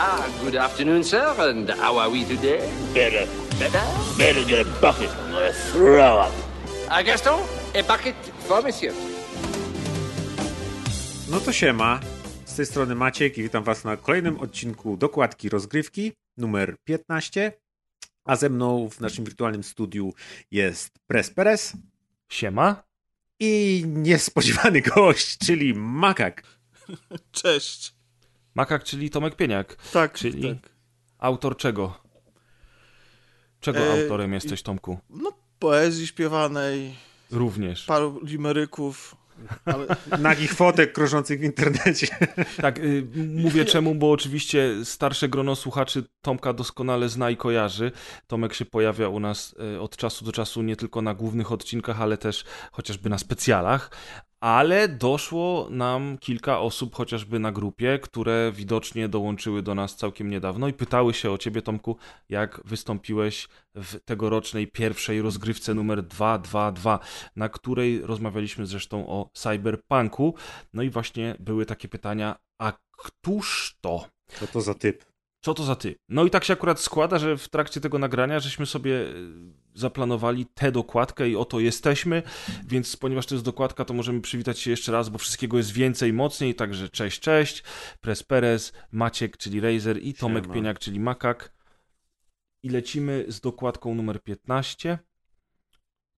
Ah, good afternoon, sir, and how are we today? Better, Better? better get a bucket. I'm gonna throw up. Ah, Gaston, a bucket for monsieur. No to siema. Z tej strony Maciek i witam was na kolejnym odcinku Dokładki Rozgrywki numer 15. A ze mną w naszym wirtualnym studiu jest Pres Perez Siema. i niespodziewany gość, czyli Makak. Cześć. Makak, czyli Tomek Pieniak. Tak, Czyli tak. autor czego? Czego E, autorem jesteś, Tomku? No, poezji śpiewanej, Również. paru limeryków, ale Nagich fotek krążących w internecie. Tak, y, mówię czemu, bo oczywiście starsze grono słuchaczy Tomka doskonale zna i kojarzy. Tomek się pojawia u nas y, od czasu do czasu nie tylko na głównych odcinkach, ale też chociażby na specjalach. Ale doszło nam kilka osób, chociażby na grupie, które widocznie dołączyły do nas całkiem niedawno i pytały się o ciebie, Tomku, jak wystąpiłeś w tegorocznej pierwszej rozgrywce numer 222, na której rozmawialiśmy zresztą o cyberpunku. No i właśnie były takie pytania, a któż to? Co to za typ? Co to za ty? No i tak się akurat składa, że w trakcie tego nagrania żeśmy sobie zaplanowali tę dokładkę i oto jesteśmy, więc ponieważ to jest dokładka, to możemy przywitać się jeszcze raz, bo wszystkiego jest więcej, mocniej, także cześć, cześć, Pres Perez, Maciek, czyli Razer i Tomek Siema. Pieniak, czyli Makak. I lecimy z dokładką numer 15.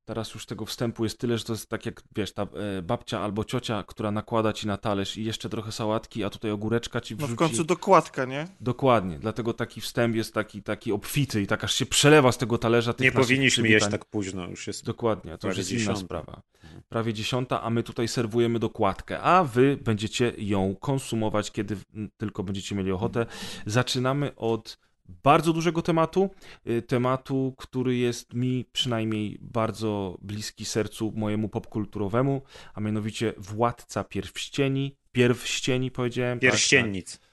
Teraz już tego wstępu jest tyle, że to jest tak jak, wiesz, ta e, babcia albo ciocia, która nakłada ci na talerz i jeszcze trochę sałatki, a tutaj ogóreczka ci no wrzuci. w końcu dokładka, nie? Dokładnie, dlatego taki wstęp jest taki, taki obfity i tak aż się przelewa z tego talerza tych Nie powinniśmy jeść tak późno, już jest. Dokładnie, to już jest inna dziesiąta. sprawa. Prawie dziesiąta, a my tutaj serwujemy dokładkę, a wy będziecie ją konsumować, kiedy tylko będziecie mieli ochotę. Zaczynamy od bardzo dużego tematu, y, tematu, który jest mi przynajmniej bardzo bliski sercu mojemu popkulturowemu, a mianowicie Władca Pierścieni, Pierścieni powiedziałem. tak, Pierściennic. Tak.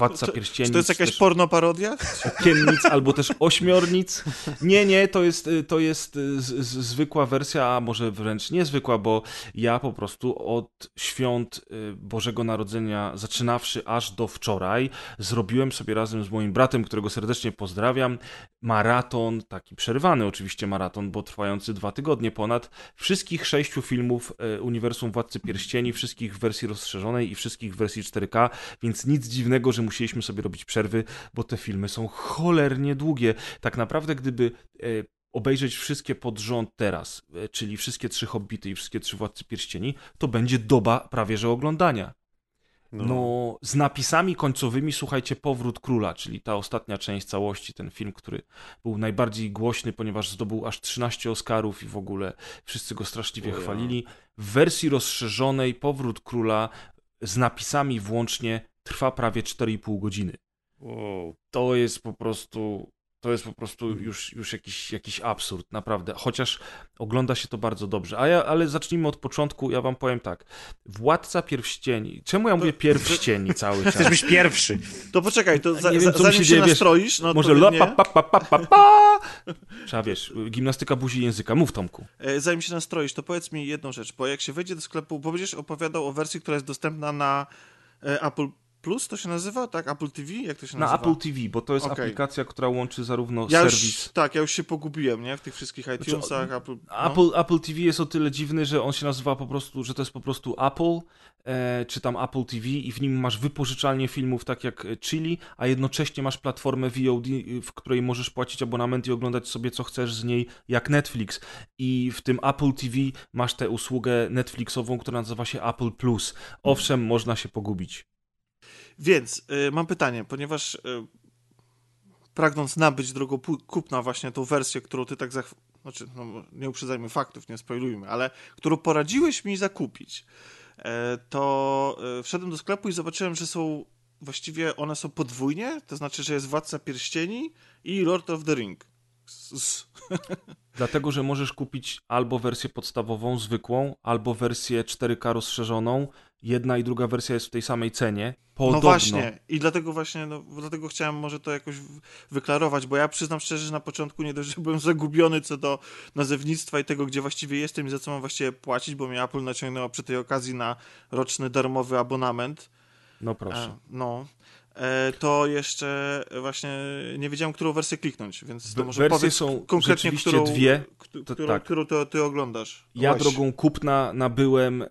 Władca Czy- Pierścieni. Czy to jest jakaś też- porno parodia? okiennic albo też ośmiornic. Nie, nie, to jest, y, to jest y, z, z, zwykła wersja, a może wręcz niezwykła, bo ja po prostu od świąt y, Bożego Narodzenia, zaczynawszy aż do wczoraj, zrobiłem sobie razem z moim bratem, którego serdecznie pozdrawiam, maraton, taki przerwany oczywiście maraton, bo trwający dwa tygodnie ponad, wszystkich sześciu filmów Uniwersum Władcy Pierścieni, wszystkich w wersji rozszerzonej i wszystkich w wersji 4K, więc nic dziwnego, że musieliśmy sobie robić przerwy, bo te filmy są cholernie długie. Tak naprawdę, gdyby e, obejrzeć wszystkie pod rząd teraz, e, czyli wszystkie trzy Hobbity i wszystkie trzy Władcy Pierścieni, to będzie doba prawie że oglądania. No. z napisami końcowymi, słuchajcie, Powrót Króla, czyli ta ostatnia część całości, ten film, który był najbardziej głośny, ponieważ zdobył aż 13 Oscarów i w ogóle wszyscy go straszliwie chwalili. W wersji rozszerzonej Powrót Króla z napisami włącznie trwa prawie 4,5 godziny. Wow. To jest po prostu. To jest po prostu już, już jakiś, jakiś absurd, naprawdę. Chociaż ogląda się to bardzo dobrze. A ja, ale zacznijmy od początku. Ja wam powiem tak. Władca pierścieni. Czemu ja mówię pierścieni cały czas? Chcesz być pierwszy. To poczekaj, to za, Nie wiem, co zanim się się, dzieje, wiesz, nastroisz, no Może to la, pa, pa, pa, pa, pa, pa. Trzeba, wiesz, gimnastyka buzi języka. Mów, Tomku. e, zanim się nastroisz, to powiedz mi jedną rzecz, bo jak się wejdzie do sklepu, bo będziesz opowiadał o wersji, która jest dostępna na e, Apple Plus, to się nazywa, tak? Apple TV? Jak to się Na nazywa? Apple TV, bo to jest Okej. aplikacja, która łączy zarówno Ja serwis... już, tak, ja już się pogubiłem, nie? W tych wszystkich iTunesach, Apple... No. Apple, Apple TV jest o tyle dziwny, że on się nazywa po prostu, że to jest po prostu Apple, e, czy tam Apple TV i w nim masz wypożyczalnię filmów tak jak e, Chili, a jednocześnie masz platformę VOD, y, w której możesz płacić abonament i oglądać sobie co chcesz z niej jak Netflix. I w tym Apple TV masz tę usługę Netflixową, która nazywa się Apple Plus. Owszem, można się pogubić. Więc y, mam pytanie, ponieważ y, pragnąc nabyć drogą pu- kupna właśnie tą wersję, którą ty tak zach... Znaczy, no, nie uprzedzajmy faktów, nie spoilujmy, ale którą poradziłeś mi zakupić, e, to e, wszedłem do sklepu i zobaczyłem, że są właściwie one są podwójnie, to znaczy, że jest Władca Pierścieni i Lord of the Ring. Dlatego, że możesz kupić albo wersję podstawową, zwykłą, albo wersję 4K rozszerzoną. Jedna i druga wersja jest w tej samej cenie. Podobno. No właśnie, i dlatego właśnie, no, dlatego chciałem może to jakoś wyklarować, bo ja przyznam szczerze, że na początku nie dość, że byłem zagubiony co do nazewnictwa i tego, gdzie właściwie jestem i za co mam właściwie płacić, bo mnie Apple naciągnęło przy tej okazji na roczny darmowy abonament. No proszę. E, no. e, to jeszcze właśnie nie wiedziałem, którą wersję kliknąć, więc to może Wersje są konkretnie, którą, dwie. którą, tak. którą to, ty oglądasz. Ja drogą kupna nabyłem e,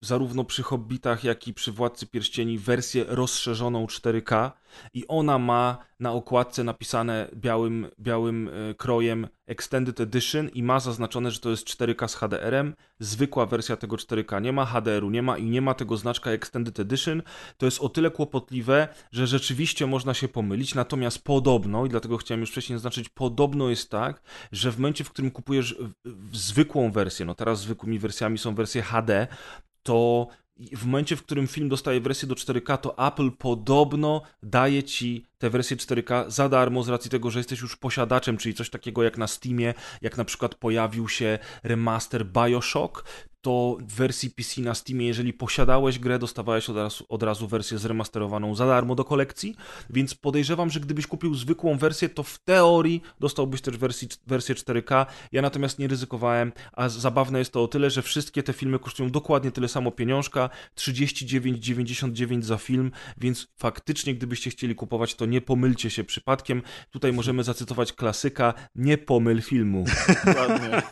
zarówno przy Hobbitach, jak i przy Władcy Pierścieni wersję rozszerzoną 4K i ona ma na okładce napisane białym, białym e, krojem Extended Edition i ma zaznaczone, że to jest 4K z HDR-em. Zwykła wersja tego 4K nie ma HDR-u, nie ma i nie ma tego znaczka Extended Edition. To jest o tyle kłopotliwe, że rzeczywiście można się pomylić, natomiast podobno, i dlatego chciałem już wcześniej zaznaczyć, podobno jest tak, że w momencie, w którym kupujesz zwykłą wersję, no teraz zwykłymi wersjami są wersje HD, to w momencie, w którym film dostaje wersję do 4K, to Apple podobno daje ci tę wersję 4K za darmo z racji tego, że jesteś już posiadaczem, czyli coś takiego jak na Steamie, jak na przykład pojawił się remaster Bioshock, to w wersji PC na Steamie, jeżeli posiadałeś grę, dostawałeś od razu, od razu wersję zremasterowaną za darmo do kolekcji, więc podejrzewam, że gdybyś kupił zwykłą wersję, to w teorii dostałbyś też wersji, wersję 4K. Ja natomiast nie ryzykowałem, a zabawne jest to o tyle, że wszystkie te filmy kosztują dokładnie tyle samo pieniążka, 39,99 za film, więc faktycznie gdybyście chcieli kupować, to nie pomylcie się przypadkiem. Tutaj możemy zacytować klasyka, nie pomyl filmu. Dokładnie.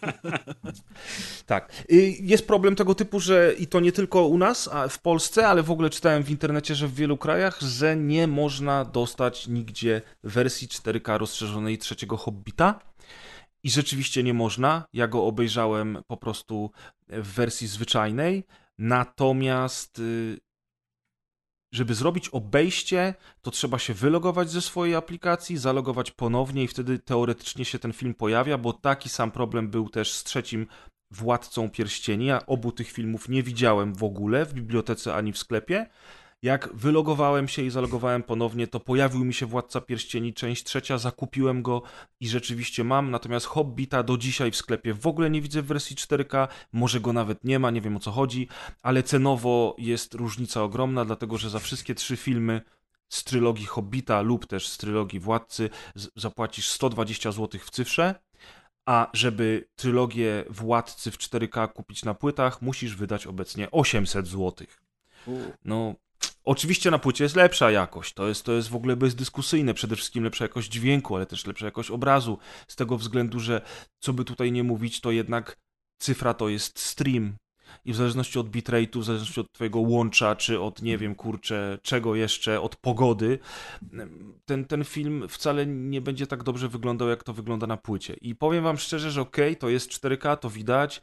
Tak. Y, Jest problem tego typu, że i to nie tylko u nas, a w Polsce, ale w ogóle czytałem w internecie, że w wielu krajach, że nie można dostać nigdzie wersji 4K rozszerzonej trzeciego Hobbita. I rzeczywiście nie można. Ja go obejrzałem po prostu w wersji zwyczajnej. Natomiast y, żeby zrobić obejście, to trzeba się wylogować ze swojej aplikacji, zalogować ponownie i wtedy teoretycznie się ten film pojawia, bo taki sam problem był też z trzecim Władcą Pierścieni. Ja obu tych filmów nie widziałem w ogóle w bibliotece ani w sklepie. Jak wylogowałem się i zalogowałem ponownie, to pojawił mi się Władca Pierścieni, część trzecia, zakupiłem go i rzeczywiście mam, natomiast Hobbita do dzisiaj w sklepie w ogóle nie widzę w wersji 4K, może go nawet nie ma, nie wiem o co chodzi, ale cenowo jest różnica ogromna, dlatego że za wszystkie trzy filmy z trylogii Hobbita lub też z trylogii Władcy zapłacisz 120 zł w cyfrze, a żeby trylogię Władcy w 4K kupić na płytach, musisz wydać obecnie 800 zł. No, oczywiście na płycie jest lepsza jakość, to jest, to jest w ogóle bezdyskusyjne, przede wszystkim lepsza jakość dźwięku, ale też lepsza jakość obrazu, z tego względu, że co by tutaj nie mówić, to jednak cyfra to jest stream. I w zależności od bitrate'u, w zależności od twojego łącza, czy od, nie wiem, kurczę, czego jeszcze, od pogody, ten, ten film wcale nie będzie tak dobrze wyglądał, jak to wygląda na płycie. I powiem wam szczerze, że okej, to jest 4K, to widać,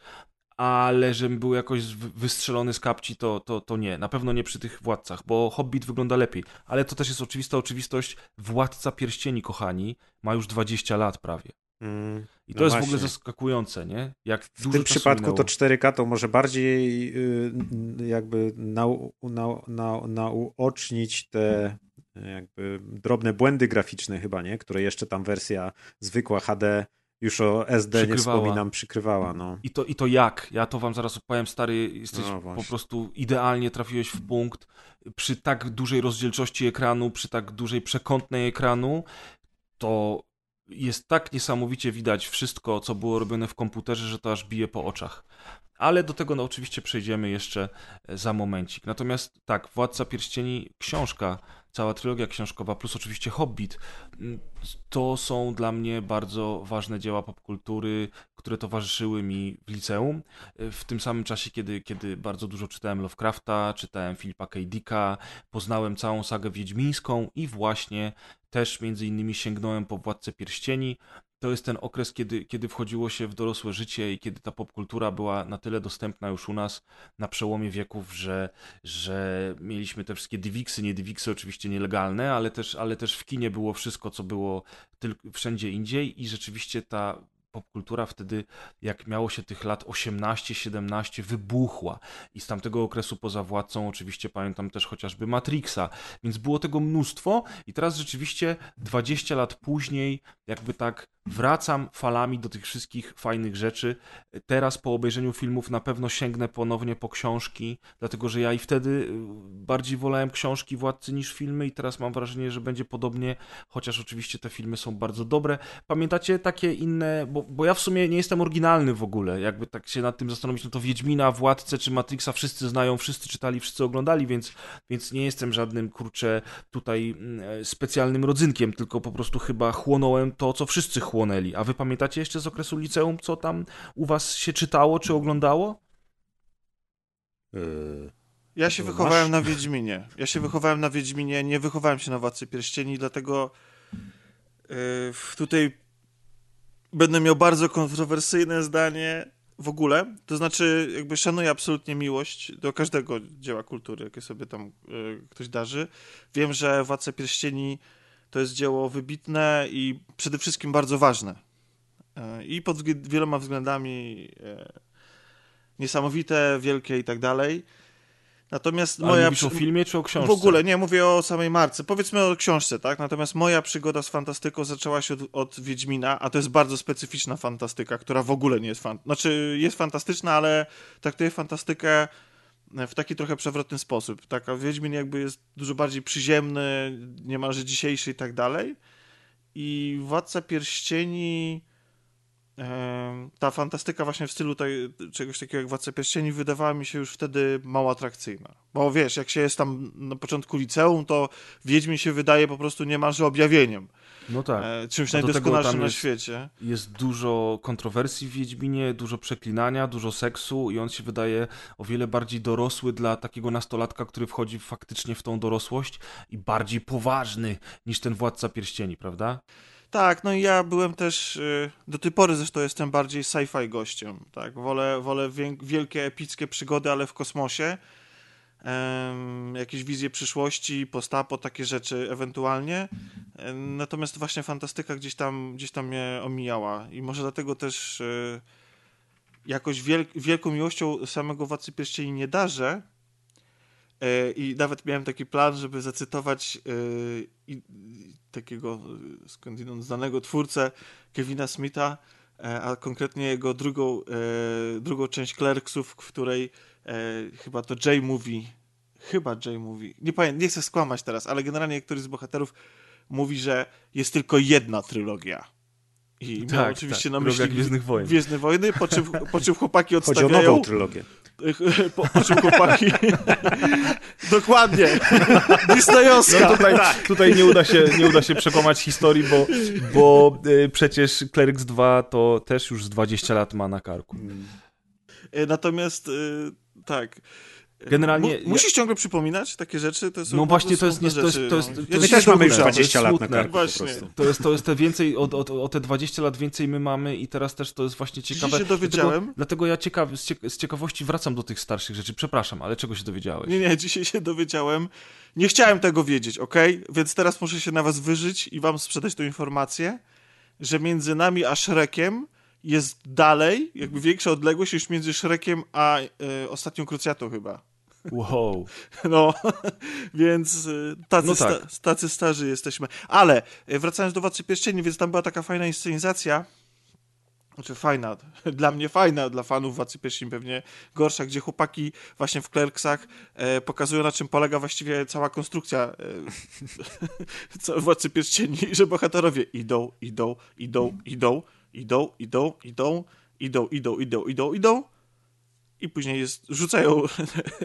ale żebym był jakoś wy- wystrzelony z kapci, to, to, to nie. Na pewno nie przy tych władcach, bo Hobbit wygląda lepiej. Ale to też jest oczywista oczywistość. Władca Pierścieni, kochani, ma już 20 lat prawie. Mm, I to no jest w właśnie. ogóle zaskakujące, nie? Jak W tym przypadku minęło. to 4K to może bardziej y, jakby nau, nau, nau, nauocznić te jakby drobne błędy graficzne chyba, nie? Które jeszcze tam wersja zwykła HD już o SD nie Przykrywała. wspominam, przykrywała, no. I to, I to jak? Ja to wam zaraz opowiem, stary, jesteś No po prostu idealnie trafiłeś w punkt. Przy tak dużej rozdzielczości ekranu, przy tak dużej przekątnej ekranu, to jest tak niesamowicie widać wszystko, co było robione w komputerze, że to aż bije po oczach. Ale do tego no, oczywiście przejdziemy jeszcze e, za momencik. Natomiast tak, Władca Pierścieni, książka, cała trylogia książkowa, plus oczywiście Hobbit, to są dla mnie bardzo ważne dzieła popkultury, które towarzyszyły mi w liceum. E, W tym samym czasie, kiedy, kiedy bardzo dużo czytałem Lovecrafta, czytałem Filipa K. Dicka, poznałem całą sagę wiedźmińską i właśnie też między innymi sięgnąłem po Władcę Pierścieni. To jest ten okres, kiedy, kiedy wchodziło się w dorosłe życie i kiedy ta popkultura była na tyle dostępna już u nas na przełomie wieków, że, że mieliśmy te wszystkie diwiksy, nie diwiksy oczywiście nielegalne, ale też, ale też w kinie było wszystko, co było tylko wszędzie indziej i rzeczywiście ta popkultura wtedy, jak miało się tych lat 18-17, wybuchła. I z tamtego okresu poza władcą oczywiście pamiętam też chociażby Matrixa, więc było tego mnóstwo i teraz rzeczywiście 20 lat później jakby tak wracam falami do tych wszystkich fajnych rzeczy. Teraz po obejrzeniu filmów na pewno sięgnę ponownie po książki, dlatego że ja i wtedy y, bardziej wolałem książki Władcy niż filmy i teraz mam wrażenie, że będzie podobnie, chociaż oczywiście te filmy są bardzo dobre. Pamiętacie takie inne, bo, bo ja w sumie nie jestem oryginalny w ogóle, jakby tak się nad tym zastanowić, no to Wiedźmina, Władcę czy Matrixa wszyscy znają, wszyscy czytali, wszyscy oglądali, więc, więc nie jestem żadnym, kurczę, tutaj mm, specjalnym rodzynkiem, tylko po prostu chyba chłonąłem to, co wszyscy chłonęli. A wy pamiętacie jeszcze z okresu liceum, co tam u was się czytało czy oglądało? Yy, Ja się wychowałem na Wiedźminie. Ja się wychowałem na Wiedźminie, nie wychowałem się na Władcy Pierścieni, dlatego yy, tutaj będę miał bardzo kontrowersyjne zdanie w ogóle. To znaczy, jakby szanuję absolutnie miłość do każdego dzieła kultury, jakie sobie tam yy, ktoś darzy. Wiem, że Władca Pierścieni to jest dzieło wybitne i przede wszystkim bardzo ważne. Yy, I pod wieloma względami yy, niesamowite, wielkie i tak dalej. Natomiast Ale moja mówisz o filmie czy o książce? w ogóle nie mówię o samej marce. Powiedzmy o książce, tak? Natomiast moja przygoda z fantastyką zaczęła się od, od Wiedźmina, a to jest bardzo specyficzna fantastyka, która w ogóle nie jest fan... Znaczy, jest fantastyczna, ale traktuje fantastykę w taki trochę przewrotny sposób. Tak, a Wiedźmin jakby jest dużo bardziej przyziemny, niemalże dzisiejszy i tak dalej. I Władca Pierścieni ta fantastyka właśnie w stylu tej, czegoś takiego jak Władca Pierścieni wydawała mi się już wtedy mało atrakcyjna. Bo wiesz, jak się jest tam na początku liceum, to Wiedźmin się wydaje po prostu niemalże objawieniem. No tak. E, czymś tego najdoskonalszym na jest- świecie. Jest dużo kontrowersji w Wiedźminie, dużo przeklinania, dużo seksu i on się wydaje o wiele bardziej dorosły dla takiego nastolatka, który wchodzi faktycznie w tą dorosłość i bardziej poważny niż ten Władca Pierścieni, prawda? Tak, no i ja byłem też, y, do tej pory zresztą jestem bardziej sci-fi gościem, tak, wolę, wolę wielkie, epickie przygody, ale w kosmosie, jakieś wizje przyszłości, postapo, takie rzeczy ewentualnie, natomiast właśnie fantastyka gdzieś tam, gdzieś tam mnie omijała. I może dlatego też y, jakoś wiel- wielką miłością samego Władcy Pierścieni nie darzę, E, I nawet miałem taki plan, żeby zacytować e, takiego e, skądinąd znanego twórcę Kevina Smitha, e, a konkretnie jego drugą, e, drugą część Clerksów, w której e, chyba to Jay mówi, chyba Jay mówi, nie pamiętam, nie chcę skłamać teraz, ale generalnie któryś z bohaterów mówi, że jest tylko jedna trylogia. I miał Tak, oczywiście tak, na myśli Gwiezdnych Wojen. Gwiezdne Wojny, po czym, po czym chłopaki chodzi o odstawiają nową trylogię. po, po czym chłopaki. Dokładnie. Disneyowska. No tutaj, Tak. tutaj nie, uda się, nie uda się przekłamać historii, bo, bo y, przecież Clerics 2 to też już z 20 lat ma na karku. E, Natomiast e, tak. Generalnie Mu, musisz ciągle przypominać takie rzeczy? To są No właśnie, to jest nie- to jest- rzeczy, to jest- to Ja jest My też mamy już smutne, 20 to lat na karku Właśnie. To jest, to jest te więcej, o, o, o te 20 lat więcej my mamy i teraz też to jest właśnie ciekawe. się dowiedziałem. Dlatego, dlatego ja ciekawy, z, ciek- z ciekawości wracam do tych starszych rzeczy. Przepraszam, ale czego się dowiedziałeś? Nie, nie, dzisiaj się dowiedziałem. Nie chciałem tego wiedzieć, ok? Więc teraz muszę się na was wyżyć i wam sprzedać tą informację, że między nami a Shrekiem jest dalej, jakby większa odległość niż między Shrekiem a e, ostatnią krucjatą chyba. Wow. No, więc y, tacy, No tak. sta, tacy starzy jesteśmy. Ale y, wracając do Władcy Pierścieni, więc tam była taka fajna inscenizacja, znaczy fajna, dla mnie fajna, dla fanów Władcy Pierścieni pewnie gorsza, gdzie chłopaki właśnie w Clerksach e, pokazują na czym polega właściwie cała konstrukcja e, Władcy Pierścieni, że bohaterowie idą, idą, idą, idą, idą, idą, idą, idą, idą, idą, idą, idą i później jest, rzucają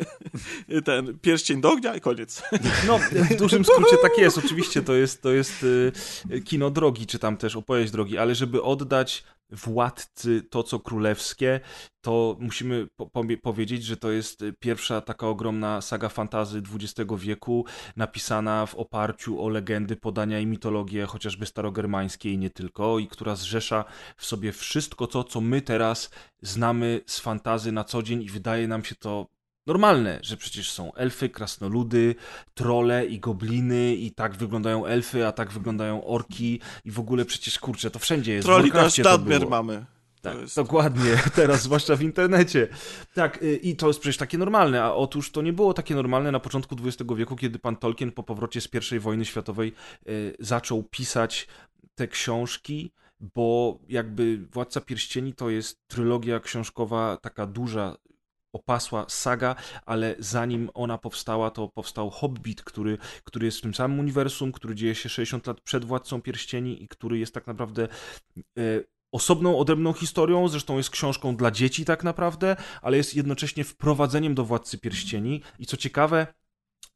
ten pierścień do ognia i koniec. No, w dużym skrócie tak jest. Oczywiście to jest, to jest y, kino drogi, czy tam też opowieść drogi, ale żeby oddać władcy to, co królewskie, to musimy po powiedzieć, że to jest y, pierwsza taka ogromna saga fantazy XX wieku, napisana w oparciu o legendy, podania i mitologię, chociażby starogermańskie i nie tylko, i która zrzesza w sobie wszystko to, co my teraz znamy z fantazy na co dzień i wydaje nam się to normalne, że przecież są elfy, krasnoludy, trole i gobliny i tak wyglądają elfy, a tak wyglądają orki i w ogóle przecież kurczę, to wszędzie jest. Troli to nadmiar mamy. Tak, jest- dokładnie, teraz zwłaszcza w internecie. Tak, y, i to jest przecież takie normalne, a otóż to nie było takie normalne na początku XX wieku, kiedy pan Tolkien po powrocie z I wojny światowej y, zaczął pisać te książki bo jakby Władca Pierścieni to jest trylogia książkowa taka duża, opasła saga, ale zanim ona powstała, to powstał Hobbit, który, który jest w tym samym uniwersum, który dzieje się 60 lat przed Władcą Pierścieni i który jest tak naprawdę e, osobną, odrębną historią, zresztą jest książką dla dzieci tak naprawdę, ale jest jednocześnie wprowadzeniem do Władcy Pierścieni. I co ciekawe,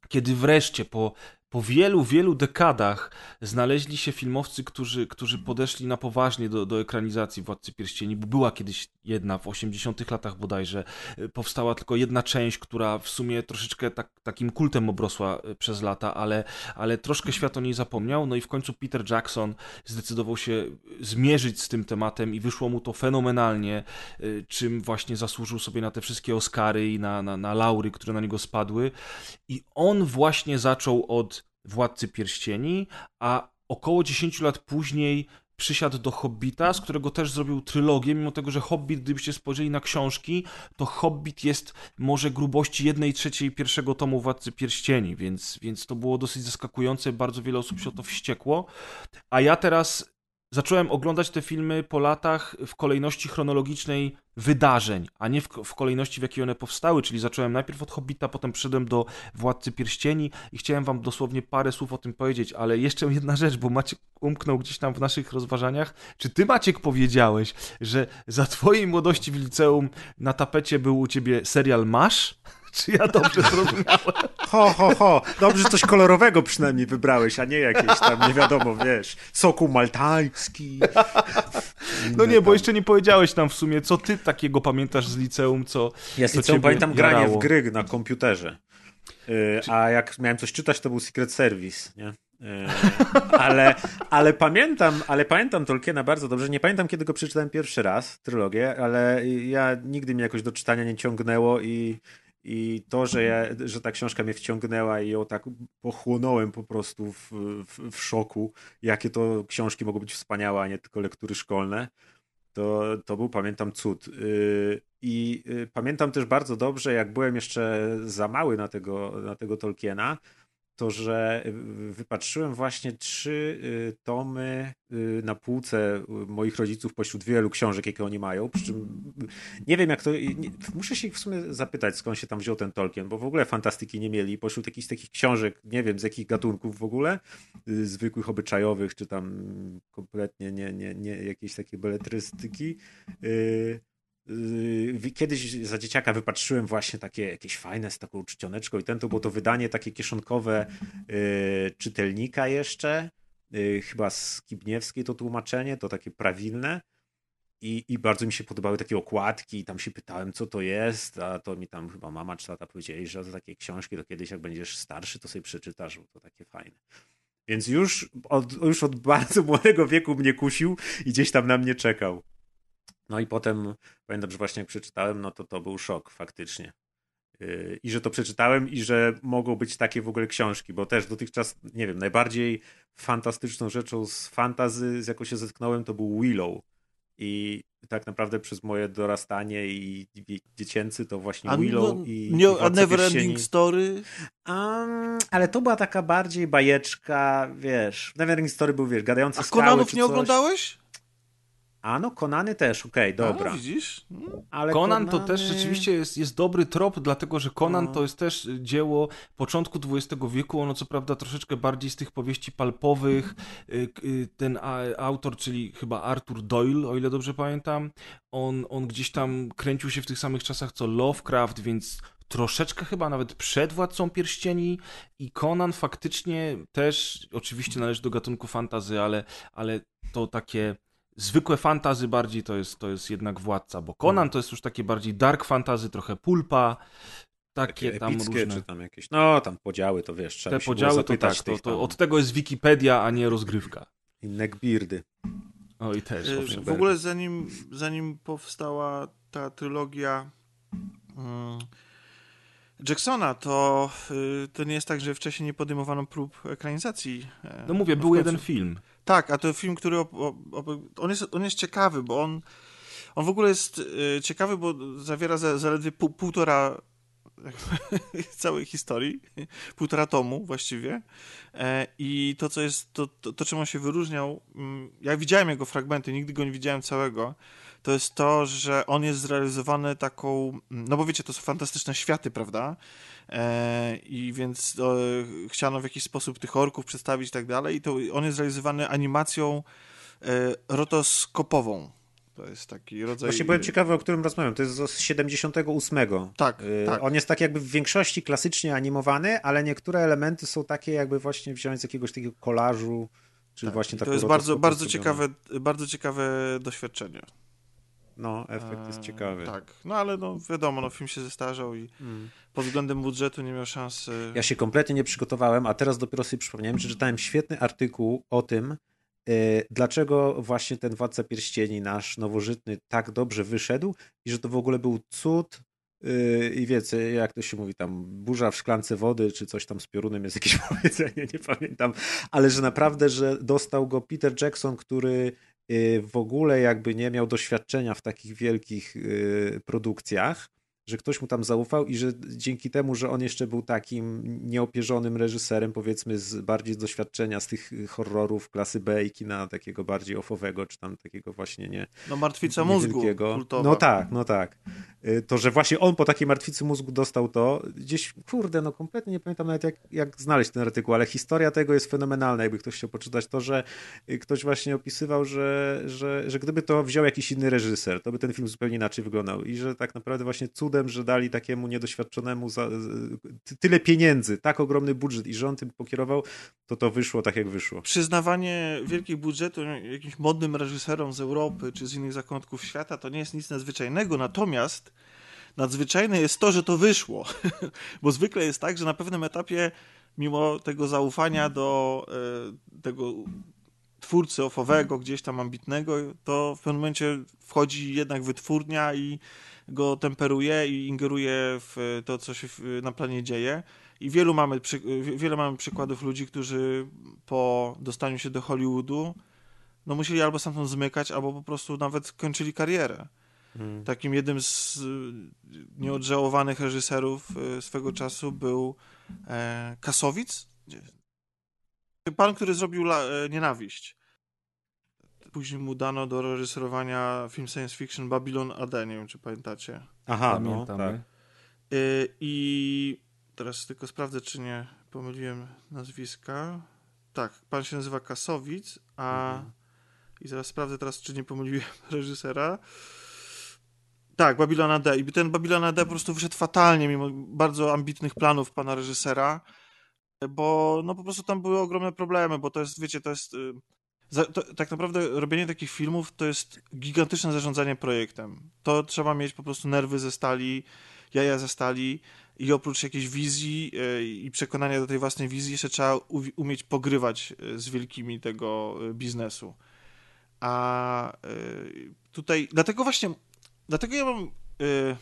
kiedy wreszcie po po wielu, wielu dekadach znaleźli się filmowcy, którzy, którzy podeszli na poważnie do, do ekranizacji Władcy Pierścieni, bo była kiedyś jedna w 80 latach bodajże. E, powstała tylko jedna część, która w sumie troszeczkę tak, takim kultem obrosła e, przez lata, ale, ale troszkę świat o niej zapomniał. No i w końcu Peter Jackson zdecydował się zmierzyć z tym tematem i wyszło mu to fenomenalnie, e, czym właśnie zasłużył sobie na te wszystkie Oscary i na, na, na laury, które na niego spadły. I on właśnie zaczął od Władcy Pierścieni, a około 10 lat później przysiadł do Hobbita, z którego też zrobił trylogię, mimo tego, że Hobbit, gdybyście spojrzeli na książki, to Hobbit jest może grubości jednej trzeciej pierwszego tomu Władcy Pierścieni, więc, więc to było dosyć zaskakujące, bardzo wiele osób się o to wściekło. A ja teraz zacząłem oglądać te filmy po latach w kolejności chronologicznej wydarzeń, a nie w, w, kolejności, w jakiej one powstały, czyli zacząłem najpierw od Hobbita, potem przyszedłem do Władcy Pierścieni i chciałem wam dosłownie parę słów o tym powiedzieć, ale jeszcze jedna rzecz, bo Maciek umknął gdzieś tam w naszych rozważaniach. Czy ty, Maciek, powiedziałeś, że za twojej młodości w liceum na tapecie był u ciebie serial Masz? Czy ja dobrze zrozumiałem? Ho, ho, ho. Dobrze, coś kolorowego przynajmniej wybrałeś, a nie jakieś tam, nie wiadomo, wiesz, soku maltański. No nie, bo jeszcze nie powiedziałeś nam w sumie, co ty takiego pamiętasz z liceum, co Ja z liceum pamiętam granie jarało. w gry na komputerze. Yy, a jak miałem coś czytać, to był Secret Service, nie? Yy, ale, ale pamiętam, ale pamiętam Tolkiena bardzo dobrze. Nie pamiętam, kiedy go przeczytałem pierwszy raz, trylogię, ale ja nigdy mnie jakoś do czytania nie ciągnęło i i to, że, ja, że ta książka mnie wciągnęła i ją tak pochłonąłem po prostu w, w, w szoku, jakie to książki mogą być wspaniałe, a nie tylko lektury szkolne, to, to był, pamiętam, cud. Y, I y, pamiętam też bardzo dobrze, jak byłem jeszcze za mały na tego, na tego Tolkiena, to, że wypatrzyłem właśnie trzy y, tomy y, na półce moich rodziców pośród wielu książek, jakie oni mają. Przy czym nie wiem, jak to. Nie, muszę się ich w sumie zapytać, skąd się tam wziął ten Tolkien, bo w ogóle fantastyki nie mieli. Pośród jakichś takich książek, nie wiem z jakich gatunków w ogóle, y, zwykłych, obyczajowych, czy tam kompletnie nie, nie, nie jakieś takie beletrystyki. Yy, kiedyś za dzieciaka wypatrzyłem właśnie takie jakieś fajne z taką czcioneczką i ten to było to wydanie takie kieszonkowe yy, czytelnika jeszcze, yy, chyba z Kibniewskiej to tłumaczenie, to takie prawilne. I, I bardzo mi się podobały takie okładki, i tam się pytałem, co to jest, a to mi tam chyba mama czy tata powiedzieli, że to takie książki, to kiedyś jak będziesz starszy, to sobie przeczytasz, bo to takie fajne. Więc już od, już od bardzo młodego wieku mnie kusił i gdzieś tam na mnie czekał. No i potem pamiętam, że właśnie jak przeczytałem, no to to był szok faktycznie. Yy, I że to przeczytałem i że mogą być takie w ogóle książki, bo też dotychczas, nie wiem, najbardziej fantastyczną rzeczą z fantazy, z jaką się zetknąłem, to był Willow. I tak naprawdę przez moje dorastanie i dziecięcy to właśnie Willow no, i. Nie, a Neverending Story? Um, ale to była taka bardziej bajeczka, wiesz. Neverending Story był, wiesz, gadający A Konanów nie oglądałeś? A no, Konany też, okej, okay, dobra. A, widzisz? Ale Conan Konany... to też rzeczywiście jest, jest dobry trop, dlatego że Conan no. to jest też dzieło początku XX wieku, ono co prawda troszeczkę bardziej z tych powieści palpowych. Y, y, ten autor, czyli chyba Arthur Doyle, o ile dobrze pamiętam, on, on gdzieś tam kręcił się w tych samych czasach co Lovecraft, więc troszeczkę chyba nawet przed Władcą Pierścieni i Conan faktycznie też, oczywiście należy do gatunku fantazy, ale, ale to takie zwykłe fantazy bardziej to jest, to jest jednak Władca, bo Conan hmm. to jest już takie bardziej dark fantazy, trochę pulpa, takie, takie tam epickie, różne... czy tam jakieś, no tam podziały to wiesz, trzeba Te podziały to tak, to, to od tego jest Wikipedia, a nie rozgrywka. I neckbeardy. O i też. Yy, w ogóle zanim, zanim powstała ta trylogia hmm, Jacksona, to, yy, to nie jest tak, że wcześniej nie podejmowano prób ekranizacji. E, no mówię, był jeden film. Tak, a to film, który op, op, on, jest, on jest ciekawy, bo on, on w ogóle jest y, ciekawy, bo zawiera za, zaledwie pół, półtora całej historii, półtora tomu właściwie. E, I to, co jest, to, to, to czym on się wyróżniał, mm, ja widziałem jego fragmenty, nigdy go nie widziałem całego, to jest to, że on jest zrealizowany taką, no bo wiecie, to są fantastyczne światy, prawda? E, I więc e, chciano w jakiś sposób tych orków przedstawić i tak dalej. I to on jest zrealizowany animacją e, rotoskopową. To jest taki rodzaj. Właśnie byłem ciekawy, o którym rozmawiam. To jest z 78. Tak, tak. On jest tak jakby w większości klasycznie animowany, ale niektóre elementy są takie jakby właśnie wziąć z jakiegoś takiego kolażu, czy Tak. właśnie I to jest bardzo, bardzo, ciekawe, bardzo ciekawe doświadczenie. No, efekt jest E, ciekawy. Tak, no ale no wiadomo, no film się zestarzał i pod względem budżetu nie miał szansy. Mm. Ja się kompletnie nie przygotowałem, a teraz dopiero sobie przypomniałem, że czytałem świetny artykuł o tym, y, dlaczego właśnie ten Władca Pierścieni nasz nowożytny tak dobrze wyszedł i że to w ogóle był cud y, i wiecie, jak to się mówi tam, burza w szklance wody, czy coś tam z piorunem jest jakieś powiedzenie, nie pamiętam, ale że naprawdę, że dostał go Peter Jackson, który w ogóle jakby nie miał doświadczenia w takich wielkich y, produkcjach, że ktoś mu tam zaufał i że dzięki temu, że on jeszcze był takim nieopierzonym reżyserem, powiedzmy z bardziej z doświadczenia z tych horrorów klasy B i kina takiego bardziej offowego, czy tam takiego właśnie nie No Martwica Mózgu kultowa. No tak, no tak. Y, To, że właśnie on po takiej martwicy mózgu dostał to, gdzieś, kurde, no kompletnie nie pamiętam nawet jak, jak znaleźć ten artykuł, ale historia tego jest fenomenalna, jakby ktoś chciał poczytać to, że y, ktoś właśnie opisywał, że, że, że gdyby to wziął jakiś inny reżyser, to by ten film zupełnie inaczej wyglądał i że tak naprawdę właśnie cudem, że dali takiemu niedoświadczonemu za, tyle pieniędzy, tak ogromny budżet i że on tym pokierował, to to wyszło tak jak wyszło. Przyznawanie wielkich budżetów jakimś modnym reżyserom z Europy czy z innych zakątków świata to nie jest nic nadzwyczajnego, natomiast nadzwyczajne jest to, że to wyszło. Bo zwykle jest tak, że na pewnym etapie, mimo tego zaufania do e, tego twórcy ofowego, gdzieś tam ambitnego, to w pewnym momencie wchodzi jednak wytwórnia i go temperuje i ingeruje w to, co się na planie dzieje. I wielu mamy, przy, wiele mamy przykładów ludzi, którzy po dostaniu się do Hollywoodu no musieli albo stamtąd zmykać, albo po prostu nawet kończyli karierę. Takim jednym z y, nieodżałowanych reżyserów y, swego czasu był e, Kasowic. Pan, który zrobił e, Nienawiść. Później mu dano do reżyserowania film science fiction Babylon AD, nie wiem czy pamiętacie. Aha, no, tak. Y, I teraz tylko sprawdzę, czy nie pomyliłem nazwiska. Tak, pan się nazywa Kasowic, a i zaraz sprawdzę teraz, czy nie pomyliłem reżysera. Tak, Babylona D. I ten Babylona D po prostu wyszedł fatalnie, mimo bardzo ambitnych planów pana reżysera, bo no po prostu tam były ogromne problemy, bo to jest, wiecie, to jest... Za, to, tak naprawdę robienie takich filmów to jest gigantyczne zarządzanie projektem. To trzeba mieć po prostu nerwy ze stali, jaja ze stali i oprócz jakiejś wizji y, i przekonania do tej własnej wizji jeszcze trzeba umieć pogrywać y, z wielkimi tego y, biznesu. A tutaj, dlatego właśnie, dlatego ja mam... y,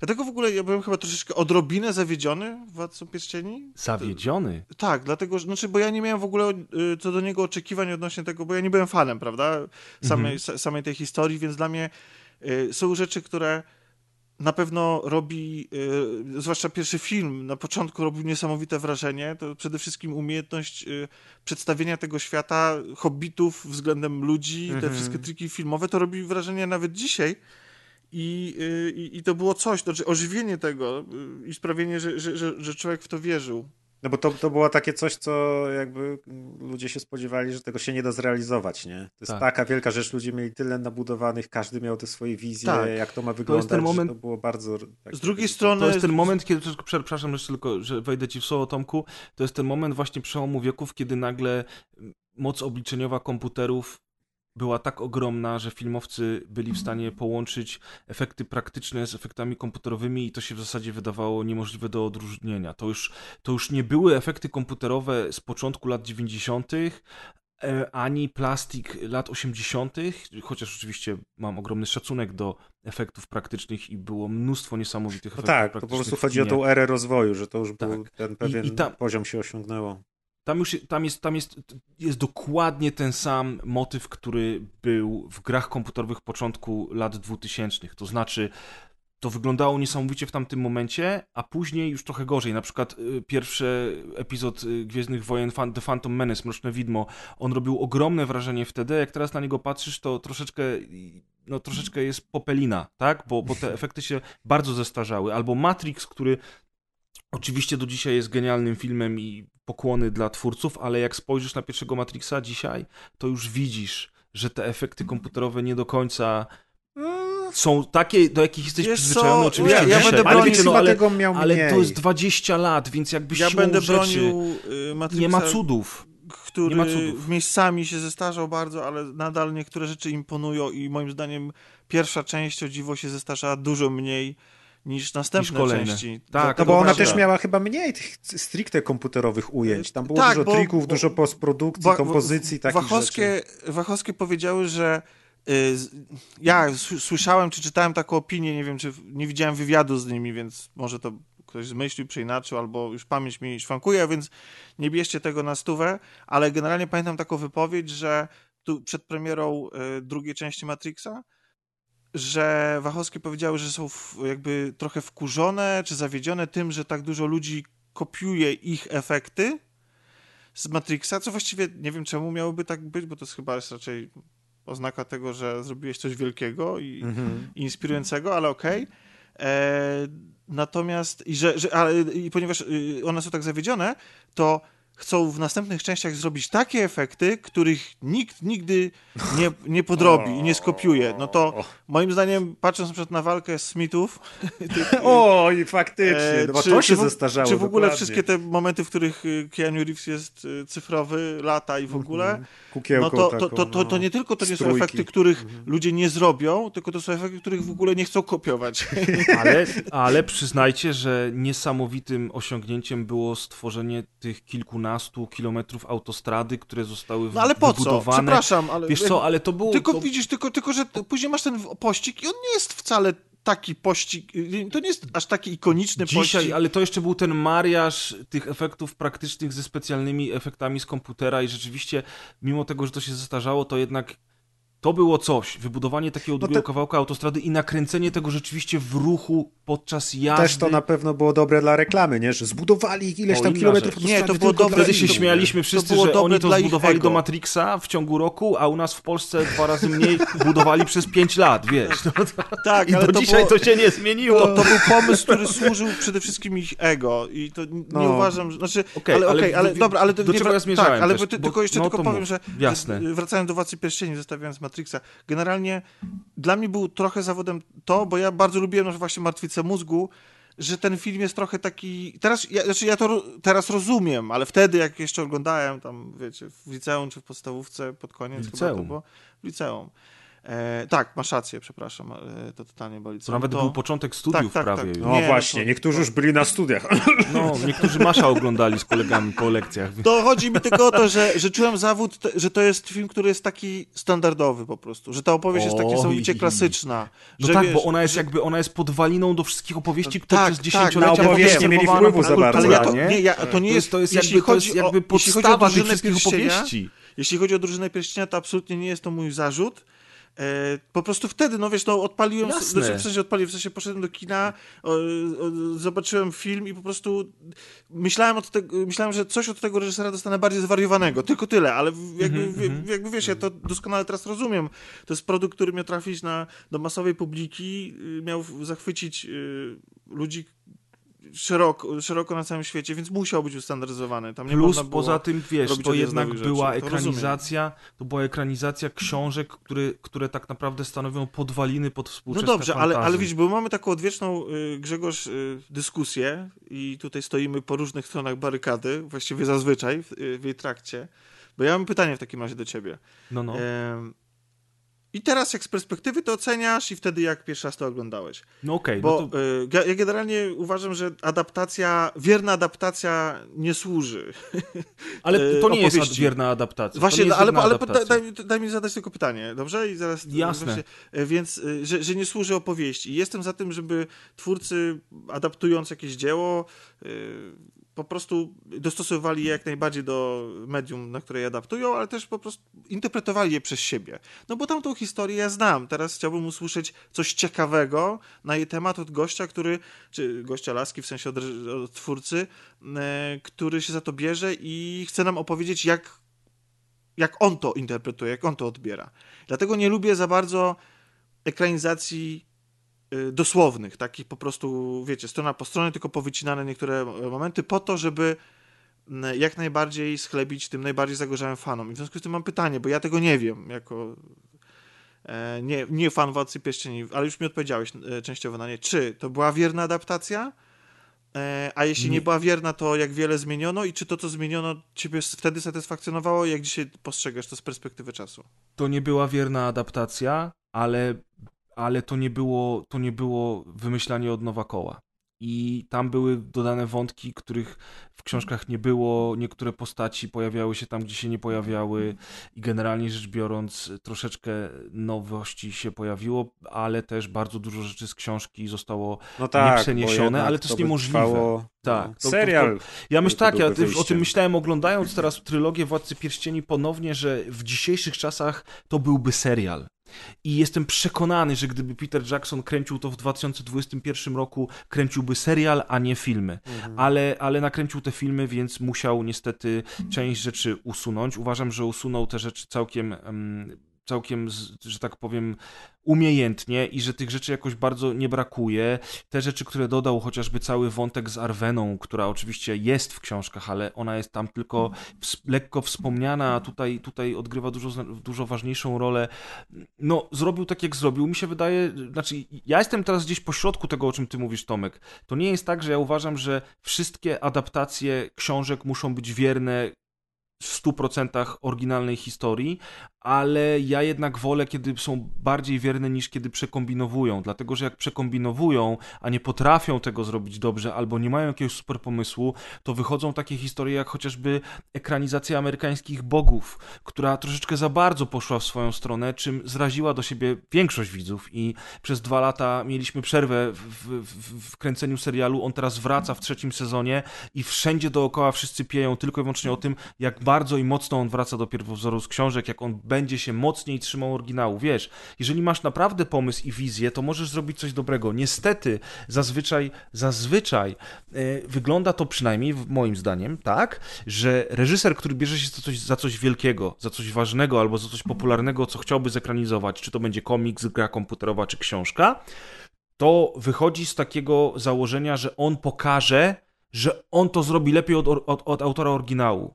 Dlatego w ogóle ja byłem chyba troszeczkę odrobinę zawiedziony Władcą Pierścieni. Zawiedziony. Tak, dlatego, że, znaczy, bo ja nie miałem w ogóle y, co do niego oczekiwań odnośnie tego, bo ja nie byłem fanem, prawda, samej, sa- samej tej historii, więc dla mnie y, są rzeczy, które na pewno robi, y, zwłaszcza pierwszy film, na początku robił niesamowite wrażenie, to przede wszystkim umiejętność y, przedstawienia tego świata, hobbitów względem ludzi, te wszystkie triki filmowe, to robi wrażenie nawet dzisiaj, i, y, i, I to było coś, znaczy ożywienie tego y, i sprawienie, że, że, że, że człowiek w to wierzył. No bo to, to było takie coś, co jakby ludzie się spodziewali, że tego się nie da zrealizować, nie? To jest Tak. taka wielka rzecz, ludzie mieli tyle nabudowanych, każdy miał te swoje wizje, Tak. jak to ma wyglądać, ten moment- to było bardzo... tak- Z drugiej strony To jest ten moment, kiedy, przepraszam jeszcze tylko, że wejdę ci w słowo Tomku, to jest ten moment właśnie przełomu wieków, kiedy nagle moc obliczeniowa komputerów była tak ogromna, że filmowcy byli w stanie połączyć efekty praktyczne z efektami komputerowymi i to się w zasadzie wydawało niemożliwe do odróżnienia. To już, to już nie były efekty komputerowe z początku lat 90., e, ani plastik lat 80., chociaż oczywiście mam ogromny szacunek do efektów praktycznych i było mnóstwo niesamowitych No efektów tak, to po praktycznych prostu chodzi o tą erę rozwoju, że to już był Tak. ten pewien I tam- poziom się osiągnęło. Tam już tam jest, tam jest, jest dokładnie ten sam motyw, który był w grach komputerowych początku lat 2000. To znaczy, to wyglądało niesamowicie w tamtym momencie, a później już trochę gorzej. Na przykład y, pierwszy epizod y, Gwiezdnych Wojen The Phantom Menace, Mroczne Widmo, on robił ogromne wrażenie wtedy, jak teraz na niego patrzysz, to troszeczkę no troszeczkę jest popelina, tak? Bo, bo te efekty się bardzo zestarzały. Albo Matrix, który oczywiście do dzisiaj jest genialnym filmem i pokłony dla twórców, ale jak spojrzysz na pierwszego Matrixa dzisiaj, to już widzisz, że te efekty komputerowe nie do końca są takie, do jakich jesteś Wiesz przyzwyczajony co, oczywiście ja- ja dzisiaj. będę Ale bronił- wiecie, no, ale, tego miał ale to jest 20 lat, więc jakby Ja będę bronił y, nie ma cudów. który nie ma cudów. miejscami się zestarzał bardzo, ale nadal niektóre rzeczy imponują i moim zdaniem pierwsza część o dziwo się zestarzała dużo mniej niż następne Niż kolejne. części. Tak, No bo ona też miała chyba mniej tych stricte komputerowych ujęć. Tam było Tak, dużo bo- trików, bo- dużo postprodukcji, Wa- kompozycji, takich Wachowskie, rzeczy. Wachowskie powiedziały, że y, ja słyszałem, czy czytałem taką opinię, nie wiem, czy nie widziałem wywiadu z nimi, więc może to ktoś zmyślił, przeinaczył, albo już pamięć mi szwankuje, więc nie bierzcie tego na stówę, ale generalnie pamiętam taką wypowiedź, że tu przed premierą y, drugiej części Matrixa, że Wachowskie powiedziały, że są w, jakby trochę wkurzone czy zawiedzione tym, że tak dużo ludzi kopiuje ich efekty z Matrixa, co właściwie nie wiem czemu miałoby tak być, bo to jest chyba jest raczej oznaka tego, że zrobiłeś coś wielkiego i, Mhm. i inspirującego, ale okej. E, Natomiast, i, że, że, ale, i ponieważ y, one są tak zawiedzione, to chcą w następnych częściach zrobić takie efekty, których nikt nigdy nie, nie podrobi i nie skopiuje. No to moim zdaniem, patrząc na przykład na walkę Smithów, O, i faktycznie, E, no bo czy- to czy się w- zestarzało. Czy w ogóle dokładnie. wszystkie te momenty, w których y, Keanu Reeves jest y, cyfrowy, lata i w ogóle, Mhm. Kukiełką no to, to, taką, to, to, to no. nie tylko to nie są efekty, których Mhm. ludzie nie zrobią, tylko to są efekty, których w ogóle nie chcą kopiować. Ale, ale przyznajcie, że niesamowitym osiągnięciem było stworzenie tych kilkunastu kilometrów autostrady, które zostały No ale po co? Przepraszam, ale... Wiesz co, ale to było... Tylko to... widzisz, tylko, tylko że później masz ten pościg i on nie jest wcale taki pościg, y, to nie jest aż taki ikoniczny Dzisiaj, pościg. ale to jeszcze był ten mariaż tych efektów praktycznych ze specjalnymi efektami z komputera i rzeczywiście, mimo tego, że to się zestarzało, to jednak to było coś. Wybudowanie takiego drugiego te- kawałka autostrady i nakręcenie tego rzeczywiście w ruchu podczas jazdy. Też to na pewno było dobre dla reklamy, nie? Że zbudowali ileś tam kilometrów rzecz. Nie, to było dobre- dla Wtedy się śmialiśmy wszyscy, było że oni to zbudowali do Matrixa w ciągu roku, a u nas w Polsce dwa razy mniej budowali przez pięć lat, wiesz. No to, Tak, I ale do to dzisiaj było... to się nie zmieniło. To, to był pomysł, który służył przede wszystkim ich ego i to nie No. uważam, że... Znaczy, Okej, ale, ale okej, ale, w- dobra, ale... to do nie czego ja zmierzałem Tak, ale też, ty, bo- tylko jeszcze no tylko powiem, że Jasne. wracając do Władcy Pierścieni, zostawiając Matrixa, generalnie dla mnie był trochę zawodem to, bo ja bardzo lubiłem właśnie Martwicę Mózgu, że ten film jest trochę taki... Teraz ja, znaczy ja to teraz rozumiem, ale wtedy, jak jeszcze oglądałem tam, wiecie, w liceum czy w podstawówce pod koniec W chyba liceum. to było, w liceum. E, tak, masz rację, przepraszam, e, to totalnie boli. To nawet był początek studiów tak, prawie. tak. No Nie, właśnie, to- niektórzy już byli na studiach. No, niektórzy Masza oglądali z kolegami po lekcjach. To chodzi mi tylko o to, że, że czułem zawód, że to jest film, który jest taki standardowy po prostu, że ta opowieść jest tak niesamowicie klasyczna. No że tak, wiesz, bo ona jest że- jakby, ona jest podwaliną do wszystkich opowieści, które Tak, przez tak, dziesięciolecia na opowieść były nie mieli wpływu za bardzo. Ale ja to, nie, ja, to nie To jest, to jest jeśli jakby, to jest o- jakby jeśli chodzi o podstawa tych wszystkich opowieści. Jeśli chodzi o drużynę pierścienia, to absolutnie nie jest to mój zarzut. E, po prostu wtedy, no wiesz, no odpaliłem, Jasne. znaczy w sensie odpaliłem, w sensie poszedłem do kina, o, o, zobaczyłem film i po prostu myślałem, od tego, myślałem, że coś od tego reżysera dostanę bardziej zwariowanego, tylko tyle, ale jakby, Mhm, wie- jakby wiesz, ja to doskonale teraz rozumiem. To jest produkt, który miał trafić na, do masowej publiki, y, miał zachwycić y, ludzi szeroko, szeroko na całym świecie, więc musiał być ustandaryzowany. Tam nie Plus można było poza tym, wiesz, to jednak była rzeczy. To ekranizacja, to była ekranizacja książek, które, które tak naprawdę stanowią podwaliny pod No współczesne dobrze, ale, ale widzisz, bo mamy taką odwieczną, y, Grzegorz, y, dyskusję i tutaj stoimy po różnych stronach barykady, właściwie zazwyczaj w, y, w jej trakcie, bo ja mam pytanie w takim razie do ciebie. No, no. I teraz jak z perspektywy to oceniasz i wtedy jak pierwszy raz to oglądałeś? No okej, Bo no to... y, ja generalnie uważam, że adaptacja, wierna adaptacja nie służy. Ale e, to nie jest opowieści. wierna adaptacja. Właśnie, nie jest ale, wierna ale adaptacja. daj, daj, daj mi zadać tylko pytanie, dobrze? I zaraz. Jasne. Właśnie, e, więc, że, że nie służy opowieści. Jestem za tym, żeby twórcy, adaptując jakieś dzieło, po prostu dostosowywali je jak najbardziej do medium, na które je adaptują, ale też po prostu interpretowali je przez siebie. No bo tamtą historię ja znam. Teraz chciałbym usłyszeć coś ciekawego na jej temat od gościa, który, czy gościa laski, w sensie od, od twórcy, e, który się za to bierze i chce nam opowiedzieć, jak, jak on to interpretuje, jak on to odbiera. Dlatego nie lubię za bardzo ekranizacji dosłownych, takich po prostu, wiecie, strona po stronie, tylko powycinane niektóre momenty po to, żeby jak najbardziej schlebić tym najbardziej zagorzałym fanom. I w związku z tym mam pytanie, bo ja tego nie wiem, jako e, nie, nie fan Władcy Pierścieni, ale już mi odpowiedziałeś e, częściowo na nie. Czy to była wierna adaptacja? E, a jeśli nie. nie była wierna, to jak wiele zmieniono i czy to, co zmieniono, ciebie wtedy satysfakcjonowało? Jak dzisiaj postrzegasz to z perspektywy czasu? To nie była wierna adaptacja, ale ale to nie było, to nie było wymyślanie od nowa koła. I tam były dodane wątki, których w książkach nie było. Niektóre postaci pojawiały się tam, gdzie się nie pojawiały, i generalnie rzecz biorąc, troszeczkę nowości się pojawiło, ale też bardzo dużo rzeczy z książki zostało no tak, przeniesione, ale to jest niemożliwe. Trwało... Tak, to, serial. To, to, ja myślę tak, ja o tym myślałem oglądając teraz trylogię Władcy Pierścieni ponownie, że w dzisiejszych czasach to byłby serial. I jestem przekonany, że gdyby Peter Jackson kręcił to w 2021 roku, kręciłby serial, a nie filmy. Mhm. Ale, ale nakręcił te filmy, więc musiał niestety część rzeczy usunąć. Uważam, że usunął te rzeczy całkiem. Um, całkiem, że tak powiem, umiejętnie i że tych rzeczy jakoś bardzo nie brakuje. Te rzeczy, które dodał, chociażby cały wątek z Arweną, która oczywiście jest w książkach, ale ona jest tam tylko lekko wspomniana, a tutaj, tutaj odgrywa dużo, dużo ważniejszą rolę. No, zrobił tak, jak zrobił. Mi się wydaje, znaczy, ja jestem teraz gdzieś po środku tego, o czym ty mówisz, Tomek. To nie jest tak, że ja uważam, że wszystkie adaptacje książek muszą być wierne w 100% oryginalnej historii, ale ja jednak wolę, kiedy są bardziej wierne niż kiedy przekombinowują, dlatego że jak przekombinowują, a nie potrafią tego zrobić dobrze, albo nie mają jakiegoś super pomysłu, to wychodzą takie historie jak chociażby ekranizacja amerykańskich bogów, która troszeczkę za bardzo poszła w swoją stronę, czym zraziła do siebie większość widzów i przez dwa lata mieliśmy przerwę w, w, w kręceniu serialu, on teraz wraca w trzecim sezonie i wszędzie dookoła wszyscy pieją tylko i wyłącznie o tym, jak bardzo i mocno on wraca do pierwowzoru z książek, jak on będzie się mocniej trzymał oryginału. Wiesz, jeżeli masz naprawdę pomysł i wizję, to możesz zrobić coś dobrego. Niestety, zazwyczaj, zazwyczaj yy, wygląda to przynajmniej moim zdaniem tak, że reżyser, który bierze się za coś, za coś wielkiego, za coś ważnego albo za coś popularnego, co chciałby zekranizować, czy to będzie komiks, gra komputerowa, czy książka, to wychodzi z takiego założenia, że on pokaże, że on to zrobi lepiej od, od, od autora oryginału.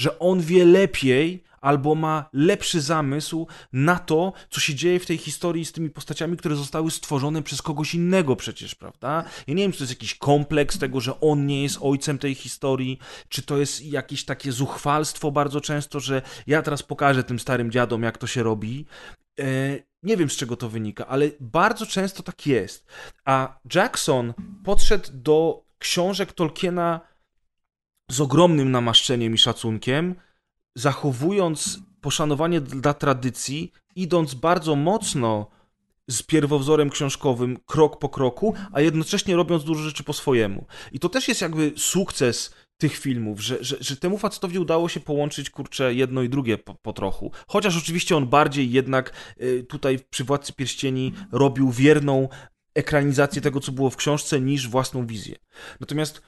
Że on wie lepiej, albo ma lepszy zamysł na to, co się dzieje w tej historii z tymi postaciami, które zostały stworzone przez kogoś innego przecież, prawda? Ja nie wiem, czy to jest jakiś kompleks tego, że on nie jest ojcem tej historii, czy to jest jakieś takie zuchwalstwo bardzo często, że ja teraz pokażę tym starym dziadom, jak to się robi. E, nie wiem, z czego to wynika, ale bardzo często tak jest. A Jackson podszedł do książek Tolkiena z ogromnym namaszczeniem i szacunkiem, zachowując poszanowanie dla tradycji, idąc bardzo mocno z pierwowzorem książkowym krok po kroku, a jednocześnie robiąc dużo rzeczy po swojemu. I to też jest jakby sukces tych filmów, że, że, że temu facetowi udało się połączyć, kurczę, jedno i drugie po, po trochu. Chociaż oczywiście on bardziej jednak y, tutaj przy Władcy Pierścieni robił wierną ekranizację tego, co było w książce, niż własną wizję. Natomiast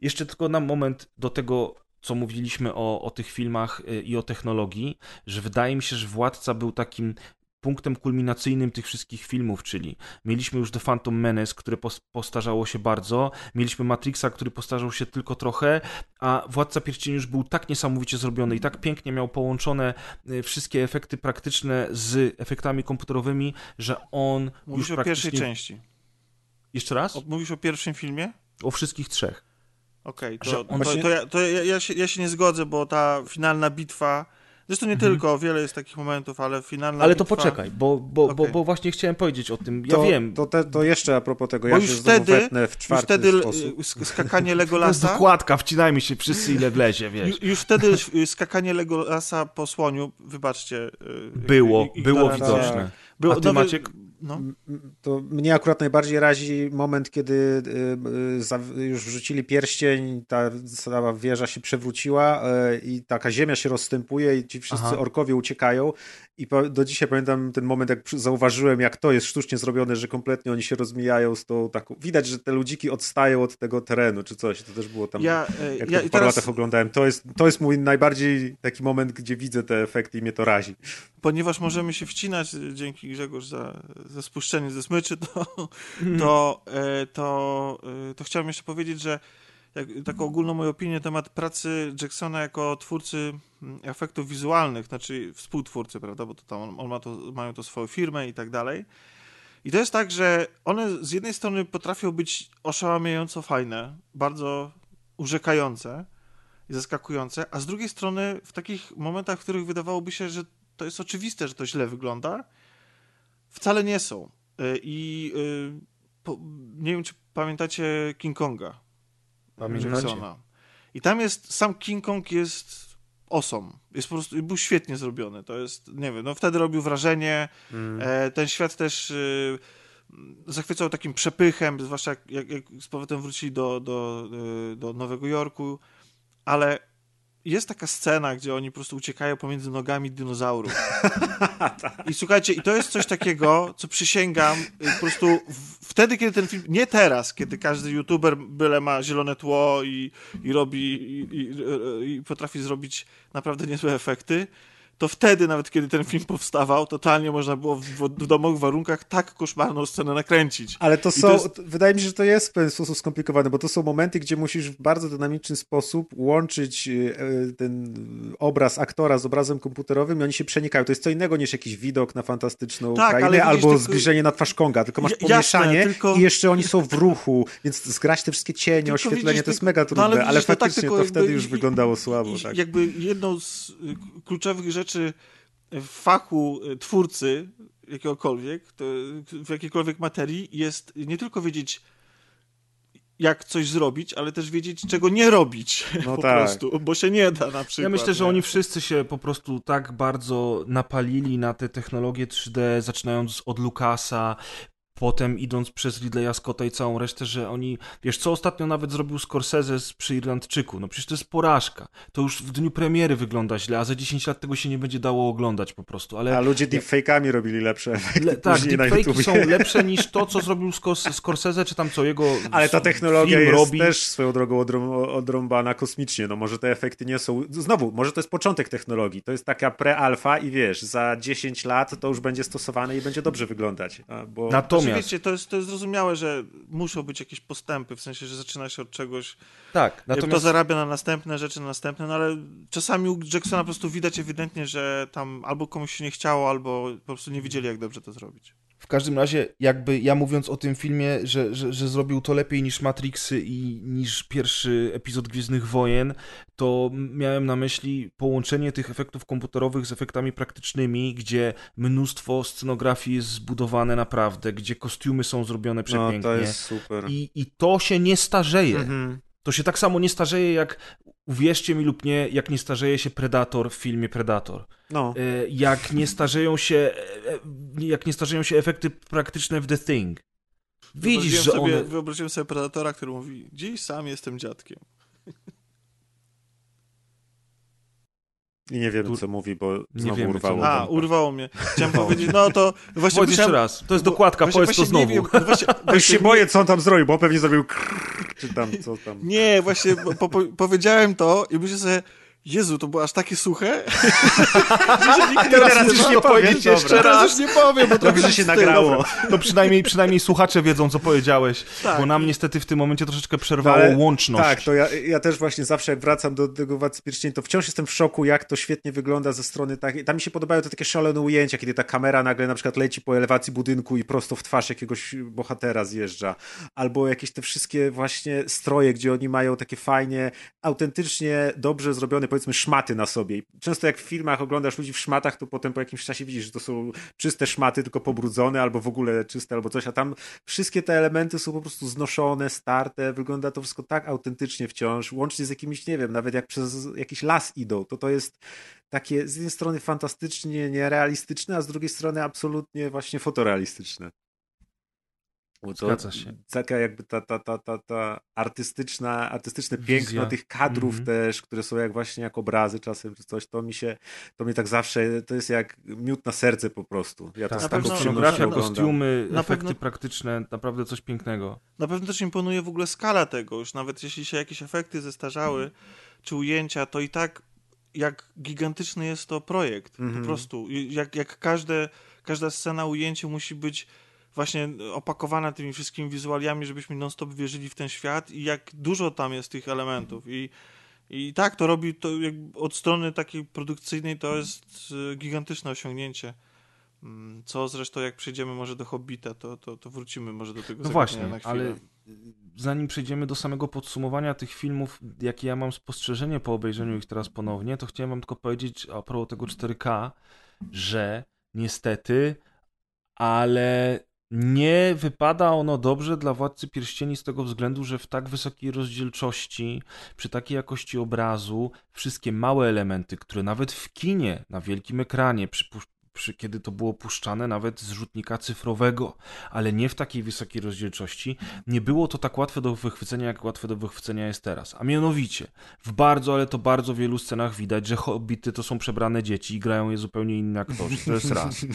jeszcze tylko na moment do tego co mówiliśmy o, o tych filmach y, i o technologii, że wydaje mi się, że Władca był takim punktem kulminacyjnym tych wszystkich filmów, czyli mieliśmy już The Phantom Menace, które postarzało się bardzo, mieliśmy Matrixa, który postarzał się tylko trochę, a Władca Pierścieni już był tak niesamowicie zrobiony i tak pięknie miał połączone y, wszystkie efekty praktyczne z efektami komputerowymi, że on Mówisz już o pierwszej części. Jeszcze raz? Mówisz o pierwszym filmie? O wszystkich trzech. Okej, okay, to, to, to, ja, to ja, ja, się, ja się nie zgodzę, bo ta finalna bitwa. Zresztą nie mhm. tylko, wiele jest takich momentów, ale finalna Ale bitwa... to poczekaj, bo, bo, okay. bo, bo, właśnie chciałem powiedzieć o tym. Ja to, wiem. To, te, to jeszcze a propos tego, bo ja już się wtedy, w czwarty już wtedy sposób. skakanie Legolasa... To jest dokładka, wcinajmy się wszyscy ile wlezie, wiesz. Już, już wtedy skakanie Legolasa po słoniu, wybaczcie... Y, było, było widoczne. Było, a ty, no, Maciek? No. to mnie akurat najbardziej razi moment, kiedy y, y, już wrzucili pierścień, ta cała wieża się przewróciła y, i taka ziemia się rozstępuje i ci wszyscy Aha. orkowie uciekają i do dzisiaj pamiętam ten moment, jak zauważyłem, jak to jest sztucznie zrobione, że kompletnie oni się rozmijają z tą taką... Widać, że te ludziki odstają od tego terenu, czy coś. To też było tam, ja, jak ja, to w paru teraz... latach oglądałem. To jest, to jest mój najbardziej taki moment, gdzie widzę te efekty i mnie to razi. Ponieważ możemy się wcinać, dzięki Grzegorz za, za spuszczenie ze smyczy, to, mm. to, e, to, e, to chciałem jeszcze powiedzieć, że jak, taką ogólną moją opinię na temat pracy Jacksona jako twórcy mm, efektów wizualnych, znaczy współtwórcy, prawda, bo to tam on, on ma to, mają to swoją firmę i tak dalej. I to jest tak, że one z jednej strony potrafią być oszałamiająco fajne, bardzo urzekające i zaskakujące, a z drugiej strony w takich momentach, w których wydawałoby się, że to jest oczywiste, że to źle wygląda, wcale nie są. Y, I y, nie wiem, czy pamiętacie King Konga. Jacksona. I tam jest, sam King Kong jest awesome. Jest po prostu, był świetnie zrobiony. To jest, nie wiem, no wtedy robił wrażenie. Mm. E, ten świat też y, zachwycał takim przepychem, zwłaszcza jak, jak, jak z powrotem wrócili do, do, do Nowego Jorku, ale jest taka scena, gdzie oni po prostu uciekają pomiędzy nogami dinozaurów. I słuchajcie, i to jest coś takiego, co przysięgam, y, po prostu w, wtedy, kiedy ten film, nie teraz, kiedy każdy youtuber byle ma zielone tło i, i robi, i, i, i potrafi zrobić naprawdę niezłe efekty, to wtedy, nawet kiedy ten film powstawał, totalnie można było w, w domowych warunkach tak koszmarną scenę nakręcić. Ale to I są, to jest... wydaje mi się, że to jest w pewien sposób skomplikowane, bo to są momenty, gdzie musisz w bardzo dynamiczny sposób łączyć e, ten obraz aktora z obrazem komputerowym i oni się przenikają. To jest co innego niż jakiś widok na fantastyczną tak, krainę albo tylko... zbliżenie na twarz Konga, tylko masz pomieszanie Jasne, tylko... i jeszcze oni są w ruchu, więc zgrać te wszystkie cienie, tylko oświetlenie, widzisz, to jest mega no, trudne, no, ale, ale tak faktycznie to, tak, to wtedy już wyglądało słabo. Tak. Jakby jedną z y, kluczowych rzeczy rzeczy w fachu e, twórcy jakiegokolwiek, w jakiejkolwiek materii jest nie tylko wiedzieć, jak coś zrobić, ale też wiedzieć, czego nie robić no po tak. prostu, bo się nie da na przykład. Ja myślę, nie? że oni wszyscy się po prostu tak bardzo napalili na te technologie 3D, zaczynając od Lucasa, potem idąc przez Ridleya Scotta i całą resztę, że oni, wiesz, co ostatnio nawet zrobił Scorsese przy Irlandczyku, no przecież to jest porażka. To już w dniu premiery wygląda źle, a za 10 lat tego się nie będzie dało oglądać po prostu. Ale, a ludzie deepfake'ami robili lepsze efekty Le, Tak, deepfake'i są lepsze niż to, co zrobił Scorsese, czy tam co jego Ale ta technologia jest robi. też swoją drogą odrąbana kosmicznie, no może te efekty nie są, znowu, może to jest początek technologii, to jest taka pre-alfa i wiesz, za 10 lat to już będzie stosowane i będzie dobrze wyglądać. Bo... Natomiast Natomiast... Wiecie, to jest, to jest zrozumiałe, że muszą być jakieś postępy, w sensie, że zaczyna się od czegoś. Tak, natomiast... To zarabia na następne rzeczy, na następne, no ale czasami u Jacksona po prostu widać ewidentnie, że tam albo komuś się nie chciało, albo po prostu nie widzieli, jak dobrze to zrobić. W każdym razie, jakby ja mówiąc o tym filmie, że, że, że, zrobił to lepiej niż Matrixy i niż pierwszy epizod Gwiezdnych Wojen, to miałem na myśli połączenie tych efektów komputerowych z efektami praktycznymi, gdzie mnóstwo scenografii jest zbudowane naprawdę, gdzie kostiumy są zrobione przepięknie. No, to jest super. I, i to się nie starzeje. Mhm. To się tak samo nie starzeje jak uwierzcie mi lub nie, jak nie starzeje się Predator w filmie Predator. No. E, jak nie starzeją się e, e, jak nie starzeją się efekty praktyczne w The Thing. Widzisz, że sobie, one... Wyobraziłem sobie Predatora, który mówi, dziś sam jestem dziadkiem. I nie wiem, co mówi, bo znowu wiemy, urwało. A, urwało mnie. Chciałem powiedzieć, no to właśnie Powiedz jeszcze raz. To jest dokładka, właśnie, powiedz to znowu. Wiem, właśnie, Już się boję, co on tam zrobił, bo pewnie zrobił krrr, czy tam, co tam. Nie, właśnie po, po, powiedziałem to i myślę sobie, Jezu, to było aż takie suche, że nikt nie teraz już nie powiem, jeszcze raz. już nie powiem, bo że się nagrało. To przynajmniej, przynajmniej słuchacze wiedzą, co powiedziałeś, tak. bo nam niestety w tym momencie troszeczkę przerwało Ale, łączność. Tak, to ja, ja też właśnie zawsze jak wracam do tego Władcy Pierścieni, to wciąż jestem w szoku, jak to świetnie wygląda ze strony tak. Tam mi się podobają te takie szalone ujęcia, kiedy ta kamera nagle na przykład leci po elewacji budynku i prosto w twarz jakiegoś bohatera zjeżdża. Albo jakieś te wszystkie właśnie stroje, gdzie oni mają takie fajnie, autentycznie dobrze zrobione powiedzmy szmaty na sobie. Często jak w filmach oglądasz ludzi w szmatach, to potem po jakimś czasie widzisz, że to są czyste szmaty, tylko pobrudzone, albo w ogóle czyste, albo coś, a tam wszystkie te elementy są po prostu znoszone, starte, wygląda to wszystko tak autentycznie wciąż, łącznie z jakimiś, nie wiem, nawet jak przez jakiś las idą, to to jest takie z jednej strony fantastycznie nierealistyczne, a z drugiej strony absolutnie właśnie fotorealistyczne. Bo to Zgadza się. Taka jakby ta, ta, ta, ta, ta artystyczna, artystyczne Wizja. piękno tych kadrów Mhm. też, które są jak właśnie jak obrazy czasem czy coś, to mi się, to mnie tak zawsze, to jest jak miód na serce po prostu. Ja to Tak, z Na taką scenografia, kostiumy, Na efekty pewno- praktyczne, naprawdę coś pięknego. Na pewno też imponuje w ogóle skala tego, już nawet jeśli się jakieś efekty zestarzały, czy ujęcia, to i tak jak gigantyczny jest to projekt, Mhm. po prostu. I Jak, jak każde, każda scena, ujęcie musi być właśnie opakowana tymi wszystkimi wizualiami, żebyśmy non-stop wierzyli w ten świat i jak dużo tam jest tych elementów. I, i tak, to robi to od strony takiej produkcyjnej to jest e, gigantyczne osiągnięcie. Mm, Co zresztą jak przejdziemy może do Hobbita, to, to, to wrócimy może do tego No właśnie, na chwilę. ale zanim przejdziemy do samego podsumowania tych filmów, jakie ja mam spostrzeżenie po obejrzeniu ich teraz ponownie, to chciałem wam tylko powiedzieć a propos tego 4K, że niestety, ale nie wypada ono dobrze dla Władcy Pierścieni z tego względu, że w tak wysokiej rozdzielczości, przy takiej jakości obrazu, wszystkie małe elementy, które nawet w kinie, na wielkim ekranie, przy, przy, kiedy to było puszczane nawet z rzutnika cyfrowego, ale nie w takiej wysokiej rozdzielczości, nie było to tak łatwe do wychwycenia, jak łatwe do wychwycenia jest teraz. A mianowicie, w bardzo, ale to bardzo wielu scenach widać, że hobbity to są przebrane dzieci i grają je zupełnie inne aktorzy. To jest raz.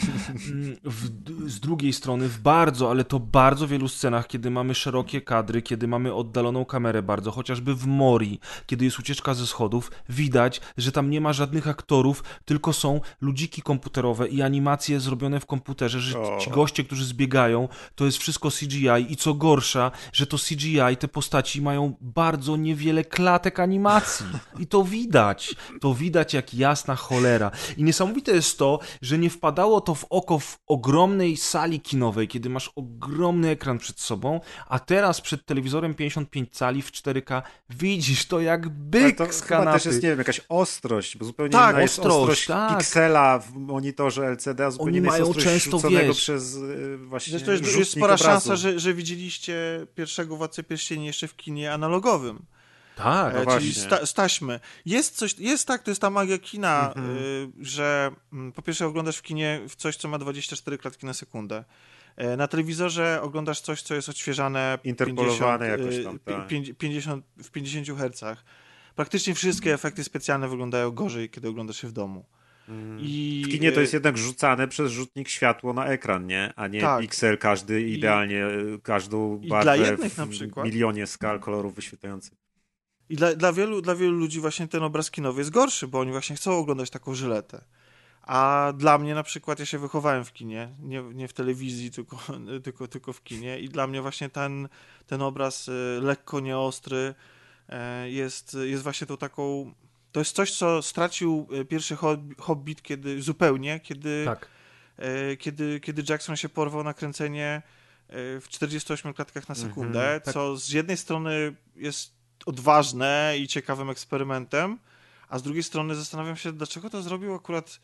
W, z drugiej strony, w bardzo, ale to bardzo wielu scenach, kiedy mamy szerokie kadry, kiedy mamy oddaloną kamerę bardzo, chociażby w Mori, kiedy jest ucieczka ze schodów, widać, że tam nie ma żadnych aktorów, tylko są ludziki komputerowe i animacje zrobione w komputerze, że ci goście, którzy zbiegają, to jest wszystko CGI i co gorsza, że to CGI, te postaci mają bardzo niewiele klatek animacji i to widać, to widać jak jasna cholera. I niesamowite jest to, że nie wpadało to w oko w ogromnej sali kinowej, kiedy masz ogromny ekran przed sobą, a teraz przed telewizorem 55 cali w 4K widzisz to jak byk to z chyba kanapy. też jest, nie wiem, jakaś ostrość, bo zupełnie Tak, inna jest ostrość, ostrość tak. piksela w monitorze LCD, a zupełnie Oni mają często, rzuconego wiesz, przez y, właśnie Zresztą jest, jest spora obrazu. szansa, że, że widzieliście pierwszego Władcę Pierścieni jeszcze w kinie analogowym. Tak, E, no czyli właśnie. sta, z taśmy. Jest coś, jest tak, to jest ta magia kina, Mhm. y, że mm, po pierwsze oglądasz w kinie w coś, co ma 24 klatki na sekundę. E, Na telewizorze oglądasz coś, co jest odświeżane Interpolowane 50, jakoś tam, y, tak. pięć- 50, w 50 Hz. Praktycznie wszystkie efekty specjalne wyglądają gorzej, kiedy oglądasz je w domu. I, W kinie to y, jest jednak rzucane przez rzutnik światło na ekran, nie? A nie Tak. piksel każdy idealnie, y, każdą i barwę dla jednych w na przykład- milionie skal kolorów wyświetlających. I dla, dla, wielu, dla wielu ludzi właśnie ten obraz kinowy jest gorszy, bo oni właśnie chcą oglądać taką żyletę. A dla mnie na przykład, ja się wychowałem w kinie, nie, nie w telewizji, tylko, tylko, tylko w kinie i dla mnie właśnie ten, ten obraz y, lekko nieostry e, jest, jest właśnie tą taką... To jest coś, co stracił y, pierwszy Hob- Hobbit kiedy, zupełnie, kiedy, tak. e, kiedy, kiedy Jackson się porwał na kręcenie e, w 48 klatkach na sekundę, tak. co z jednej strony jest odważne i ciekawym eksperymentem, a z drugiej strony zastanawiam się, dlaczego to zrobił akurat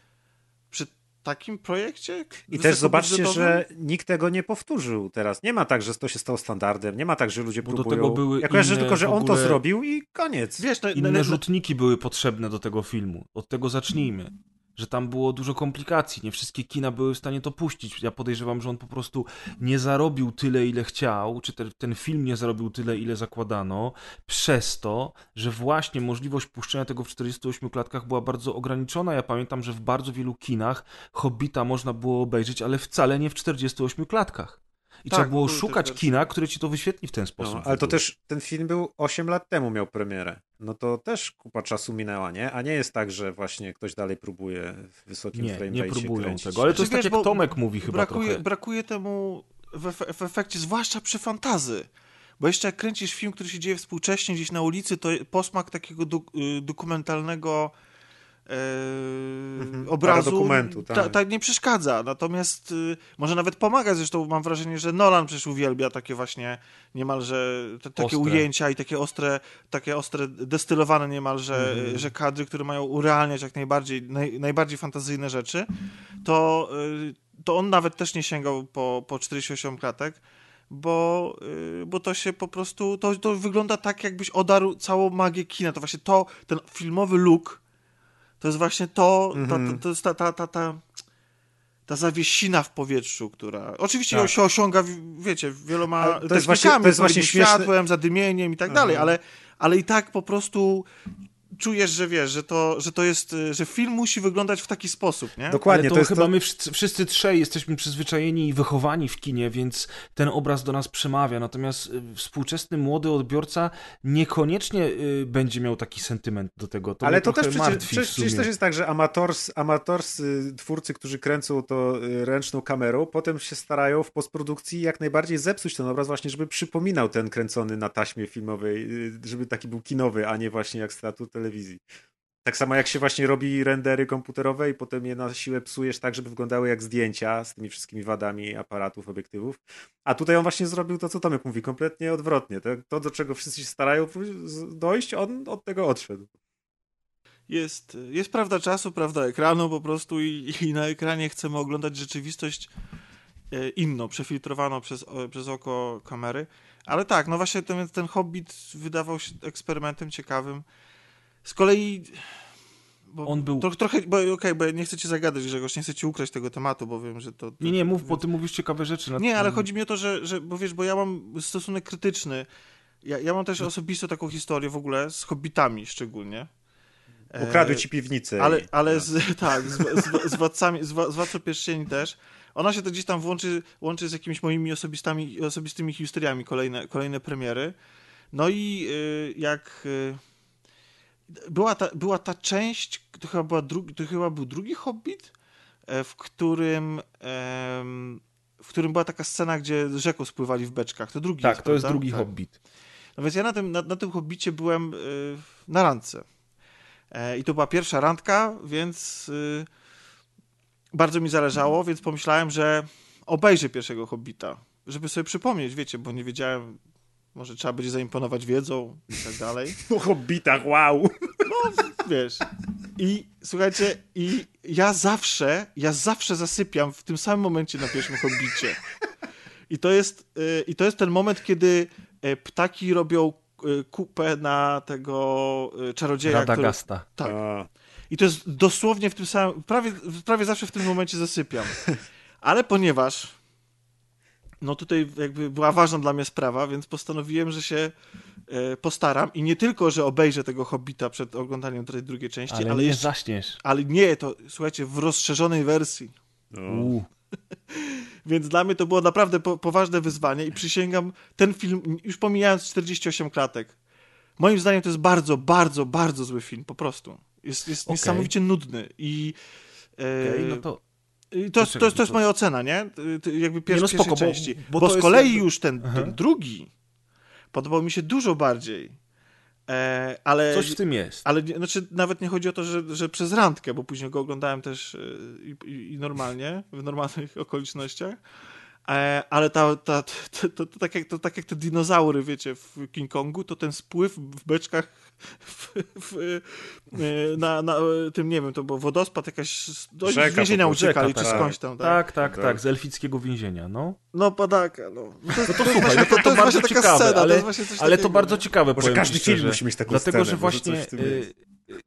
przy takim projekcie. I też zobaczcie, że nikt tego nie powtórzył teraz. Nie ma tak, że to się stało standardem, nie ma tak, że ludzie Bo do próbują... tego były ja kojarzę tylko, że on to zrobił i koniec. Wiesz, no, Inne no, no, rzutniki były potrzebne do tego filmu. Od tego zacznijmy. Że tam było dużo komplikacji, nie wszystkie kina były w stanie to puścić. Ja podejrzewam, że on po prostu nie zarobił tyle, ile chciał, czy ten, ten film nie zarobił tyle, ile zakładano, przez to, że właśnie możliwość puszczenia tego w 48 klatkach była bardzo ograniczona. Ja pamiętam, że w bardzo wielu kinach Hobbita można było obejrzeć, ale wcale nie w 48 klatkach. I Tak, trzeba było szukać kina, które ci to wyświetli w ten sposób. No, ale to też ten film był 8 lat temu miał premierę. No to też kupa czasu minęła, nie? A nie jest tak, że właśnie ktoś dalej próbuje w wysokim Nie, frame nie rate'cie próbują kręcić. tego, ale to jest Znaczy, tak wiesz, jak bo Tomek mówi chyba brakuje, trochę. brakuje temu w, w efekcie, zwłaszcza przy fantazy. Bo jeszcze jak kręcisz film, który się dzieje współcześnie gdzieś na ulicy, to posmak takiego dok- y, dokumentalnego e, obrazu dokumentu, tak. ta, ta nie przeszkadza. Natomiast y, może nawet pomaga. Zresztą mam wrażenie, że Nolan przecież uwielbia takie właśnie niemalże te, takie Ostre. ujęcia i takie ostre, takie ostre, destylowane niemalże Mhm. że kadry, które mają urealniać jak najbardziej, naj, najbardziej fantazyjne rzeczy. To, y, to on nawet też nie sięgał po, po 48 klatek. Bo, y, bo to się po prostu, to, to wygląda tak, jakbyś odarł całą magię kina. To właśnie to, ten filmowy look, to jest właśnie to, ta, Mhm. ta, to jest ta, ta, ta, ta, ta zawiesina w powietrzu, która oczywiście Tak. ją się osiąga, wiecie, wieloma Ale to jest technikami, właśnie- to jest właśnie śmieszne- światłem, zadymieniem i tak dalej, Mhm. ale, ale i tak po prostu czujesz, że wiesz, że to, że to jest, y, że film musi wyglądać w taki sposób, nie? Dokładnie, Ale to, to jest chyba to... my wszyscy, wszyscy trzej jesteśmy przyzwyczajeni i wychowani w kinie, więc ten obraz do nas przemawia. Natomiast y, współczesny młody odbiorca niekoniecznie y, będzie miał taki sentyment do tego. To Ale to też przecież, przecież, przecież też jest tak, że amators, amatorscy twórcy, którzy kręcą to y, ręczną kamerą, potem się starają w postprodukcji jak najbardziej zepsuć ten obraz właśnie, żeby przypominał ten kręcony na taśmie filmowej, y, żeby taki był kinowy, a nie właśnie jak z teatru telewizji. Tak samo jak się właśnie robi rendery komputerowe i potem je na siłę psujesz tak, żeby wyglądały jak zdjęcia z tymi wszystkimi wadami aparatów, obiektywów. A tutaj on właśnie zrobił to, co Tomek mówi, kompletnie odwrotnie. To, to do czego wszyscy się starają dojść, on od tego odszedł. Jest, jest prawda czasu, prawda ekranu po prostu i, i na ekranie chcemy oglądać rzeczywistość e, inną, przefiltrowaną przez, przez oko kamery. Ale tak, no właśnie ten, ten Hobbit wydawał się eksperymentem ciekawym. Z kolei... Bo On był- Trochę, trochę bo, okej, bo nie chcę ci zagadać, Grzegorz, nie chcę ci ukraść tego tematu, bo wiem, że to... to Nie, nie, mów, bo więc- ty mówisz ciekawe rzeczy. na- nie, ale na- chodzi mi o to, że, że bo wiesz, bo ja mam stosunek krytyczny. Ja, ja mam też osobistą taką historię w ogóle z hobbitami szczególnie. E, Ukradły ci piwnicę. Ale, i- ale no. z, tak, z, z, z władcami, z, wła- z władcą pierścieni też. Ona się to gdzieś tam włączy, łączy z jakimiś moimi osobistymi historiami, kolejne, kolejne premiery. No i y, jak y, była, ta, była ta część, to chyba, była drugi, to chyba był drugi Hobbit, e, w którym w którym była taka scena, gdzie rzeką spływali w beczkach. To drugi Tak, to jest drugi Tak. Hobbit. No więc ja na tym, na, na tym hobbicie byłem y, na randce. E, I to była pierwsza randka, więc bardzo mi zależało, więc pomyślałem, że obejrzę pierwszego hobbita, żeby sobie przypomnieć, wiecie, bo nie wiedziałem, może trzeba będzie zaimponować wiedzą i tak dalej. O hobbitach, wow! Wiesz. I słuchajcie, i ja zawsze, ja zawsze zasypiam w tym samym momencie na pierwszym hobbicie. I to jest, y, i to jest ten moment, kiedy y, ptaki robią y, kupę na tego y, czarodzieja, który, Radagasta. tak. A, I to jest dosłownie w tym samym, prawie, prawie zawsze w tym momencie zasypiam. Ale ponieważ no tutaj jakby była ważna dla mnie sprawa, więc postanowiłem, że się e, postaram i nie tylko, że obejrzę tego Hobbita przed oglądaniem tej drugiej części, Ale, ale, nie jeszcze, zaśniesz. ale nie, to słuchajcie, w rozszerzonej wersji. no. Więc dla mnie to było naprawdę po, poważne wyzwanie i przysięgam, ten film, już pomijając 48 klatek, moim zdaniem to jest bardzo, bardzo, bardzo zły film, po prostu. Jest, jest Okej. niesamowicie nudny i e, Okej, no to I to, jest, to, jest, to jest moja ocena, nie? Jakby pier, Nie, no spoko, bo- części. bo Bo, to z kolei jakby- już ten, ten drugi podobał mi się dużo bardziej. E, ale, coś w tym jest. ale znaczy, nawet nie chodzi o to, że, że przez randkę, bo później go oglądałem też y, i, i, i normalnie, w normalnych okolicznościach. E, ale ta, ta, to, to, to, tak jak, to tak jak te dinozaury, wiecie, w King Kongu, to ten spływ w beczkach w, w, y, na, na tym, nie wiem, to był wodospad, jakaś... Dość z Rzeka więzienia uciekali, czy tak. skądś tam, tak? Tak, tak, Tak. tak, z elfickiego więzienia, no. No padaka, no. no to, No to to jest słuchaj, właśnie, no to, to, to, jest bardzo właśnie ciekawe, scena, to ale, właśnie coś ale to takiego, bardzo nie? ciekawe, Może powiem każdy film musi mieć taką Dlatego, scenę, że może coś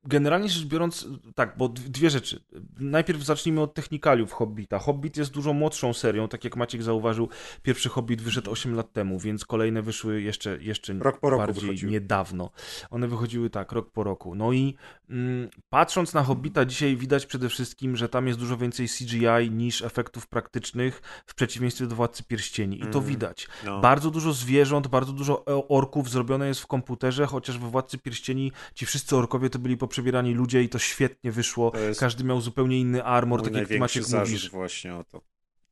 generalnie rzecz biorąc, tak, bo dwie rzeczy. Najpierw zacznijmy od technikaliów Hobbita. Hobbit jest dużo młodszą serią, tak jak Maciek zauważył, pierwszy Hobbit wyszedł 8 lat temu, więc kolejne wyszły jeszcze, jeszcze Rok po roku bardziej wychodziły. niedawno. One wychodziły tak, rok po roku. No i mm, patrząc na Hobbita dzisiaj widać przede wszystkim, że tam jest dużo więcej CGI niż efektów praktycznych w przeciwieństwie do Władcy Pierścieni. I to Mhm. widać. No. Bardzo dużo zwierząt, bardzo dużo orków zrobione jest w komputerze, chociaż we Władcy Pierścieni ci wszyscy orkowie to byli poprzebierani ludzie i to świetnie wyszło. To Każdy miał zupełnie inny armor, tak jak Maciek mówisz. właśnie o to.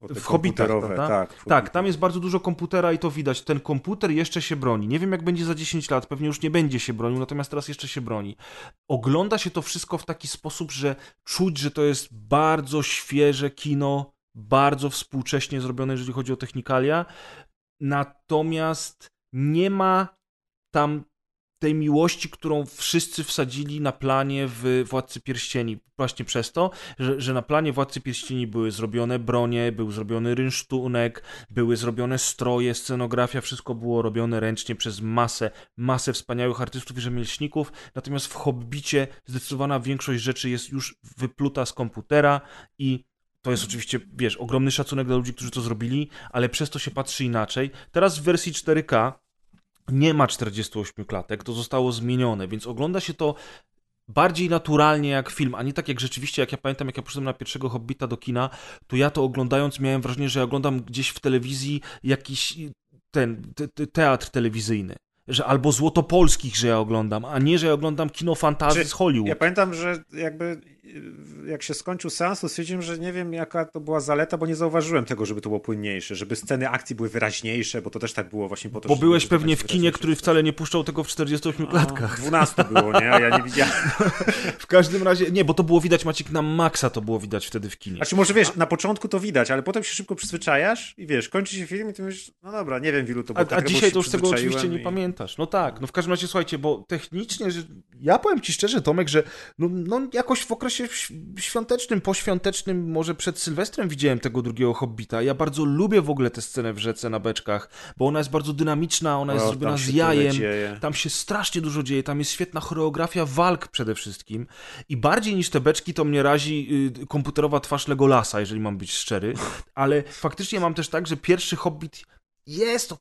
O w Hobbitach, prawda? tak, w tak, tam jest bardzo dużo komputera i to widać. Ten komputer jeszcze się broni. Nie wiem, jak będzie za 10 lat, pewnie już nie będzie się bronił, natomiast teraz jeszcze się broni. Ogląda się to wszystko w taki sposób, że czuć, że to jest bardzo świeże kino, bardzo współcześnie zrobione, jeżeli chodzi o technikalia. Natomiast nie ma tam tej miłości, którą wszyscy wsadzili na planie w Władcy Pierścieni. Właśnie przez to, że, że na planie Władcy Pierścieni były zrobione bronie, był zrobiony rynsztunek, były zrobione stroje, scenografia, wszystko było robione ręcznie przez masę, masę wspaniałych artystów i rzemieślników, natomiast w Hobbicie zdecydowana większość rzeczy jest już wypluta z komputera i to jest oczywiście, wiesz, ogromny szacunek dla ludzi, którzy to zrobili, ale przez to się patrzy inaczej. Teraz w wersji 4K nie ma 48 klatek, to zostało zmienione, więc ogląda się to bardziej naturalnie jak film, a nie tak jak rzeczywiście, jak ja pamiętam, jak ja poszedłem na pierwszego Hobbita do kina, to ja to oglądając miałem wrażenie, że ja oglądam gdzieś w telewizji jakiś ten te, te, teatr telewizyjny. Że albo Złotopolskich, że ja oglądam, a nie, że ja oglądam kino fantazy Czy- z Hollywood. Ja pamiętam, że jakby y, jak się skończył seans, to stwierdziłem, że nie wiem jaka to była zaleta, bo nie zauważyłem tego, żeby to było płynniejsze, żeby sceny akcji były wyraźniejsze, bo to też tak było właśnie po to, Bo byłeś pewnie w kinie, który wcale nie puszczał tego w 48 klatkach. 12 było, nie? A ja nie widziałem. W każdym razie, nie, bo to było widać, Maciek, na maksa to było widać wtedy w kinie. Znaczy może wiesz, na początku to widać, ale potem się szybko przyzwyczajasz i wiesz, kończy się film i ty myślisz, no dobra, nie wiem w ilu to A, było. a tak, bo dzisiaj to już tego oczywiście nie i- pamiętasz. No tak, no w każdym razie słuchajcie, bo technicznie, że ja powiem ci szczerze, Tomek, że no, no jakoś w okresie ś- świątecznym, poświątecznym, może przed Sylwestrem widziałem tego drugiego Hobbita. Ja bardzo lubię w ogóle tę scenę w rzece na beczkach, bo ona jest bardzo dynamiczna, ona jest O, zrobiona z jajem. Tam się strasznie dużo dzieje, tam jest świetna choreografia walk przede wszystkim i bardziej niż te beczki to mnie razi y, komputerowa twarz Legolasa, jeżeli mam być szczery, ale faktycznie mam też tak, że pierwszy Hobbit jest,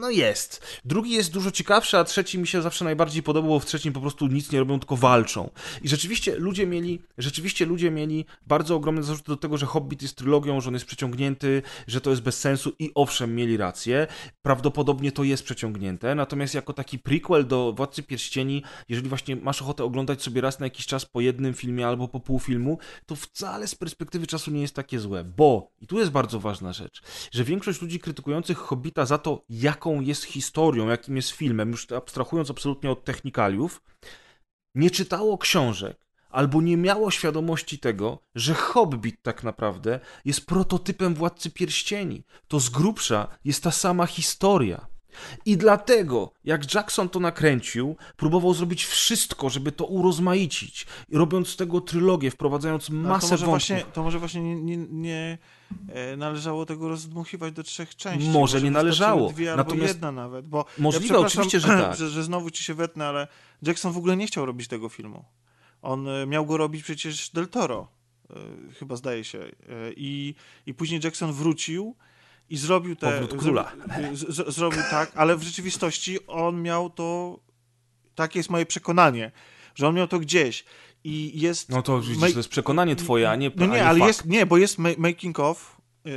no jest. Drugi jest dużo ciekawszy, a trzeci mi się zawsze najbardziej podobał, bo w trzecim po prostu nic nie robią, tylko walczą. I rzeczywiście ludzie mieli, rzeczywiście ludzie mieli bardzo ogromne zarzuty do tego, że Hobbit jest trylogią, że on jest przeciągnięty, że to jest bez sensu i owszem, mieli rację. Prawdopodobnie to jest przeciągnięte, natomiast jako taki prequel do Władcy Pierścieni, jeżeli właśnie masz ochotę oglądać sobie raz na jakiś czas po jednym filmie albo po pół filmu, to wcale z perspektywy czasu nie jest takie złe, bo, i tu jest bardzo ważna rzecz, że większość ludzi krytykujących Za to, jaką jest historią, jakim jest filmem, już abstrahując absolutnie od technikaliów, nie czytało książek albo nie miało świadomości tego, że Hobbit tak naprawdę jest prototypem Władcy Pierścieni. To z grubsza jest ta sama historia. I dlatego, jak Jackson to nakręcił, próbował zrobić wszystko, żeby to urozmaicić, robiąc z tego trylogię, wprowadzając No, masę to może wątków. właśnie, to może właśnie nie, nie, nie e, należało tego rozdmuchiwać do trzech części. Może nie wystarczyły należało. Dwie albo Natomiast- jedna nawet, bo Możliwe, ja oczywiście, że tak. że, że znowu ci się wetnę, ale Jackson w ogóle nie chciał robić tego filmu. On e, miał go robić przecież Del Toro, e, chyba zdaje się. I, I później Jackson wrócił i zrobił te... Powrót króla. Z, z, zrobił tak, ale w rzeczywistości on miał to... Takie jest moje przekonanie, że on miał to gdzieś. I jest... No to widzisz, to jest przekonanie twoje, a nie no nie, ale fakt. jest, nie, bo jest ma- making of, yy,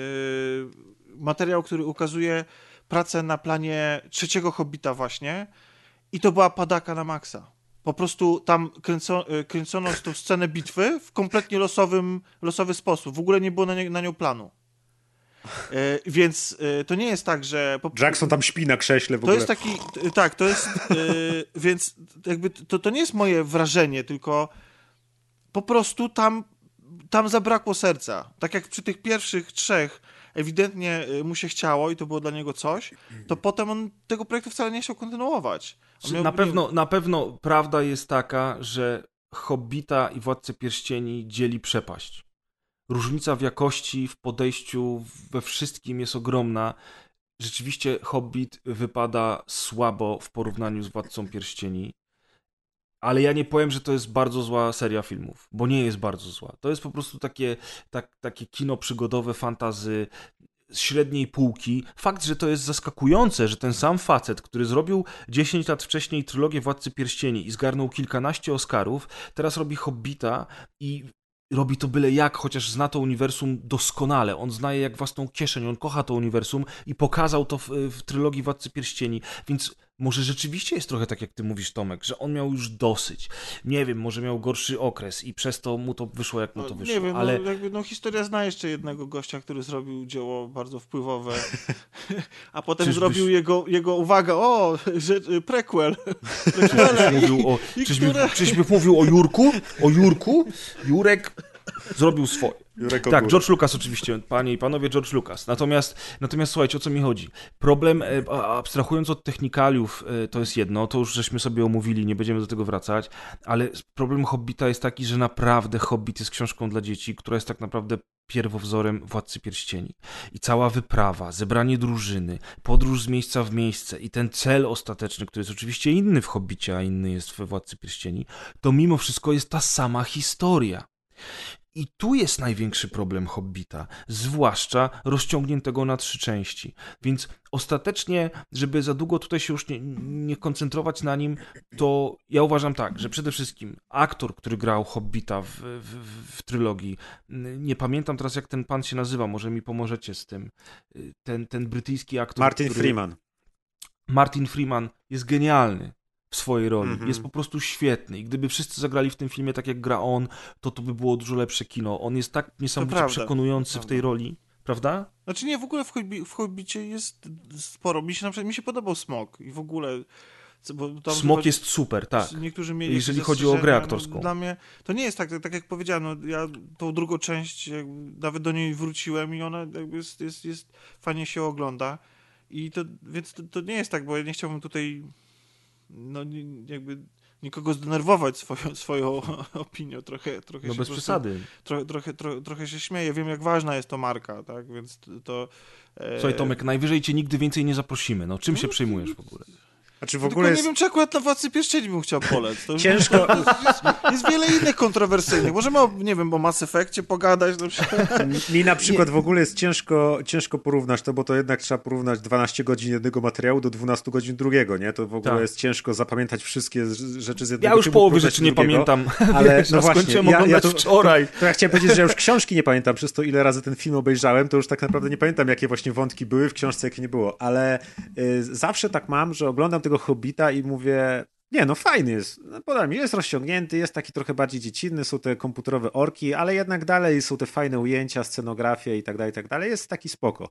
materiał, który ukazuje pracę na planie trzeciego Hobbita właśnie i to była padaka na maksa. Po prostu tam kręco, y, kręcono tą scenę bitwy w kompletnie losowym, losowy sposób. W ogóle nie było na, nie, na nią planu. Y, więc y, to nie jest tak, że... Jackson tam śpi na krześle w to ogóle. jest taki, tak, to jest, yy, więc jakby to, to nie jest moje wrażenie, tylko po prostu tam, tam zabrakło serca. Tak jak przy tych pierwszych trzech ewidentnie mu się chciało i to było dla niego coś, to potem on tego projektu wcale nie chciał kontynuować. On miał- Na pewno, na pewno prawda jest taka, że Hobbita i Władcę Pierścieni dzieli przepaść. Różnica w jakości, w podejściu, we wszystkim jest ogromna. Rzeczywiście Hobbit wypada słabo w porównaniu z Władcą Pierścieni. Ale ja nie powiem, że to jest bardzo zła seria filmów, bo nie jest bardzo zła. To jest po prostu takie, tak, takie kino przygodowe, fantazy z średniej półki. Fakt, że to jest zaskakujące, że ten sam facet, który zrobił 10 lat wcześniej trylogię Władcy Pierścieni i zgarnął kilkanaście Oscarów, teraz robi Hobbita i robi to byle jak, chociaż zna to uniwersum doskonale. On zna je jak własną kieszeń, on kocha to uniwersum i pokazał to w, w trylogii Władcy Pierścieni, więc może rzeczywiście jest trochę tak, jak ty mówisz, Tomek, że on miał już dosyć. Nie wiem, może miał gorszy okres i przez to mu to wyszło, jak mu to No, wyszło. nie wiem, ale no, jakby, no historia zna jeszcze jednego gościa, który zrobił dzieło bardzo wpływowe, a potem Czyżbyś- zrobił jego, jego uwaga, o, że, prequel. czyś mówił o, I czyś, które- mówił o Jurku? O Jurku? Jurek zrobił swoje. Tak, George Lucas oczywiście, panie i panowie, George Lucas. Natomiast, natomiast słuchajcie, o co mi chodzi? Problem, e, abstrahując od technikaliów, e, to jest jedno, to już żeśmy sobie omówili, nie będziemy do tego wracać, ale problem Hobbita jest taki, że naprawdę Hobbit jest książką dla dzieci, która jest tak naprawdę pierwowzorem Władcy Pierścieni. I cała wyprawa, zebranie drużyny, podróż z miejsca w miejsce i ten cel ostateczny, który jest oczywiście inny w Hobbicie, a inny jest we Władcy Pierścieni, to mimo wszystko jest ta sama historia. I tu jest największy problem Hobbita, zwłaszcza rozciągniętego na trzy części. Więc ostatecznie, żeby za długo tutaj się już nie, nie koncentrować na nim, to ja uważam tak, że przede wszystkim aktor, który grał Hobbita w, w, w, trylogii, nie pamiętam teraz jak ten pan się nazywa, może mi pomożecie z tym. Y, Ten, ten brytyjski aktor. Martin który... Freeman. Martin Freeman jest genialny w swojej roli. Mhm. Jest po prostu świetny. I gdyby wszyscy zagrali w tym filmie tak jak gra on, to to by było dużo lepsze kino. On jest tak niesamowicie prawda, przekonujący w tej roli. Prawda? Znaczy nie, w ogóle w, Hobbi, w Hobbicie jest sporo. Mi się, na przykład, mi się podobał Smok i w ogóle... Smok chyba- jest super, tak. Niektórzy mieli Jeżeli chodzi o grę zastrzeżenia, aktorską. No, dla mnie to nie jest tak, tak jak powiedziałem, no, ja tą drugą część nawet do niej wróciłem i ona jest, jest, jest fajnie się ogląda. I to, więc to, to nie jest tak, bo ja nie chciałbym tutaj no jakby nikogo zdenerwować swoją, swoją opinią. Trochę, trochę No bez prostu- przesady. Trochę, trochę, trochę, trochę się śmieję. Wiem, jak ważna jest to marka, tak? Więc to... to e, Słuchaj Tomek, najwyżej cię nigdy więcej nie zaprosimy. No czym się przejmujesz w ogóle? Znaczy w Tylko ogóle nie jest... wiem, czy akurat na Władcy Pierścieni bym chciał polec. To już- Ciężko- to Jest, jest wiele innych kontrowersyjnych. Możemy, o, nie wiem, o Mass Effectie pogadać. Na przykład. Mi na przykład w ogóle jest ciężko, ciężko porównać to, bo to jednak trzeba porównać 12 godzin jednego materiału do 12 godzin drugiego, nie? To w ogóle Tak. jest ciężko zapamiętać wszystkie rzeczy z jednego Ja już połowy rzeczy nie drugiego. pamiętam. Ale Wiesz, no właśnie, ja- ja oglądać to- wczoraj. To ja chciałem powiedzieć, że ja już książki nie pamiętam, przez to ile razy ten film obejrzałem, to już tak naprawdę nie pamiętam, jakie właśnie wątki były w książce, jakie nie było, ale y, zawsze tak mam, że oglądam tego Hobbita i mówię, nie no fajny jest, no, podoba mi, jest rozciągnięty, jest taki trochę bardziej dziecinny, są te komputerowe orki, ale jednak dalej są te fajne ujęcia, scenografia i tak dalej, i tak dalej, jest taki spoko.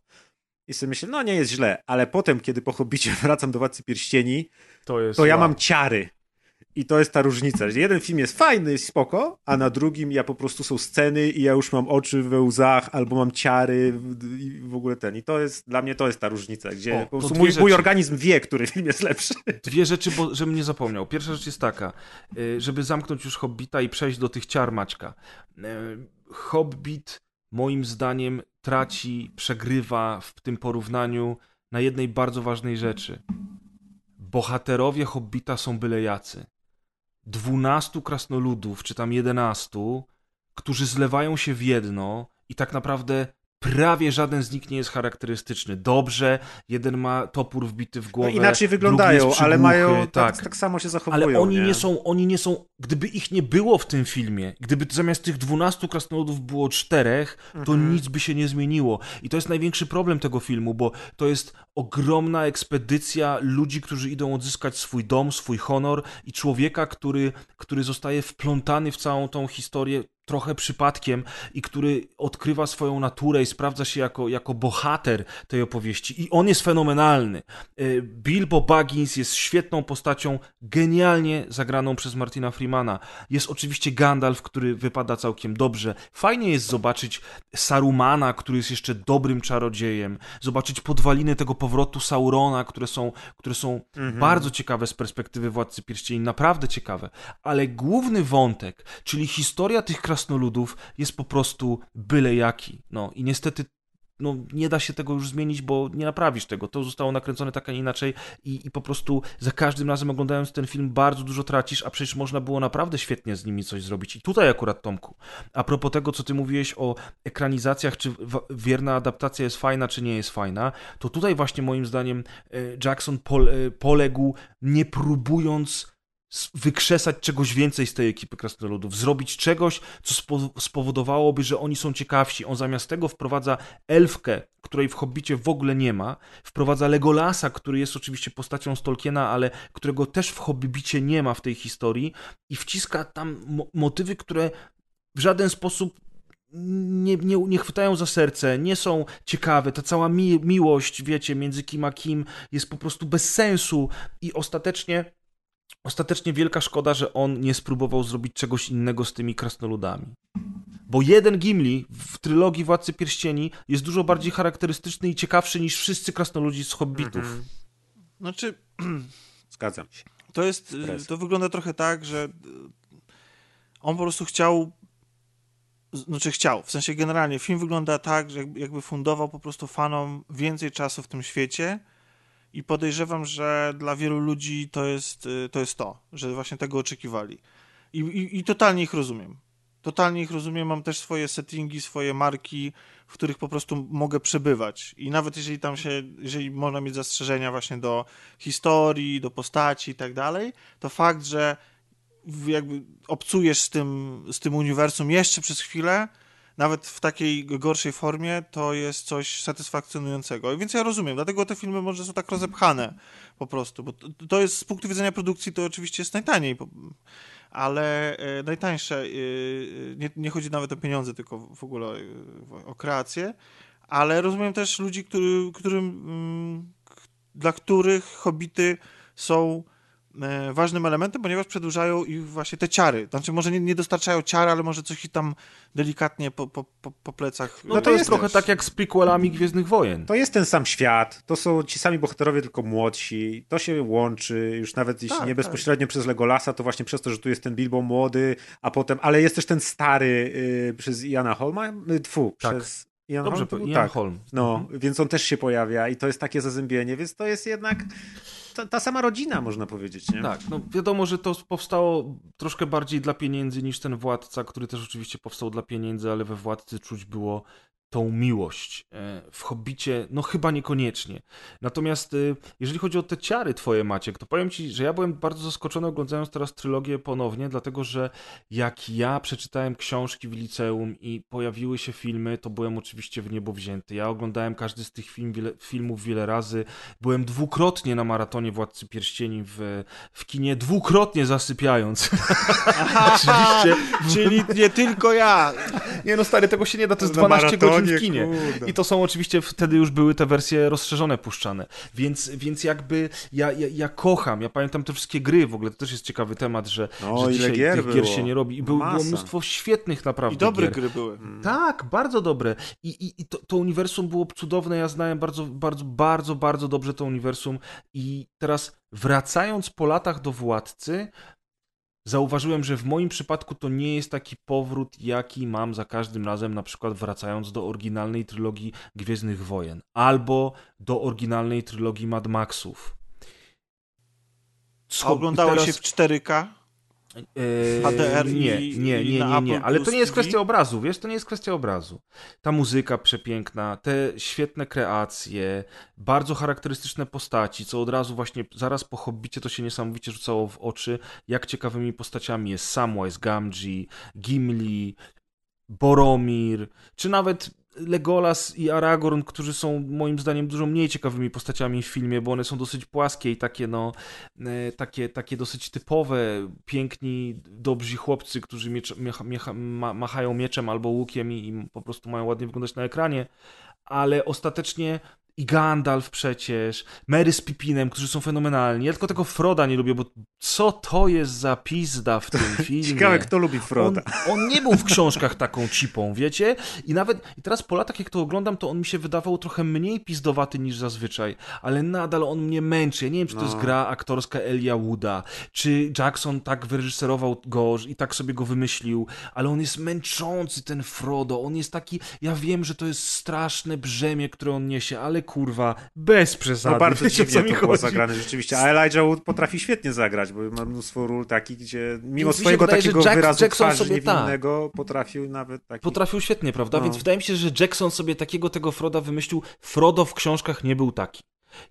I sobie myślę, no nie jest źle, ale potem, kiedy po Hobbicie wracam do Władcy Pierścieni, To to ja wow. mam ciary. I to jest ta różnica, że jeden film jest fajny, jest spoko, a na drugim ja po prostu są sceny i ja już mam oczy we łzach, albo mam ciary i w ogóle ten. I to jest, dla mnie to jest ta różnica, gdzie O, po prostu mój, mój organizm wie, który film jest lepszy. Dwie rzeczy, bo, żebym nie zapomniał. Pierwsza rzecz jest taka, y, żeby zamknąć już Hobbita i przejść do tych ciar Maćka. Y, Hobbit moim zdaniem traci, przegrywa w tym porównaniu na jednej bardzo ważnej rzeczy. Bohaterowie Hobbita są byle jacy. Dwunastu krasnoludów, czy tam jedenastu, którzy zlewają się w jedno i tak naprawdę prawie żaden z nich nie jest charakterystyczny. Dobrze, jeden ma topór wbity w No, głowę. inaczej drugi wyglądają, ale mają, tak, tak. tak samo się zachowują. Ale oni nie? nie? są, oni nie są, gdyby ich nie było w tym filmie, gdyby zamiast tych 12 krasnoludów było czterech, to Mhm. nic by się nie zmieniło. I to jest największy problem tego filmu, bo to jest ogromna ekspedycja ludzi, którzy idą odzyskać swój dom, swój honor i człowieka, który, który zostaje wplątany w całą tą historię trochę przypadkiem i który odkrywa swoją naturę i sprawdza się jako, jako bohater tej opowieści. I on jest fenomenalny. Y, Bilbo Baggins jest świetną postacią, genialnie zagraną przez Martina Freemana. Jest oczywiście Gandalf, który wypada całkiem dobrze. Fajnie jest zobaczyć Sarumana, który jest jeszcze dobrym czarodziejem. Zobaczyć podwaliny tego powrotu Saurona, które są, które są bardzo ciekawe z perspektywy Władcy Pierścieni, naprawdę ciekawe. Ale główny wątek, czyli historia tych krasnoludów jest po prostu byle jaki. No i niestety no, nie da się tego już zmienić, bo nie naprawisz tego. To zostało nakręcone tak, a nie inaczej i, i po prostu za każdym razem oglądając ten film bardzo dużo tracisz, a przecież można było naprawdę świetnie z nimi coś zrobić. I tutaj akurat, Tomku, a propos tego, co ty mówiłeś o ekranizacjach, czy wierna adaptacja jest fajna, czy nie jest fajna, to tutaj właśnie moim zdaniem e, Jackson e, poległ, nie próbując wykrzesać czegoś więcej z tej ekipy krasnoludów, zrobić czegoś, co spo- spowodowałoby, że oni są ciekawsi. On zamiast tego wprowadza elfkę, której w Hobbicie w ogóle nie ma, wprowadza Legolasa, który jest oczywiście postacią z Tolkiena, ale którego też w Hobbicie nie ma w tej historii i wciska tam mo- motywy, które w żaden sposób nie, nie, nie chwytają za serce, nie są ciekawe. Ta cała mi miłość, wiecie, między kim a kim jest po prostu bez sensu i ostatecznie ostatecznie wielka szkoda, że on nie spróbował zrobić czegoś innego z tymi krasnoludami. Bo jeden Gimli w trylogii Władcy Pierścieni jest dużo bardziej charakterystyczny i ciekawszy niż wszyscy krasnoludzi z Hobbitów. Mhm. Znaczy, Zgadzam się. to jest, Stres. to wygląda trochę tak, że y, on po prostu chciał, znaczy chciał, w sensie generalnie film wygląda tak, że jakby fundował po prostu fanom więcej czasu w tym świecie i podejrzewam, że dla wielu ludzi to jest y, to, jest to że właśnie tego oczekiwali. I, i, I totalnie ich rozumiem. Totalnie ich rozumiem, mam też swoje settingi, swoje marki, w których po prostu mogę przebywać. I nawet jeżeli tam się, jeżeli można mieć zastrzeżenia właśnie do historii, do postaci i tak dalej, to fakt, że jakby obcujesz z tym, z tym uniwersum jeszcze przez chwilę, nawet w takiej gorszej formie, to jest coś satysfakcjonującego. Więc ja rozumiem, dlatego te filmy może są tak rozepchane po prostu, bo to, jest z punktu widzenia produkcji to oczywiście jest najtaniej, ale e, najtańsze, e, nie, nie chodzi nawet o pieniądze, tylko w ogóle e, o kreację, ale rozumiem też ludzi, który, którym, mm, dla których hobity są ważnym elementem, ponieważ przedłużają ich właśnie te ciary. Znaczy może nie, nie dostarczają ciary, ale może coś ich tam delikatnie po, po, po, plecach. No, No to, to jest trochę też. tak jak z prequelami Gwiezdnych Wojen. To jest ten sam świat, to są ci sami bohaterowie, tylko młodsi. To się łączy, już nawet jeśli Tak, nie tak. bezpośrednio przez Legolasa, to właśnie przez to, że tu jest ten Bilbo młody, a potem, ale jest też ten stary y, przez Iana Holma, y, tfu, Tak. przez Ian Dobrze, Holm? Ian tak. Holm. No, więc on też się pojawia i to jest takie zazębienie, więc to jest jednak ta, ta sama rodzina, można powiedzieć, nie? Tak, no wiadomo, że to powstało troszkę bardziej dla pieniędzy niż ten Władca, który też oczywiście powstał dla pieniędzy, ale we Władcy czuć było tą miłość. E, W Hobbicie, no chyba niekoniecznie. Natomiast e, jeżeli chodzi o te ciary twoje, Maciek, to powiem ci, że ja byłem bardzo zaskoczony oglądając teraz trylogię ponownie, dlatego że jak ja przeczytałem książki w liceum i pojawiły się filmy, to byłem oczywiście w niebo wzięty. Ja oglądałem każdy z tych film, wiele, filmów wiele razy. Byłem dwukrotnie na maratonie Władcy Pierścieni w, w kinie, dwukrotnie zasypiając. Oczywiście. Czyli nie tylko ja. Nie no stary, tego się nie da, to jest Na 12 godzin w kinie. kurde. I to są oczywiście, wtedy już były te wersje rozszerzone puszczane. Więc, więc jakby ja, ja, ja kocham, ja pamiętam te wszystkie gry w ogóle, to też jest ciekawy temat, że, No, że dzisiaj gier tych gier się nie robi. I był, było mnóstwo świetnych naprawdę I dobre gier. gry były. Tak, bardzo dobre. I, i, i to, to uniwersum było cudowne. Ja znałem bardzo, bardzo, bardzo, bardzo dobrze to uniwersum. I teraz wracając po latach do władcy, zauważyłem, że w moim przypadku to nie jest taki powrót, jaki mam za każdym razem, na przykład wracając do oryginalnej trylogii Gwiezdnych Wojen albo do oryginalnej trylogii Mad Maxów. A Co- oglądałeś teraz- się w 4K? Eee, HDR i- nie, nie, i nie, nie, nie, Apple ale to nie jest kwestia obrazu, wiesz, to nie jest kwestia obrazu. Ta muzyka przepiękna, te świetne kreacje, bardzo charakterystyczne postaci, co od razu właśnie zaraz po Hobbicie to się niesamowicie rzucało w oczy, jak ciekawymi postaciami jest Samwise Gamgee, Gimli, Boromir, czy nawet Legolas i Aragorn, którzy są moim zdaniem dużo mniej ciekawymi postaciami w filmie, bo one są dosyć płaskie i takie no, e, takie, takie dosyć typowe, piękni, dobrzy chłopcy, którzy miecz, miecha, miecha, ma, machają mieczem albo łukiem i, i po prostu mają ładnie wyglądać na ekranie, ale ostatecznie i Gandalf przecież, Mary z Pipinem, którzy są fenomenalni. Ja tylko tego Froda nie lubię, bo co to jest za pizda w tym filmie? Ciekawe, kto lubi Froda. On, on nie był w książkach taką cipą, wiecie? I nawet, i teraz po latach, jak to oglądam, to on mi się wydawał trochę mniej pizdowaty niż zazwyczaj, ale nadal on mnie męczy. Ja nie wiem, czy to jest No. gra aktorska Elia Wooda, czy Jackson tak wyreżyserował go i tak sobie go wymyślił, ale on jest męczący, ten Frodo. On jest taki, ja wiem, że to jest straszne brzemię, które on niesie, ale kurwa, bez przesady. No bardzo Wiecie, dziwnie to było zagrane rzeczywiście, a Elijah Wood potrafi świetnie zagrać, bo ma mnóstwo ról takich, gdzie mimo swojego wydaje, takiego Jack- wyrazu Jackson twarzy sobie tak. niewinnego potrafił nawet taki... Potrafił świetnie, prawda? No. Więc wydaje mi się, że Jackson sobie takiego tego Froda wymyślił. Frodo w książkach nie był taki.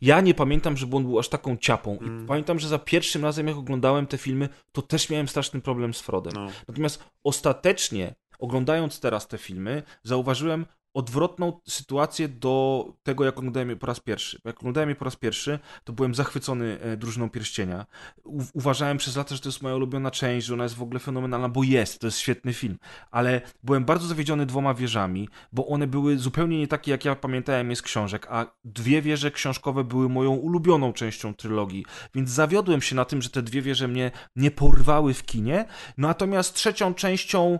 Ja nie pamiętam, żeby on był aż taką ciapą. I Mm. pamiętam, że za pierwszym razem, jak oglądałem te filmy, to też miałem straszny problem z Frodem. No. Natomiast ostatecznie, oglądając teraz te filmy, zauważyłem odwrotną sytuację do tego, jak oglądałem je po raz pierwszy. Jak oglądałem je po raz pierwszy, to byłem zachwycony e, Drużyną Pierścienia. U uważałem przez lata, że to jest moja ulubiona część, że ona jest w ogóle fenomenalna, bo jest, to jest świetny film. Ale byłem bardzo zawiedziony dwoma wieżami, bo one były zupełnie nie takie, jak ja pamiętałem je z książek, a dwie wieże książkowe były moją ulubioną częścią trylogii, więc zawiodłem się na tym, że te dwie wieże mnie nie porwały w kinie, natomiast trzecią częścią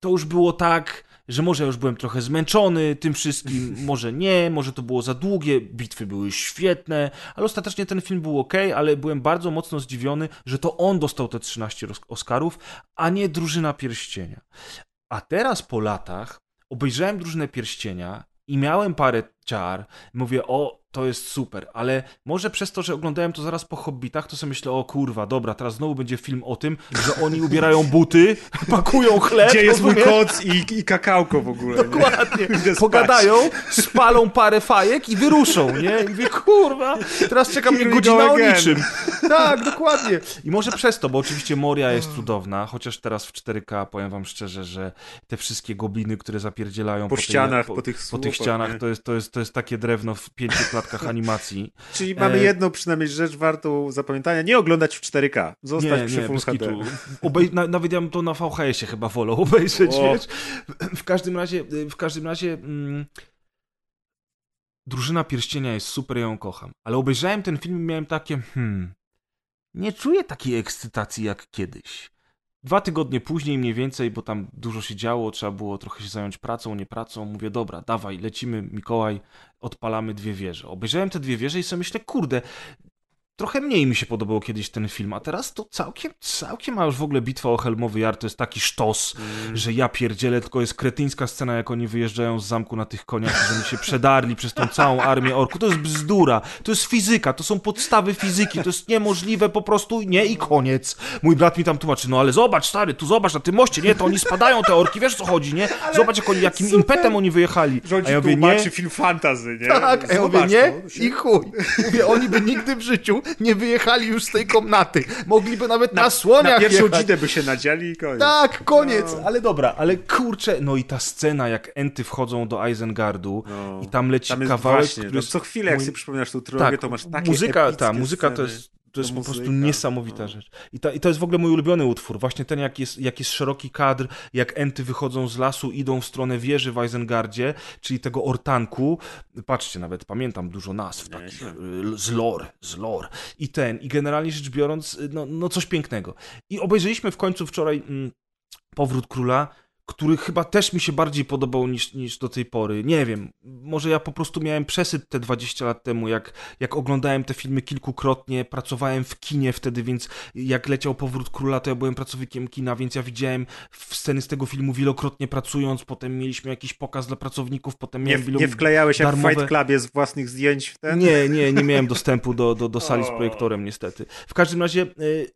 to już było tak, że może już byłem trochę zmęczony tym wszystkim, może nie, może to było za długie, bitwy były świetne, ale ostatecznie ten film był ok, ale byłem bardzo mocno zdziwiony, że to on dostał te 13 roz- Oscarów, a nie Drużyna Pierścienia. A teraz po latach obejrzałem Drużynę Pierścienia i miałem parę ciar, mówię, o, to jest super, ale może przez to, że oglądałem to zaraz po Hobbitach, to sobie myślę, o kurwa, dobra, teraz znowu będzie film o tym, że oni ubierają buty, pakują chleb, Gdzie jest mój koc i, i kakałko w ogóle. nie? Dokładnie. Spać. Pogadają, spalą parę fajek i wyruszą, nie? I mówię, kurwa, teraz czeka mnie godzina go o niczym. Tak, dokładnie. I może przez to, bo oczywiście Moria jest cudowna, chociaż teraz w 4K powiem wam szczerze, że te wszystkie gobliny, które zapierdzielają Po tej- ścianach, po tych po tych słupach, ścianach, nie? to jest, to, jest, to jest takie drewno w pięciu klatkach animacji. Czyli mamy E, jedną przynajmniej rzecz wartą zapamiętania. Nie oglądać w 4K. Zostać przy Full bez HD. Obej... Na, nawet ja bym to na VHS-ie chyba wolał obejrzeć, O. wiesz? W każdym razie, w każdym razie mm, Drużyna Pierścienia jest super, ja ją kocham. Ale obejrzałem ten film i miałem takie, hmm, nie czuję takiej ekscytacji jak kiedyś. Dwa tygodnie później mniej więcej, bo tam dużo się działo, trzeba było trochę się zająć pracą, nie pracą. Mówię, dobra, dawaj, lecimy, Mikołaj, odpalamy dwie wieże. Obejrzałem te dwie wieże i sobie myślę, kurde, trochę mniej mi się podobał kiedyś ten film, a teraz to całkiem, całkiem, a już w ogóle Bitwa o Helmowy Jar to jest taki sztos, że ja pierdzielę, tylko jest kretyńska scena, jak oni wyjeżdżają z zamku na tych koniach, że oni się przedarli przez tą całą armię orków. To jest bzdura, to jest fizyka, to są podstawy fizyki, to jest niemożliwe po prostu, nie i koniec. Mój brat mi tam tłumaczy, no ale zobacz stary, tu zobacz na tym moście, nie, to oni spadają te orki, wiesz o co chodzi, nie? Zobacz jak oni, jakim super. impetem oni wyjechali. Rządzi A ja mówię, tłumaczy nie, film fantazy, nie? tak, a ja mówię, nie to, i chuj. Mówię, oni by nigdy w życiu nie wyjechali już z tej komnaty. Mogliby nawet na, słoniach Na pierwszą jechać. dzidę by się nadzieli i koniec. Tak, koniec, No. ale dobra, ale kurczę, no i ta scena, jak enty wchodzą do Eisengardu No. i tam leci Tam jest kawałek, właśnie, który no, jest... co chwilę, jak mój- sobie przypominasz tą trylogię, tak, to masz takie muzyka, ta, muzyka to sceny. jest, to jest To po prostu muzyka, niesamowita no. rzecz. I, ta, I to jest w ogóle mój ulubiony utwór, właśnie ten, jak jest, jak jest szeroki kadr, jak enty wychodzą z lasu, idą w stronę wieży w Eisengardzie, czyli tego ortanku. Patrzcie, nawet pamiętam dużo nazw takich, z lore, z lore. I ten, i generalnie rzecz biorąc, no, no coś pięknego. I obejrzeliśmy w końcu wczoraj mm, Powrót Króla, który chyba też mi się bardziej podobał niż, niż do tej pory. Nie wiem, może ja po prostu miałem przesyt te 20 lat temu, jak, jak oglądałem te filmy kilkukrotnie, pracowałem w kinie wtedy, więc jak leciał Powrót Króla, to ja byłem pracownikiem kina, więc ja widziałem sceny z tego filmu wielokrotnie pracując, potem mieliśmy jakiś pokaz dla pracowników, potem Nie, miałem nie wklejałeś jak w darmowe- Fight Clubie z własnych zdjęć w ten? nie, nie, nie miałem dostępu do, do, do sali z projektorem, niestety. W każdym razie y,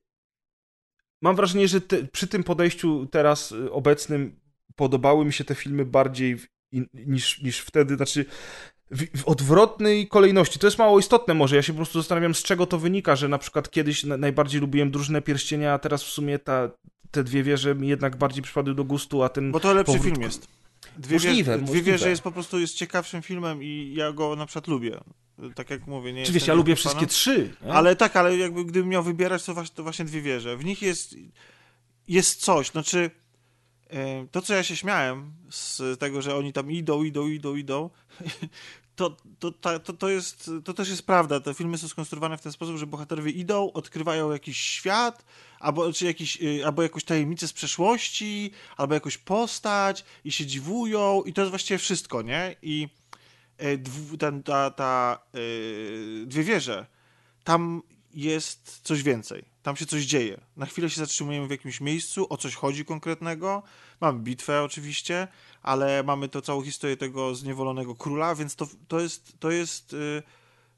mam wrażenie, że te, przy tym podejściu teraz y, obecnym podobały mi się te filmy bardziej w, in, niż, niż wtedy, znaczy w, w odwrotnej kolejności. To jest mało istotne może, ja się po prostu zastanawiam, z czego to wynika, że na przykład kiedyś na, najbardziej lubiłem Drużynę Pierścienia, a teraz w sumie ta, te dwie wieże mi jednak bardziej przypadły do gustu, a ten... Bo to lepszy powrót- film jest. Dwie, Możliwe, wieże, dwie wieże jest po prostu jest ciekawszym filmem i ja go na przykład lubię. Tak jak mówię, nie Oczywiście, ja lubię wszystkie trzy. nie? Ale tak, ale jakby gdybym miał wybierać, to właśnie, to właśnie dwie wieże. W nich jest, jest coś, znaczy to, co ja się śmiałem z tego, że oni tam idą, idą, idą, idą, to, to, to, to, jest, to też jest prawda. Te filmy są skonstruowane w ten sposób, że bohaterowie idą, odkrywają jakiś świat, albo, czy jakiś, y, albo jakąś tajemnicę z przeszłości, albo jakąś postać i się dziwują i to jest właściwie wszystko, nie? I e, ten, ta, ta e, dwie wieże, tam jest coś więcej. Tam się coś dzieje. Na chwilę się zatrzymujemy w jakimś miejscu, o coś chodzi konkretnego. Mamy bitwę oczywiście, ale mamy to całą historię tego zniewolonego króla, więc to, to jest to jest y,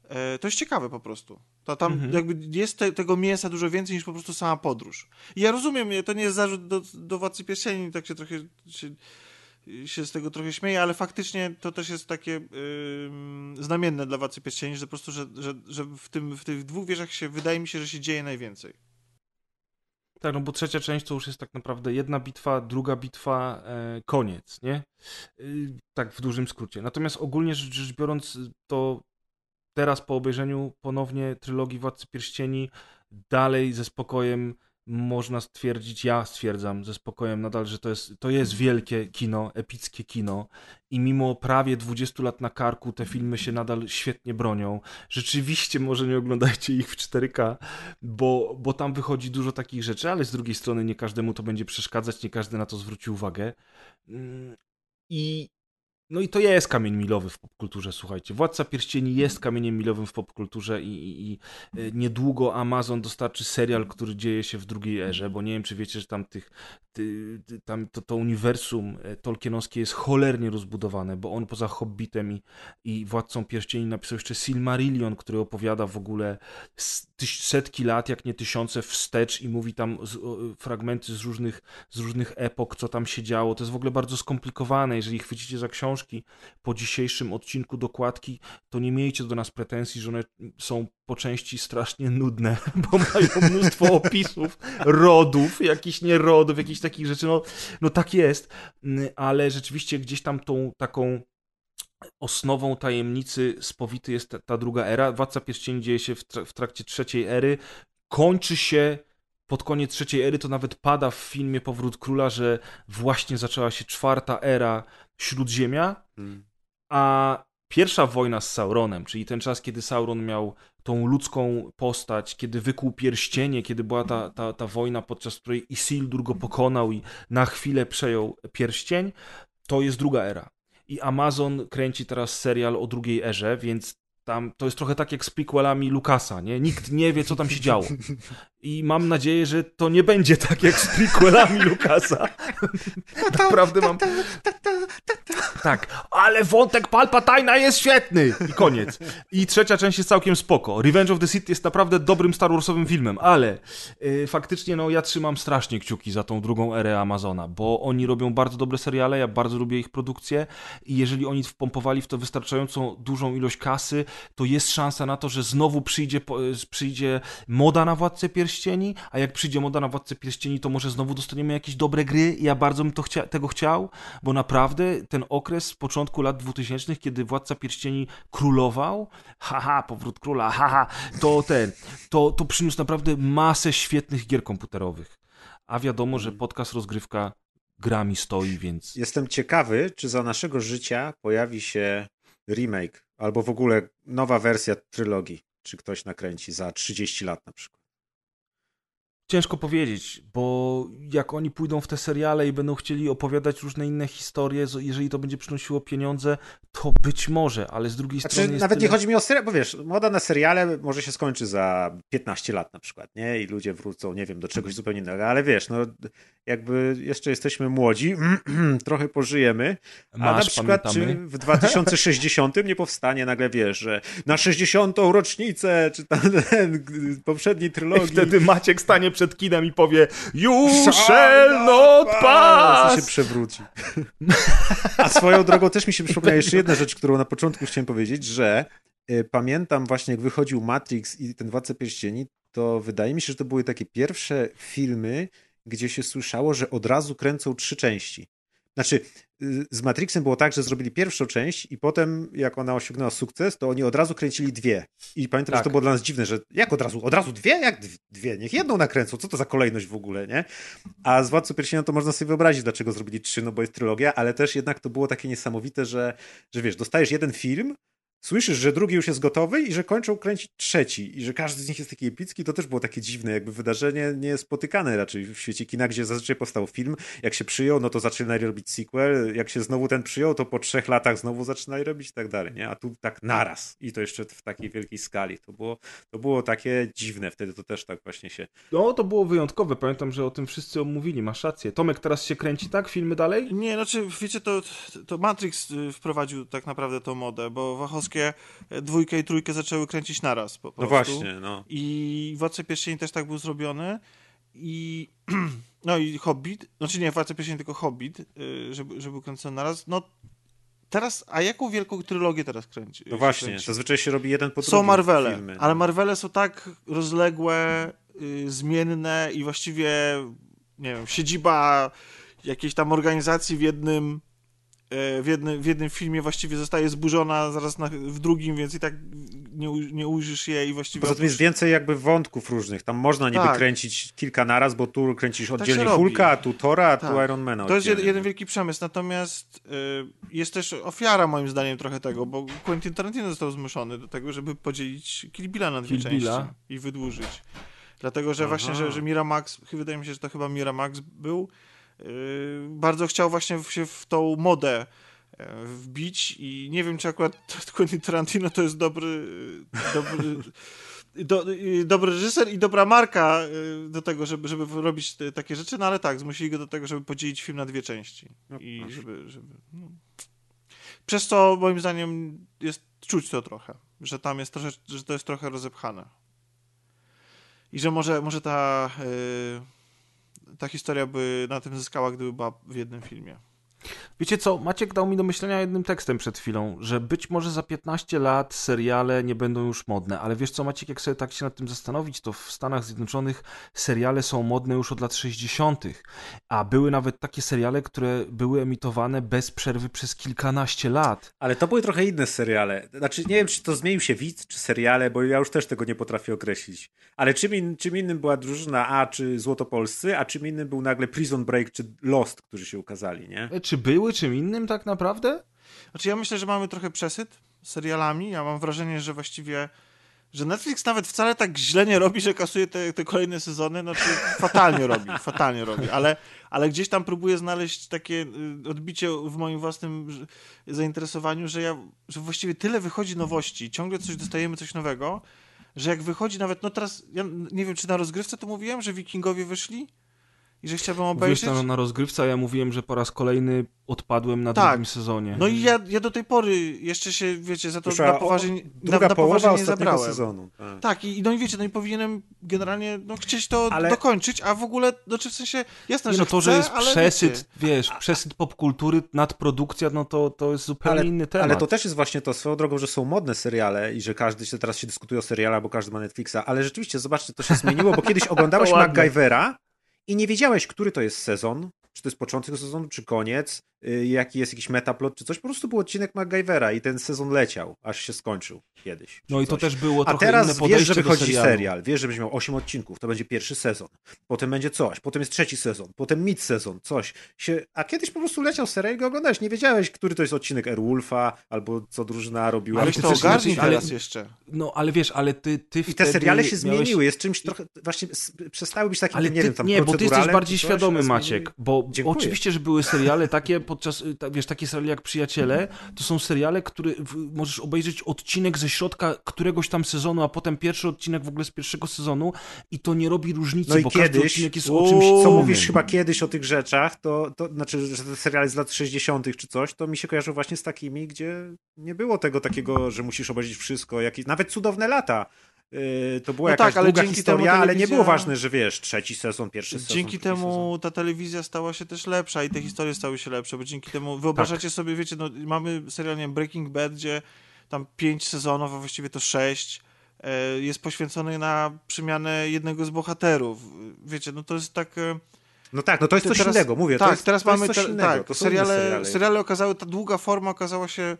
e, to jest ciekawe po prostu. To tam Mhm. jakby jest te, tego mięsa dużo więcej niż po prostu sama podróż. I ja rozumiem, to nie jest zarzut do, do Władcy Pierścieni, tak się trochę się, się z tego trochę śmieję, ale faktycznie to też jest takie yy, znamienne dla Władcy Pierścieni, że po prostu, że, że, że w, tym, w tych dwóch wieżach się, wydaje mi się, że się dzieje najwięcej. Tak, no bo trzecia część to już jest tak naprawdę jedna bitwa, druga bitwa, e, koniec, nie? Y, tak w dużym skrócie. Natomiast ogólnie rzecz, rzecz biorąc, to teraz po obejrzeniu ponownie trylogii Władcy Pierścieni dalej ze spokojem można stwierdzić, ja stwierdzam ze spokojem nadal, że to jest, to jest wielkie kino, epickie kino i mimo prawie 20 lat na karku te filmy się nadal świetnie bronią. Rzeczywiście może nie oglądajcie ich w 4K, bo, bo tam wychodzi dużo takich rzeczy, ale z drugiej strony nie każdemu to będzie przeszkadzać, nie każdy na to zwróci uwagę. Mm, I no i to jest kamień milowy w popkulturze, słuchajcie. Władca Pierścieni jest kamieniem milowym w popkulturze i, i, i, e, niedługo Amazon dostarczy serial, który dzieje się w drugiej erze, bo nie wiem, czy wiecie, że tam tych, ty, tam to, to uniwersum e, tolkienowskie jest cholernie rozbudowane, bo on poza Hobbitem i, i Władcą Pierścieni napisał jeszcze Silmarillion, który opowiada w ogóle setki lat, jak nie tysiące wstecz i mówi tam z, fragmenty z różnych, z różnych epok, co tam się działo. To jest w ogóle bardzo skomplikowane. Jeżeli chwycicie za książki po dzisiejszym odcinku dokładki, to nie miejcie do nas pretensji, że one są po części strasznie nudne, bo mają mnóstwo opisów rodów, jakichś nierodów, jakichś takich rzeczy. No, no tak jest, ale rzeczywiście gdzieś tam tą taką osnową tajemnicy spowity jest ta, ta druga era. Władca Pierścieni dzieje się w, tra w trakcie trzeciej ery, kończy się pod koniec trzeciej ery, to nawet pada w filmie Powrót Króla, że właśnie zaczęła się czwarta era Śródziemia, hmm. a pierwsza wojna z Sauronem, czyli ten czas, kiedy Sauron miał tą ludzką postać, kiedy wykuł pierścienie, kiedy była ta, ta, ta wojna, podczas której Isildur go pokonał i na chwilę przejął pierścień, to jest druga era. I Amazon kręci teraz serial o drugiej erze, więc tam to jest trochę tak jak z prequelami Lucasa, nie? Nikt nie wie, co tam się działo. I mam nadzieję, że to nie będzie tak jak z prequelami Lucasa. Naprawdę mam... Tak, ale wątek Palpatina jest świetny! I koniec. I trzecia część jest całkiem spoko. Revenge of the Sith jest naprawdę dobrym Star Warsowym filmem, ale yy, faktycznie no ja trzymam strasznie kciuki za tą drugą erę Amazona, bo oni robią bardzo dobre seriale, ja bardzo lubię ich produkcję i jeżeli oni wpompowali w to wystarczającą dużą ilość kasy, to jest szansa na to, że znowu przyjdzie, przyjdzie moda na Władcę Pierścieni, a jak przyjdzie moda na Władcę Pierścieni, to może znowu dostaniemy jakieś dobre gry ja bardzo bym chcia tego chciał, bo naprawdę ten okres z początku lat 2000, kiedy Władca Pierścieni królował, haha, powrót króla, haha, to ten, to, to przyniósł naprawdę masę świetnych gier komputerowych. A wiadomo, że podcast rozgrywka grami stoi, więc. Jestem ciekawy, czy za naszego życia pojawi się remake albo w ogóle nowa wersja trylogii, czy ktoś nakręci za 30 lat na przykład. Ciężko powiedzieć, bo jak oni pójdą w te seriale i będą chcieli opowiadać różne inne historie, jeżeli to będzie przynosiło pieniądze, to być może, ale z drugiej znaczy, strony. Nawet tyle... nie chodzi mi o serial, bo wiesz, moda na seriale może się skończy za 15 lat na przykład, nie? I ludzie wrócą, nie wiem, do czegoś zupełnie innego, ale wiesz, no jakby jeszcze jesteśmy młodzi, trochę pożyjemy, a Masz, na przykład pamiętamy? czy w 2060 nie powstanie nagle, wiesz, że na 60. rocznicę, czy tam ten poprzedniej trylogii. I wtedy Maciek stanie przed kinem i powie You shall not pass! I się przewróci. A swoją drogą też mi się przypomina jeszcze jedna rzecz, którą na początku chciałem powiedzieć, że y, pamiętam właśnie jak wychodził Matrix i ten Władca Pierścieni, to wydaje mi się, że to były takie pierwsze filmy, gdzie się słyszało, że od razu kręcą trzy części. Znaczy, y, z Matrixem było tak, że zrobili pierwszą część i potem, jak ona osiągnęła sukces, to oni od razu kręcili dwie. I pamiętam, tak. że to było dla nas dziwne, że jak od razu? Od razu dwie? Jak dwie? Niech jedną nakręcą. Co to za kolejność w ogóle, nie? A z Władcą Pierścienia to można sobie wyobrazić, dlaczego zrobili trzy, no bo jest trylogia, ale też jednak to było takie niesamowite, że, że wiesz, dostajesz jeden film, słyszysz, że drugi już jest gotowy i że kończą kręcić trzeci i że każdy z nich jest taki epicki, to też było takie dziwne jakby wydarzenie niespotykane raczej w świecie kina, gdzie zazwyczaj powstał film, jak się przyjął, no to zaczynali robić sequel, jak się znowu ten przyjął, to po trzech latach znowu zaczynali robić i tak dalej, nie? A tu tak naraz i to jeszcze w takiej wielkiej skali. To było, to było takie dziwne, wtedy to też tak właśnie się... No, to było wyjątkowe, pamiętam, że o tym wszyscy omówili, masz rację. Tomek teraz się kręci, tak? Filmy dalej? Nie, znaczy, wiecie, to, to Matrix y, wprowadził tak naprawdę tą modę, bo Wachowski wszystkie dwójkę i trójkę zaczęły kręcić naraz po No właśnie, no. I Władca Pierścieni też tak był zrobiony i No i Hobbit, znaczy nie, Władca Pierścieni, tylko Hobbit, y, żeby, żeby był kręcony naraz. No teraz, a jaką wielką trylogię teraz kręci? No właśnie, kręci? zazwyczaj się robi jeden po drugim Są Marvele, filmy. ale Marvele są tak rozległe, y, zmienne i właściwie, nie wiem, siedziba jakiejś tam organizacji w jednym, w jednym, w jednym filmie właściwie zostaje zburzona zaraz na, w drugim, więc i tak nie, nie ujrzysz jej i właściwie... Poza tym jest więcej jakby wątków różnych. Tam można niby Tak. kręcić kilka naraz, bo tu kręcisz się oddzielnie robi. Hulka, a tu Tora, a tu Tak. Ironmana. To jest jed, jeden wielki przemysł, natomiast y, jest też ofiara moim zdaniem trochę tego, bo Quentin Tarantino został zmuszony do tego, żeby podzielić Kill Billa na dwie Kill części Billa. i wydłużyć. Dlatego, że właśnie, że, że Miramax, chyba wydaje mi się, że to chyba Miramax był, y, bardzo chciał właśnie się w tą modę e, wbić i nie wiem, czy akurat Quentin Tarantino to jest dobry, dobry do, dobry reżyser i dobra marka y, do tego, żeby, żeby robić te, takie rzeczy, no ale tak, zmusili go do tego, żeby podzielić film na dwie części. No I proszę. żeby, żeby no. Przez to moim zdaniem jest czuć to trochę, że tam jest że to jest trochę rozepchane. I że może, może ta, y, ta historia by na tym zyskała, gdyby była w jednym filmie. Wiecie co, Maciek dał mi do myślenia jednym tekstem przed chwilą, że być może za 15 lat seriale nie będą już modne, ale wiesz co Maciek, jak sobie tak się nad tym zastanowić, to w Stanach Zjednoczonych seriale są modne już od lat 60., a były nawet takie seriale, które były emitowane bez przerwy przez kilkanaście lat. Ale to były trochę inne seriale. Znaczy, nie wiem, czy to zmienił się widz, czy seriale, bo ja już też tego nie potrafię określić. Ale czym, in, czym innym była drużyna A, czy Złotopolscy, a czym innym był nagle Prison Break, czy Lost, którzy się ukazali, nie? E, Czy były czym innym tak naprawdę? Znaczy ja myślę, że mamy trochę przesyt serialami. Ja mam wrażenie, że właściwie że Netflix nawet wcale tak źle nie robi, że kasuje te, te kolejne sezony, znaczy fatalnie robi, fatalnie robi, ale, ale gdzieś tam próbuje znaleźć takie y, odbicie w moim własnym zainteresowaniu, że ja, że właściwie tyle wychodzi nowości, ciągle coś dostajemy, coś nowego, że jak wychodzi nawet, no teraz, ja nie wiem, czy na rozgrywce to mówiłem, że wikingowie wyszli i że chciałbym obejrzeć. tam na rozgrywce, a ja mówiłem, że po raz kolejny odpadłem na Tak. drugim sezonie. No i ja, ja do tej pory jeszcze się, wiecie, za to Wyszła na o- poważnie, Druga na, na poważnie nie zabrałem. sezonu. Tak. Tak, i no i wiecie, no i powinienem generalnie no, chcieć to Ale- dokończyć, a w ogóle, znaczy w sensie, jasne, Nie, że no to, chcę, że jest przesyt, wiecie, wiesz, przesyt popkultury, nadprodukcja, no to, to jest zupełnie Ale, inny temat. ale to też jest właśnie to swoją drogą, że są modne seriale i że każdy się teraz się dyskutuje o serialach, bo każdy ma Netflixa, ale rzeczywiście, zobaczcie, to się zmieniło, bo kiedyś oglądałeś. MacGyvera i nie wiedziałeś, który to jest sezon, czy to jest początek sezonu, czy koniec, y, jaki jest jakiś metaplot, czy coś. Po prostu był odcinek MacGyvera i ten sezon leciał, aż się skończył kiedyś. No i to coś. też było A trochę teraz inne wiesz, że wychodzi serial, wiesz, że będzie miał 8 odcinków, to będzie pierwszy sezon, potem będzie coś, potem jest trzeci sezon, potem mid sezon, coś. Się... A kiedyś po prostu leciał serial i go oglądałeś, nie wiedziałeś, który to jest odcinek Airwolfa, albo co drużyna robiła. ale ty to ogarnij ale- teraz jeszcze. No ale wiesz, ale ty, ty I te seriale się miałeś... zmieniły, jest czymś trochę, właśnie przestały być takim, Ale nie ty, wiem, tam nie, bo ty jesteś bardziej świadomy, Maciek, bo Dziękuję. oczywiście, że były seriale takie podczas, y, wiesz, takie seriale jak Przyjaciele, to są seriale, które możesz obejrzeć odcinek ze środka któregoś tam sezonu, a potem pierwszy odcinek w ogóle z pierwszego sezonu i to nie robi różnicy, No i bo każdy kiedyś, odcinek jest o co czymś innym. mówisz chyba kiedyś o tych rzeczach, to, to znaczy, że te seriale z lat 60. czy coś, to mi się kojarzy właśnie z takimi, gdzie nie było tego takiego, że musisz obejrzeć wszystko, jakieś, nawet cudowne lata. Yy, to była No jakaś tak, ale długa historia, temu ale nie telewizja- było ważne, że wiesz, trzeci sezon, pierwszy sezon. Dzięki temu ta telewizja stała się też lepsza i te historie stały się lepsze, bo dzięki temu wyobrażacie sobie, wiecie, no, mamy serial, nie wiem, Breaking Bad, gdzie tam pięć sezonów, a właściwie to sześć, e, jest poświęcony na przemianę jednego z bohaterów. Wiecie, no to jest tak... e, No tak, no to jest coś teraz- innego, mówię. tak, to jest, teraz to jest mamy coś te, innego. tak, seriale. seriale okazały, ta długa forma okazała się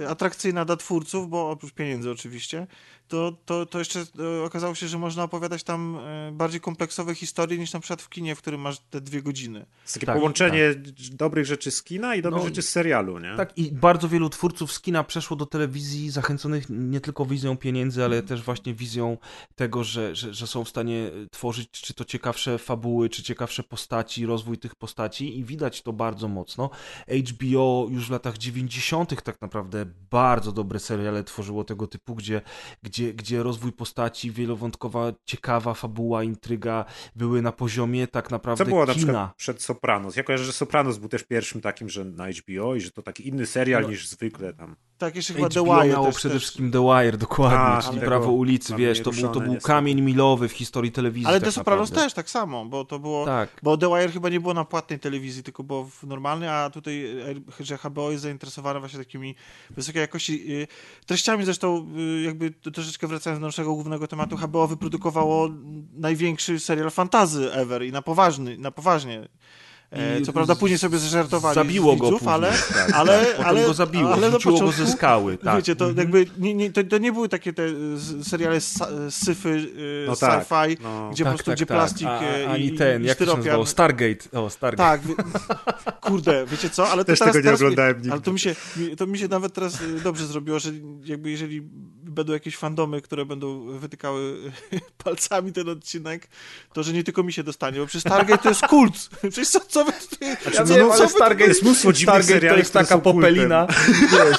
e, atrakcyjna dla twórców, bo oprócz pieniędzy oczywiście, to, to, to jeszcze e, okazało się, że można opowiadać tam e, bardziej kompleksowe historie niż na przykład w kinie, w którym masz te dwie godziny. Jest takie Tak, połączenie dobrych rzeczy z kina i dobrych No, rzeczy z serialu, nie? Tak, i bardzo wielu twórców z kina przeszło do telewizji, zachęconych nie tylko wizją pieniędzy, ale też właśnie wizją tego, że, że, że są w stanie tworzyć czy to ciekawsze fabuły, czy ciekawsze postaci, rozwój tych postaci i widać to bardzo mocno. HBO już w latach 90. tak naprawdę bardzo dobre seriale tworzyło tego typu, gdzie, gdzie, gdzie rozwój postaci, wielowątkowa, ciekawa fabuła, intryga były na poziomie tak naprawdę Co było na kina. przykład przed Sopranos? Ja kojarzę, że Sopranos był też pierwszym takim, że na HBO i że to taki inny serial No. niż zwykle tam. Tak, jeszcze chyba The HBO Wire miało też, przede też. wszystkim The Wire, dokładnie, A, czyli tego prawo ulicy, wiesz, to był, to był kamień milowy w historii telewizji Ale tak The Sopranos też tak samo, bo to było... Tak. Bo The Wire chyba nie było na płatnej telewizji, tylko było w normalnej, a tutaj, e, że HBO jest zainteresowane właśnie takimi wysokiej jakości e, treściami. Zresztą e, jakby troszeczkę wracając do naszego głównego tematu, HBO wyprodukowało największy serial fantazy ever i na poważny, na poważnie. E, I Co prawda później sobie zażartowali zabiło z go widzów, później, ale, tak, ale, tak. Potem ale, go zabiło, ale na go początku, ze skały, tak. Wiecie, to jakby nie, nie, to, to nie były takie te z- seriale syfy, e, No tak, sci-fi, no. gdzie po prostu gdzie plastik A, e, ani i, ten, i jak to się nazywało? Stargate. O, Stargate. Tak, kurde, wiecie co, ale to Też teraz, tego nie teraz oglądałem mi, nigdy. Ale to mi, się, to mi się nawet teraz dobrze zrobiło, że jakby jeżeli będą jakieś fandomy, które będą wytykały palcami ten odcinek, to że nie tylko mi się dostanie, bo przecież Stargate to jest kult. Przecież co, co wy... Ja no, wiem, no, ale Stargate, jest mnóstwo dziwnych Stargate to seriali, jest taka popelina. Wiesz,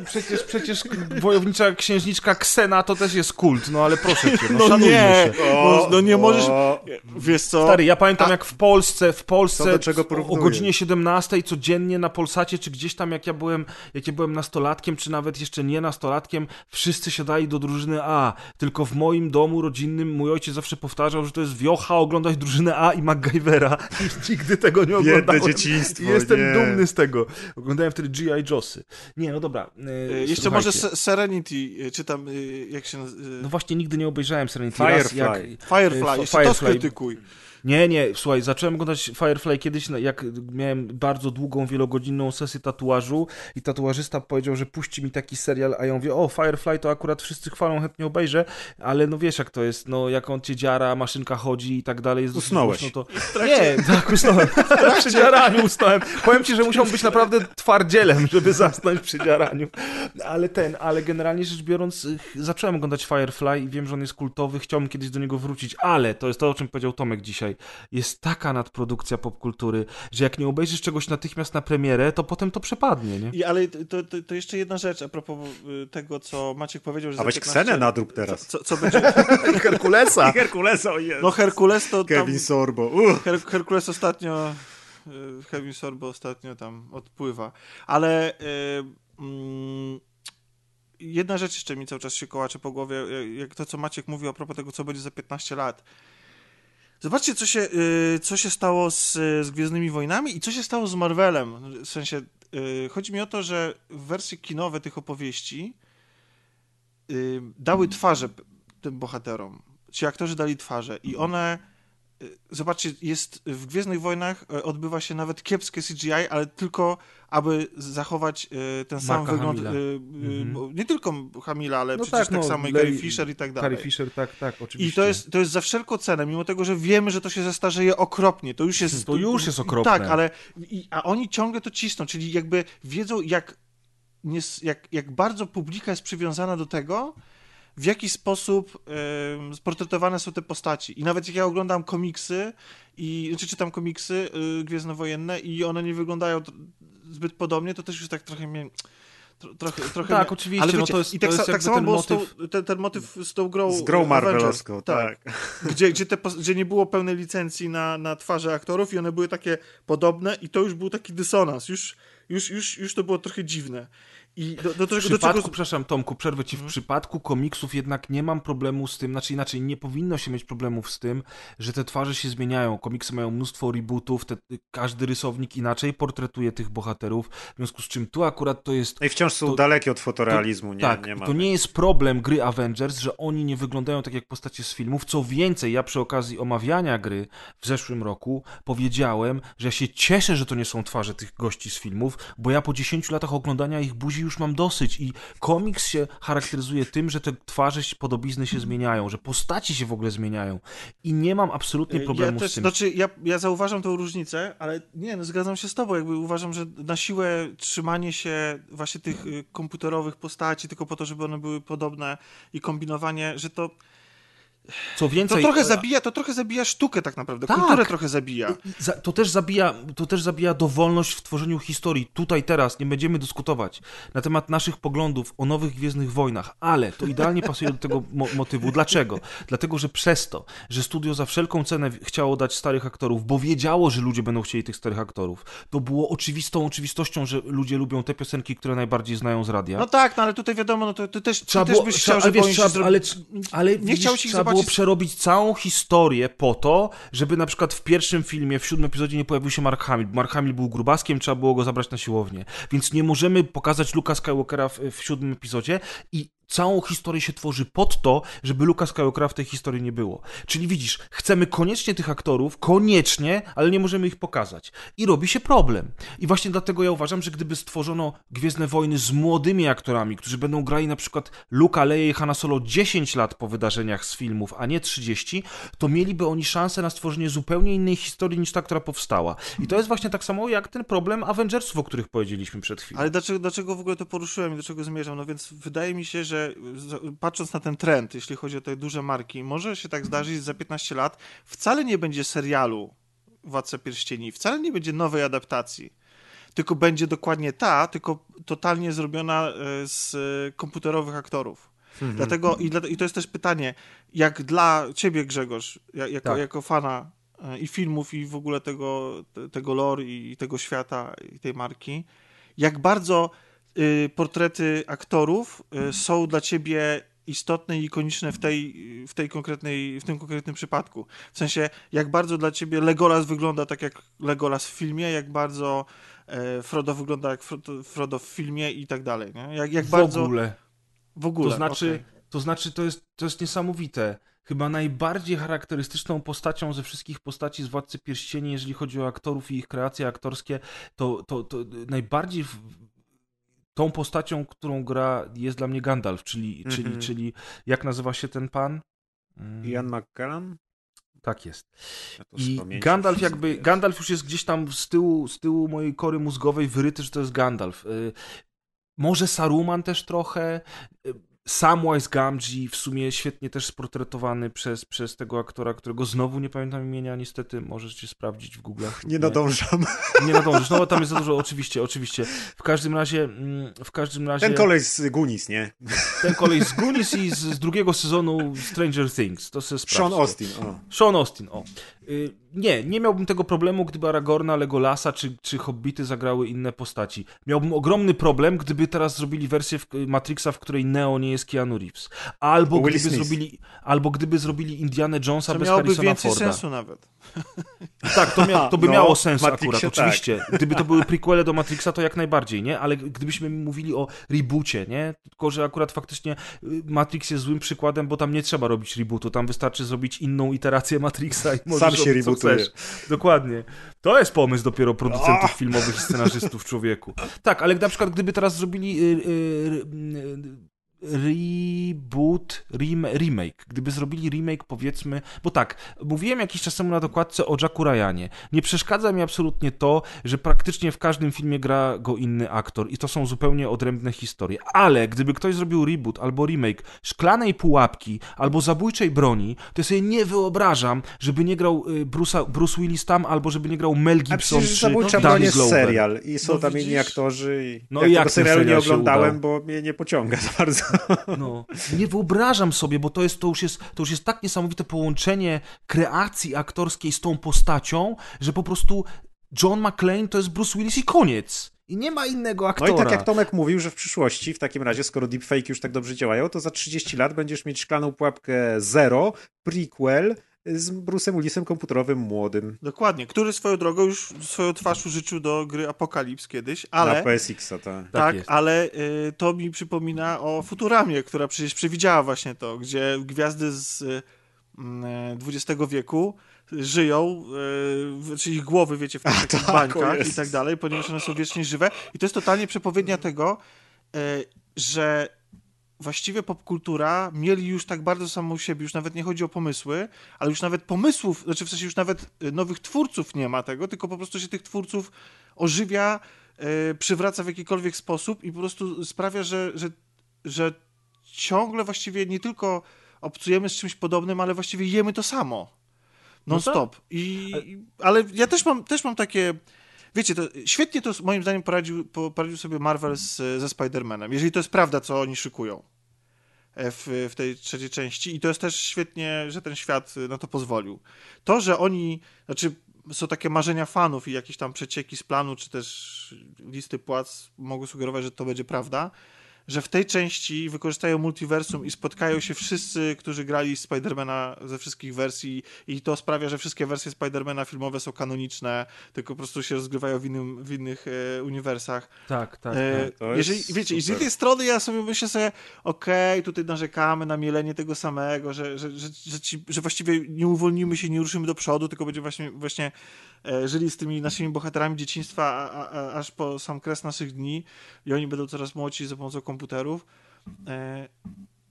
i przecież, przecież wojownicza księżniczka Ksena to też jest kult, no ale proszę cię, no, No szanujmy nie, się. no, no nie możesz... o. Wiesz co... Stary, ja pamiętam jak w Polsce, w Polsce o, godzinie 17 codziennie na Polsacie, czy gdzieś tam jak ja byłem, jak ja byłem nastolatkiem, czy nawet jeszcze nie nastolatkiem, wszyscy siadali do drużyny A. Tylko w moim domu rodzinnym mój ojciec zawsze powtarzał, że to jest wiocha oglądać drużynę A i MacGyvera. I nigdy tego nie Biedne oglądałem. dzieciństwo, I jestem nie. dumny z tego. Oglądałem wtedy G.I. Jossy. Nie, no dobra. Y, e, Jeszcze słuchajcie. może Se- Serenity, y, czy tam, jak się nazywa... No właśnie nigdy nie obejrzałem Serenity. Firefly. Raz, jak, Firefly, e, jeszcze to Firefly. skrytykuj. Nie, nie, słuchaj, zacząłem oglądać Firefly kiedyś, jak miałem bardzo długą, wielogodzinną sesję tatuażu i tatuażysta powiedział, że puści mi taki serial, a ja mówię, o, Firefly to akurat wszyscy chwalą, chętnie obejrzę, ale no wiesz jak to jest, no jak on cię dziara, maszynka chodzi i tak dalej. jest Usnąłeś. głośno, to... Nie, tak, usnąłem. przy dziaraniu usnąłem. Powiem ci, że musiał być naprawdę twardzielem, żeby zasnąć przy dziaraniu. Ale ten, ale generalnie rzecz biorąc, zacząłem oglądać Firefly i wiem, że on jest kultowy, chciałbym kiedyś do niego wrócić, ale to jest to, o czym powiedział Tomek dzisiaj. Jest taka nadprodukcja popkultury, że jak nie obejrzysz czegoś natychmiast na premierę, to potem to przepadnie, nie? I, ale to, to, to jeszcze jedna rzecz a propos y, tego, co Maciek powiedział, że A weź 15 Ksenę nadrób teraz. Co, co będzie... Herkulesa. Herkulesa, o jest. No Herkules to tam... Kevin Sorbo. Uh. Her Herkules ostatnio... y, Kevin Sorbo ostatnio tam odpływa. Ale... y, mm, Jedna rzecz jeszcze mi cały czas się kołacze po głowie, jak- jak to, co Maciek mówił a propos tego, co będzie za 15 lat. Zobaczcie, co się, y, co się stało z, z Gwiezdnymi Wojnami i co się stało z Marvelem. W sensie, y, chodzi mi o to, że wersje kinowe tych opowieści y, dały twarze tym bohaterom. Ci aktorzy dali twarze i one zobaczcie, jest w Gwiezdnych Wojnach y, odbywa się nawet kiepskie CGI, ale tylko aby zachować y, ten sam Marka wygląd. Y, y, bo Nie tylko Hamila, ale No przecież tak, tak, no, samo i Carrie Fisher i tak dalej. Carrie Fisher, tak, tak, oczywiście. I to jest, to jest za wszelką cenę, mimo tego, że wiemy, że to się zestarzeje okropnie. To już jest. To już jest okropne. Tak, ale. I, a oni ciągle to cisną, czyli jakby wiedzą, jak, jak, jak bardzo publika jest przywiązana do tego, w jaki sposób em, sportretowane są te postaci. I nawet jak ja oglądam komiksy, i, znaczy czytam komiksy y, gwiezdnowojenne i one nie wyglądają zbyt podobnie, to też już tak trochę mnie. tro- Trochę, trochę Tak, mnie- oczywiście, ale no wiecie, to jest- I tak, to jest tak samo ten było motyw- z tą, ten, ten motyw z tą grą. Z grą marvelowską, tak. Gdzie, gdzie, te, gdzie nie było pełnej licencji na, na twarze aktorów i one były takie podobne i to już był taki dysonans. Już, już, już, już to było trochę dziwne. I do, do, W tego, do przypadku, czego... przepraszam Tomku, przerwę ci, w przypadku komiksów jednak nie mam problemu z tym, znaczy inaczej nie powinno się mieć problemów z tym, że te twarze się zmieniają. Komiksy mają mnóstwo rebootów, te, każdy rysownik inaczej portretuje tych bohaterów, w związku z czym tu akurat to jest No i wciąż są To- dalekie od fotorealizmu, nie, tak, nie ma. to nie jest problem gry Avengers, że oni nie wyglądają tak jak postacie z filmów. Co więcej, ja przy okazji omawiania gry w zeszłym roku powiedziałem, że ja się cieszę, że to nie są twarze tych gości z filmów, bo ja po 10 latach oglądania ich buzi już mam dosyć i komiks się charakteryzuje tym, że te twarze, podobizny się zmieniają, że postaci się w ogóle zmieniają i nie mam absolutnie problemu ja też, z tym. Znaczy, ja, ja zauważam tą różnicę, ale nie, no, zgadzam się z tobą. Jakby uważam, że na siłę trzymanie się właśnie tych y, komputerowych postaci tylko po to, żeby one były podobne i kombinowanie, że to Co To więcej... trochę zabija, to trochę zabija sztukę tak naprawdę, Tak. kulturę trochę zabija. Za- To też, zabija, to też zabija dowolność w tworzeniu historii. Tutaj, teraz nie będziemy dyskutować na temat naszych poglądów o nowych Gwiezdnych Wojnach, ale to idealnie pasuje do tego mo motywu. Dlaczego? Dlatego, że przez to, że studio za wszelką cenę chciało dać starych aktorów, bo wiedziało, że ludzie będą chcieli tych starych aktorów, to było oczywistą oczywistością, że ludzie lubią te piosenki, które najbardziej znają z radia. No tak, no ale tutaj wiadomo, no to ty też, ty Trzeba też było, byś chciał, ale żeby wiesz, trzeba, ale, ale Nie widzisz, chciałeś ich trzeba było przerobić całą historię po to, żeby na przykład w pierwszym filmie, w siódmym epizodzie nie pojawił się Mark Hamill. Mark Hamill był grubaskiem, trzeba było go zabrać na siłownię. Więc nie możemy pokazać Luka Skywalkera w, w siódmym epizodzie i całą historię się tworzy pod to, żeby Luka Skywalkera w tej historii nie było. Czyli widzisz, chcemy koniecznie tych aktorów, koniecznie, ale nie możemy ich pokazać. I robi się problem. I właśnie dlatego ja uważam, że gdyby stworzono Gwiezdne Wojny z młodymi aktorami, którzy będą grali na przykład Luka, Leia i Hanna Solo 10 lat po wydarzeniach z filmów, a nie 30, to mieliby oni szansę na stworzenie zupełnie innej historii niż ta, która powstała. I to jest właśnie tak samo jak ten problem Avengersów, o których powiedzieliśmy przed chwilą. Ale dlaczego, dlaczego w ogóle to poruszyłem i do czego zmierzam? No więc wydaje mi się, że patrząc na ten trend, jeśli chodzi o te duże marki, może się tak zdarzyć, że za 15 lat wcale nie będzie serialu Władca Pierścieni, wcale nie będzie nowej adaptacji, tylko będzie dokładnie ta, tylko totalnie zrobiona e, z e, komputerowych aktorów. Dlatego i, dla, i to jest też pytanie, jak dla ciebie Grzegorz, ja- jako, Tak. jako fana e, i filmów i w ogóle tego, te- tego lore i tego świata i tej marki, jak bardzo portrety aktorów y, są dla ciebie istotne i ikoniczne w, tej, w, tej konkretnej, w tym konkretnym przypadku. W sensie, jak bardzo dla ciebie Legolas wygląda tak jak Legolas w filmie, jak bardzo e, Frodo wygląda jak Frodo, w filmie i tak dalej. Nie? Jak, jak w bardzo... ogóle. W ogóle. To znaczy, okej. to znaczy to jest, to jest niesamowite. Chyba najbardziej charakterystyczną postacią ze wszystkich postaci z Władcy Pierścieni, jeżeli chodzi o aktorów i ich kreacje aktorskie, to, to, to najbardziej w, tą postacią, którą gra jest dla mnie Gandalf, czyli, czyli, Mhm. czyli jak nazywa się ten pan? Mm, Ian McKellen? Tak jest. Ja I Gandalf jakby. Gandalf już jest gdzieś tam z tyłu, z tyłu mojej kory mózgowej wyryty, że to jest Gandalf. Y, Może Saruman też trochę. Samwise Gamgee w sumie świetnie też sportretowany przez, przez tego aktora, którego znowu nie pamiętam imienia, niestety możecie sprawdzić w Google. Nie nadążam. Nie nadążysz, no bo tam jest za dużo, oczywiście, oczywiście. W każdym razie, mm, w każdym razie... Ten koleś z Gunis, nie? Ten kolej z Goonies i z, z drugiego sezonu Stranger Things, to se sprawdźcie. Sean Austin, o. Sean Austin, o. Y, nie, nie miałbym tego problemu, gdyby Aragorna, Legolasa czy, czy Hobbity zagrały inne postaci. Miałbym ogromny problem, gdyby teraz zrobili wersję w, Matrixa, w której Neo nie jest Keanu Reeves. Albo Will gdyby Smith. zrobili, albo gdyby zrobili Indiana Jonesa To bez miałoby Harrisona więcej Forda. sensu nawet. Tak, to, mia, to by No, miało sens Matrixie akurat, tak. oczywiście. Gdyby to były prequele do Matrixa, to jak najbardziej, nie? Ale gdybyśmy mówili o reboocie, nie? Tylko, że akurat faktycznie y, Matrix jest złym przykładem, bo tam nie trzeba robić rebootu, tam wystarczy zrobić inną iterację Matrixa i możesz Sam się rebootuje. Dokładnie. To jest pomysł dopiero producentów filmowych i scenarzystów, człowieku. Tak, ale na przykład gdyby teraz zrobili y, y, y, reboot, rem, remake. Gdyby zrobili remake, powiedzmy, bo tak, mówiłem jakiś czas temu na dokładce o Jacku Ryanie. Nie przeszkadza mi absolutnie to, że praktycznie w każdym filmie gra go inny aktor i to są zupełnie odrębne historie. Ale gdyby ktoś zrobił reboot albo remake Szklanej Pułapki albo Zabójczej Broni, to ja sobie nie wyobrażam, żeby nie grał y, Bruce'a, Bruce Willis tam, albo żeby nie grał Mel A Gibson przecież czy Zabójcza Danny Broń jest Glover. serial i są No tam inni widzisz? aktorzy i No no i ja jak tego serialu nie serial się oglądałem, bo mnie nie pociąga za bardzo. No, nie wyobrażam sobie, bo to jest, to, już jest, to już jest tak niesamowite połączenie kreacji aktorskiej z tą postacią, że po prostu John McClane to jest Bruce Willis i koniec. I nie ma innego No aktora. i tak jak Tomek mówił, że w przyszłości, w takim razie, skoro deepfake już tak dobrze działają, to za 30 lat będziesz mieć szklaną pułapkę Zero, prequel z Bruce'em Willisem komputerowym młodym Dokładnie. Który swoją drogą już swoją twarz użyczył do gry Apokalips kiedyś, na ale... PSX-a. Tak. Tak Tak, jest. ale y, to mi przypomina o Futuramie, która przecież przewidziała właśnie to, gdzie gwiazdy z y, mm, XX wieku żyją, y, czyli ich głowy, wiecie, w tych tak, bańkach i tak dalej, ponieważ one są wiecznie żywe. I to jest totalnie przepowiednia tego, y, że właściwie popkultura mieli już tak bardzo samą siebie, już nawet nie chodzi o pomysły, ale już nawet pomysłów, znaczy w sensie już nawet y, nowych twórców nie ma tego, tylko po prostu się tych twórców ożywia, y, przywraca w jakikolwiek sposób i po prostu sprawia, że, że, że ciągle właściwie nie tylko obcujemy z czymś podobnym, ale właściwie jemy to samo. No tak. Non-stop. I, ale ja też mam, też mam takie... Wiecie, to świetnie to moim zdaniem poradził, po- poradził sobie Marvel z, ze Spider-Manem, jeżeli to jest prawda, co oni szykują e, w, w tej trzeciej części. I to jest też świetnie, że ten świat y, na to pozwolił. To, że oni, znaczy są takie marzenia fanów i jakieś tam przecieki z planu, czy też listy płac mogą sugerować, że to będzie prawda, że w tej części wykorzystają multiversum i spotkają się wszyscy, którzy grali Spidermana ze wszystkich wersji i to sprawia, że wszystkie wersje Spidermana filmowe są kanoniczne, tylko po prostu się rozgrywają w, innym, w innych e, uniwersach. Tak, tak. E, tak. Jeżeli, wiecie, i z super. jednej strony ja sobie myślę sobie, okej, tutaj narzekamy na mielenie tego samego, że, że, że, że, ci, że właściwie nie uwolnimy się, nie ruszymy do przodu, tylko będzie właśnie, właśnie żyli z tymi naszymi bohaterami dzieciństwa a, a, a, aż po sam kres naszych dni i oni będą coraz młodsi za pomocą komputerów.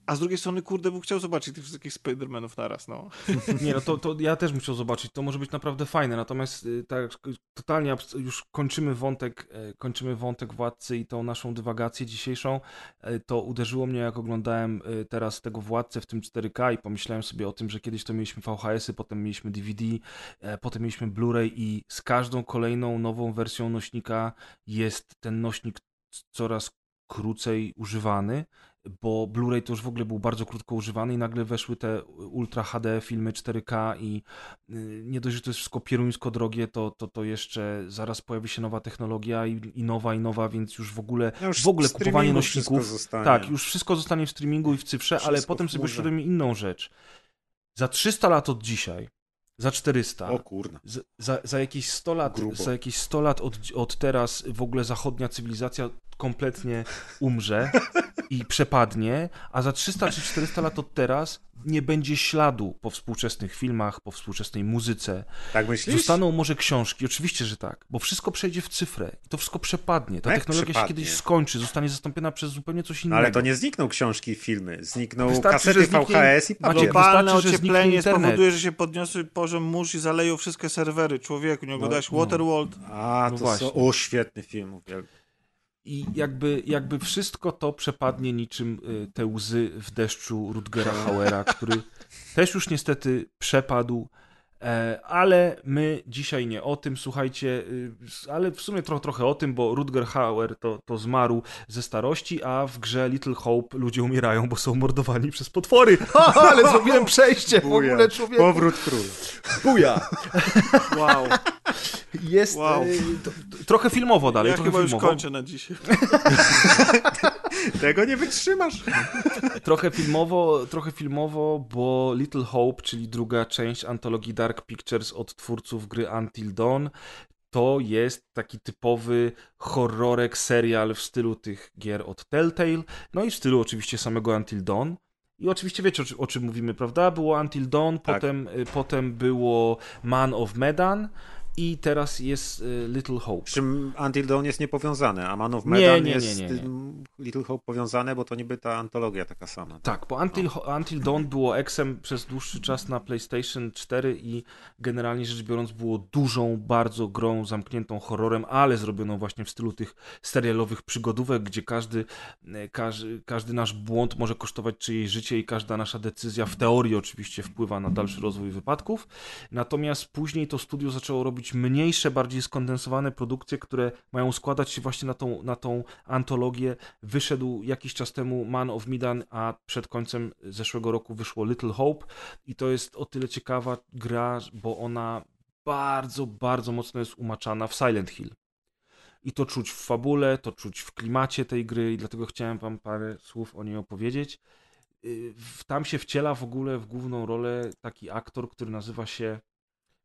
A z drugiej strony, kurde, bym chciał zobaczyć tych wszystkich Spider-Manów naraz, no. Nie, no to, to ja też bym chciał zobaczyć, to może być naprawdę fajne, natomiast y, tak totalnie już kończymy wątek, e, kończymy wątek Władcy i tą naszą dywagację dzisiejszą, E, to uderzyło mnie jak oglądałem e, teraz tego Władcę w tym 4K i pomyślałem sobie o tym, że kiedyś to mieliśmy VHS-y, potem mieliśmy DVD, potem mieliśmy Blu-ray i z każdą kolejną nową wersją nośnika jest ten nośnik coraz krócej używany, bo Blu-ray to już w ogóle był bardzo krótko używany i nagle weszły te Ultra HD filmy 4K i y, nie dość, że to jest wszystko pieruńsko drogie, to, to, to jeszcze zaraz pojawi się nowa technologia i, i nowa, i nowa, więc już w ogóle, No już w ogóle w kupowanie nośników, tak, już wszystko zostanie w streamingu i w cyfrze, ale Wszystko potem w sobie wyszedłem inną rzecz. Za 300 lat od dzisiaj, za 400, O kurna. za, za jakieś 100 lat, Grubo. za jakieś 100 lat od, od teraz w ogóle zachodnia cywilizacja kompletnie umrze i przepadnie, a za 300 czy 400 lat od teraz nie będzie śladu po współczesnych filmach, po współczesnej muzyce. Tak myślisz? Zostaną może książki, oczywiście, że tak, bo wszystko przejdzie w cyfrę i to wszystko przepadnie. Ta No jak technologia się przepadnie? kiedyś skończy, zostanie zastąpiona przez zupełnie coś No innego. ale to nie znikną książki i filmy. Znikną Wystarczy, kasety zniknie- VHS i papier. Globalne wystarczy, ocieplenie spowoduje, że się podniosły poziom mórz i zaleją wszystkie serwery. Człowieku, nie oglądałeś no. Waterworld? A, No to właśnie. są... O, świetny film. uwielbiam. I jakby, jakby wszystko to przepadnie niczym y, te łzy w deszczu Rutgera Hauera, który też już niestety przepadł. E, Ale my dzisiaj nie o tym, słuchajcie, y, ale w sumie tro, trochę o tym, bo Rutger Hauer to, to zmarł ze starości, a w grze Little Hope ludzie umierają, bo są mordowani przez potwory. Ha, ale zrobiłem przejście w Buja. ogóle, człowieku. Powrót króla. Buja. Wow. Jest Wow. y, to, to, trochę filmowo dalej, Ja trochę chyba już filmowo. kończę na dzisiaj. Tego nie wytrzymasz. Trochę filmowo, trochę filmowo, bo Little Hope, czyli druga część antologii Dark Pictures od twórców gry Until Dawn, to jest taki typowy horrorek, serial w stylu tych gier od Telltale, no i w stylu oczywiście samego Until Dawn. I oczywiście wiecie, o czym mówimy, prawda? Było Until Dawn, Tak. potem, y, potem było Man of Medan i teraz jest y, Little Hope. Czym Until Dawn jest niepowiązane, a Man of Medan nie, nie, jest nie, z tym Little Hope powiązane, bo to niby ta antologia taka sama. Tak, bo Until, Until Dawn było eksem przez dłuższy czas na PlayStation 4 i generalnie rzecz biorąc było dużą, bardzo grą zamkniętą horrorem, ale zrobioną właśnie w stylu tych serialowych przygodówek, gdzie każdy, e, każdy, każdy nasz błąd może kosztować czyjeś życie i każda nasza decyzja w teorii oczywiście wpływa na dalszy rozwój wypadków. Natomiast później to studio zaczęło robić mniejsze, bardziej skondensowane produkcje, które mają składać się właśnie na tą, na tą antologię. Wyszedł jakiś czas temu Man of Medan, a przed końcem zeszłego roku wyszło Little Hope i to jest o tyle ciekawa gra, bo ona bardzo, bardzo mocno jest umaczana w Silent Hill. I to czuć w fabule, to czuć w klimacie tej gry i dlatego chciałem wam parę słów o niej opowiedzieć. W- Tam się wciela w ogóle w główną rolę taki aktor, który nazywa się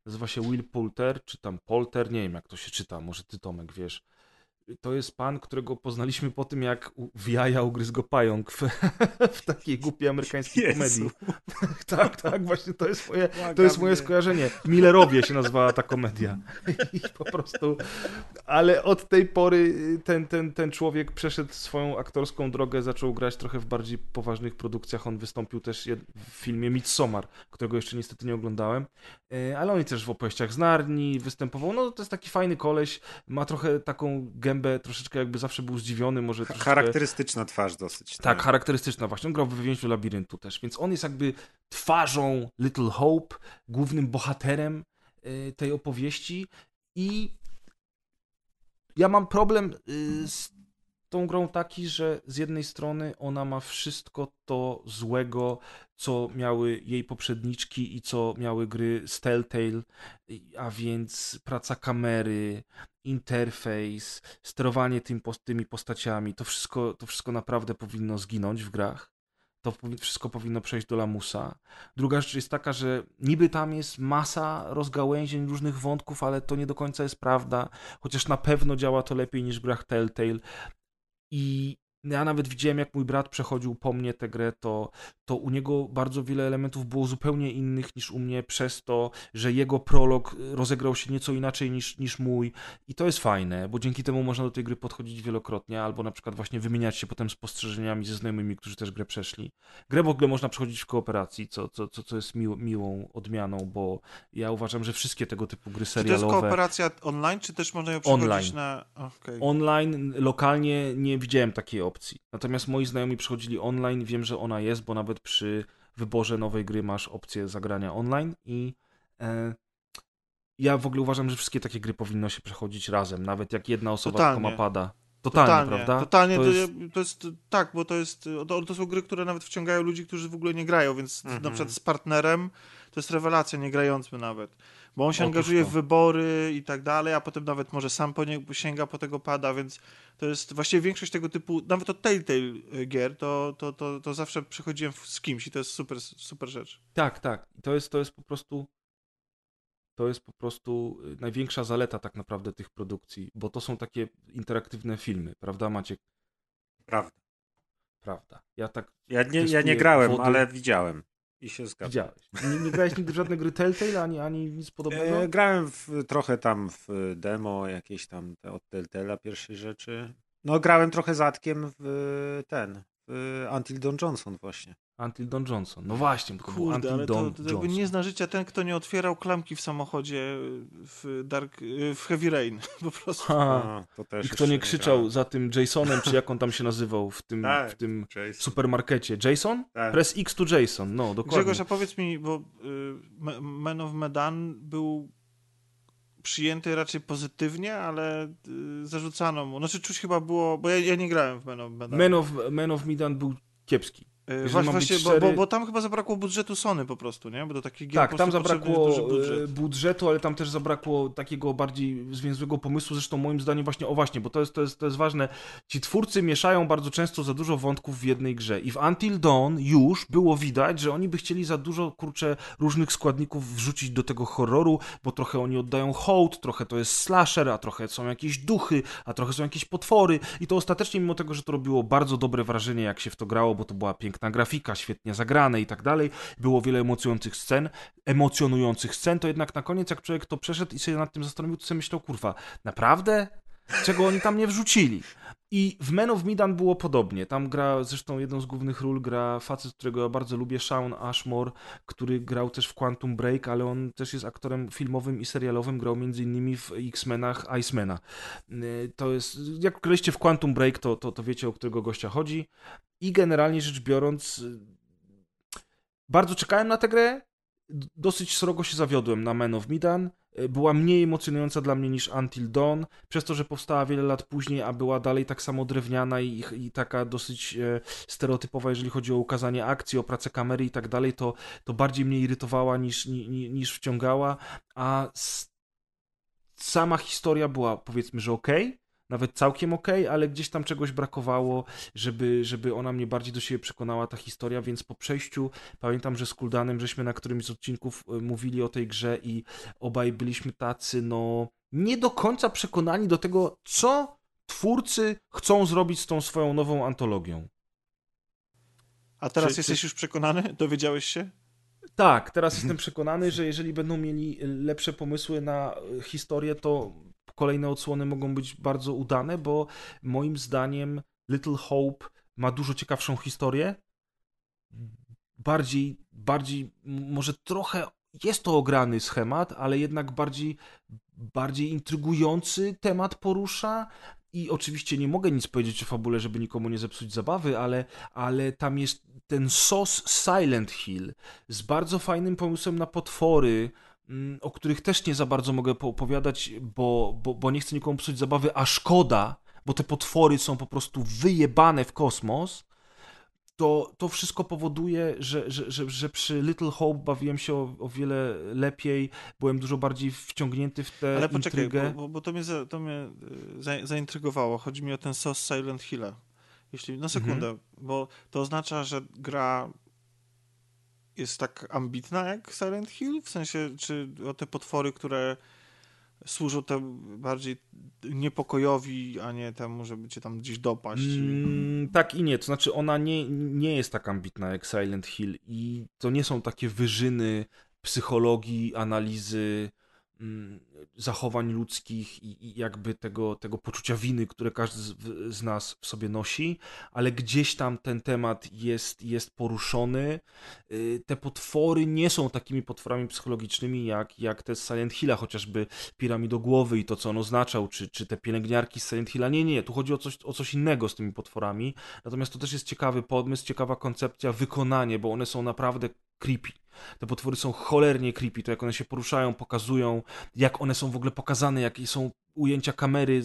nazywa się Will Poulter, czy tam Polter, nie wiem jak to się czyta, może ty Tomek wiesz. To jest pan, którego poznaliśmy po tym, jak w jaja ugryzł go pająk w, w takiej głupiej amerykańskiej Jezu. komedii. tak, tak, właśnie to jest moje, to jest moje nie. skojarzenie. Millerowie się nazywała ta komedia. I po prostu, ale od tej pory ten, ten, ten człowiek przeszedł swoją aktorską drogę, zaczął grać trochę w bardziej poważnych produkcjach. On wystąpił też w filmie Midsommar, którego jeszcze niestety nie oglądałem, E, ale on też w opowieściach z Narni występował. No to jest taki fajny koleś, ma trochę taką gębę gębę, troszeczkę jakby zawsze był zdziwiony, może troszeczkę... Charakterystyczna twarz dosyć. Tak, charakterystyczna właśnie. On grał w Więźniu Labiryntu też, więc on jest jakby twarzą Little Hope, głównym bohaterem y, tej opowieści i ja mam problem y, z tą grą taki, że z jednej strony ona ma wszystko to złego, co miały jej poprzedniczki i co miały gry z Telltale, a więc praca kamery, interfejs, sterowanie tym, tymi postaciami, to wszystko, to wszystko naprawdę powinno zginąć w grach. To wszystko powinno przejść do lamusa. Druga rzecz jest taka, że niby tam jest masa rozgałęzień różnych wątków, ale to nie do końca jest prawda, chociaż na pewno działa to lepiej niż w grach Telltale. I ja nawet widziałem, jak mój brat przechodził po mnie tę grę, to, to u niego bardzo wiele elementów było zupełnie innych niż u mnie, przez to, że jego prolog rozegrał się nieco inaczej niż, niż mój. I to jest fajne, bo dzięki temu można do tej gry podchodzić wielokrotnie, albo na przykład właśnie wymieniać się potem spostrzeżeniami ze znajomymi, którzy też grę przeszli. Grę w ogóle można przechodzić w kooperacji, co, co, co, co jest mił, miłą odmianą, bo ja uważam, że wszystkie tego typu gry serialowe... Czy to jest kooperacja online, czy też można ją przechodzić online. na... Okay. Online, lokalnie nie widziałem takiej opcji. Natomiast moi znajomi przychodzili online, wiem, że ona jest, bo nawet przy wyborze nowej gry masz opcję zagrania online i e, ja w ogóle uważam, że wszystkie takie gry powinno się przechodzić razem, nawet jak jedna osoba Totalnie. tylko ma pada. Totalnie, totalnie, prawda? Totalnie, to, to, jest... to, jest... tak, bo to jest, to, to, są gry, które nawet wciągają ludzi, którzy w ogóle nie grają, więc mhm. na przykład z partnerem to jest rewelacja, nie grający nawet. Bo on się Otóż angażuje to. w wybory i tak dalej, a potem nawet może sam po nie, sięga po tego pada, więc to jest właściwie większość tego typu, nawet od Telltale y, gier, to, to, to, to zawsze przechodziłem z kimś i to jest super, super rzecz. Tak, tak. To jest, to jest po prostu to jest po prostu y, największa zaleta tak naprawdę tych produkcji, bo to są takie interaktywne filmy, prawda Maciek? Prawda. Prawda. Ja tak. Ja nie, ja nie grałem, wody. ale widziałem. I się zgadzam. Widziałeś. Nie, nie grałeś nigdy w żadne gry Telltale, ani, ani nic podobnego? E, grałem w, trochę tam w demo, jakieś tam te od Telltale'a pierwszej rzeczy. No grałem trochę zatkiem w ten, w Until Dawn Johnson właśnie. Until Dawn Johnson. No właśnie, bo to Kurde, Until ale Dawn to, to jakby nie zna życia ten, kto nie otwierał klamki w samochodzie w, Dark, w Heavy Rain, po prostu. A, to też I kto nie krzyczał nie za tym Jasonem, czy jak on tam się nazywał w tym, tak, w tym supermarkecie. Jason? Tak. Press X to Jason, no dokładnie. Grzegorz, a powiedz mi, bo y, Man of Medan był przyjęty raczej pozytywnie, ale y, zarzucano mu. Znaczy czuć chyba było, bo ja, ja nie grałem w Man of Medan. Man of, Man of Medan był kiepski. Yy, właśnie, właśnie bo, bo, bo, tam chyba zabrakło budżetu Sony po prostu, nie? Bo do takich gier Tak, tam zabrakło budżet. budżetu, ale tam też zabrakło takiego bardziej zwięzłego pomysłu, zresztą moim zdaniem właśnie, o właśnie, bo to jest, to jest, to jest ważne, ci twórcy mieszają bardzo często za dużo wątków w jednej grze i w Until Dawn już było widać, że oni by chcieli za dużo, kurczę, różnych składników wrzucić do tego horroru, bo trochę oni oddają hołd, trochę to jest slasher, a trochę są jakieś duchy, a trochę są jakieś potwory i to ostatecznie, mimo tego, że to robiło bardzo dobre wrażenie, jak się w to grało, bo to była piękna piękna grafika, świetnie zagrane i tak dalej. Było wiele emocjonujących scen, emocjonujących scen, to jednak na koniec, jak człowiek to przeszedł i się nad tym zastanowił, to sobie myślał, kurwa, naprawdę? Czego oni tam nie wrzucili? I w Men of Midan było podobnie. Tam gra, zresztą jedną z głównych ról gra facet, którego ja bardzo lubię, Sean Ashmore, który grał też w Quantum Break, ale on też jest aktorem filmowym i serialowym, grał między innymi w X-Menach Icemana. Y, to jest, jak graliście w Quantum Break, to, to, to wiecie, o którego gościa chodzi. I generalnie rzecz biorąc, y, bardzo czekałem na tę grę, dosyć srogo się zawiodłem na Men of Midan. E, była mniej emocjonująca dla mnie niż Until Dawn, przez to, że powstała wiele lat później, a była dalej tak samo drewniana i, i taka dosyć e, stereotypowa, jeżeli chodzi o ukazanie akcji, o pracę kamery i tak dalej, to, to bardziej mnie irytowała niż, ni, niż wciągała, a sama historia była powiedzmy, że okay, nawet całkiem ok, ale gdzieś tam czegoś brakowało, żeby, żeby ona mnie bardziej do siebie przekonała, ta historia, więc po przejściu pamiętam, że z Kuldanem żeśmy na którymś z odcinków e, mówili o tej grze i obaj byliśmy tacy, no nie do końca przekonani do tego, co twórcy chcą zrobić z tą swoją nową antologią. A teraz czy, jesteś czy... już przekonany? Dowiedziałeś się? Tak, teraz jestem przekonany, że jeżeli będą mieli lepsze pomysły na historię, to kolejne odsłony mogą być bardzo udane, bo moim zdaniem Little Hope ma dużo ciekawszą historię. Bardziej, bardziej, może trochę jest to ograny schemat, ale jednak bardziej, bardziej intrygujący temat porusza i oczywiście nie mogę nic powiedzieć o fabule, żeby nikomu nie zepsuć zabawy, ale, ale tam jest ten sos Silent Hill z bardzo fajnym pomysłem na potwory, o których też nie za bardzo mogę opowiadać, bo, bo, bo nie chcę nikomu psuć zabawy, a szkoda, bo te potwory są po prostu wyjebane w kosmos to, to wszystko powoduje, że, że, że, że przy Little Hope bawiłem się o, o, wiele lepiej, byłem dużo bardziej wciągnięty w tę Ale poczekaj, intrygę. bo, bo to mnie, za, to mnie y, zaintrygowało. Chodzi mi o ten sos Silent Hilla. Jeśli, na sekundę, mhm. bo to oznacza, że gra jest tak ambitna jak Silent Hill? W sensie, czy o te potwory, które służą tam bardziej niepokojowi, a nie temu, żeby cię tam gdzieś dopaść. Mm, tak i nie, to znaczy ona nie, nie jest tak ambitna jak Silent Hill i to nie są takie wyżyny psychologii, analizy zachowań ludzkich i, i, jakby tego, tego poczucia winy, które każdy z, z, nas w sobie nosi, ale gdzieś tam ten temat jest, jest poruszony. Y, te potwory nie są takimi potworami psychologicznymi jak, jak te z Silent Hilla, chociażby piramidogłowy i to, co on oznaczał, czy, czy te pielęgniarki z Silent Hilla. Nie, nie, tu chodzi o coś, o coś innego z tymi potworami. Natomiast to też jest ciekawy pomysł, ciekawa koncepcja, wykonanie, bo one są naprawdę creepy. Te potwory są cholernie creepy, to jak one się poruszają, pokazują, jak one są w ogóle pokazane, jakie są ujęcia kamery,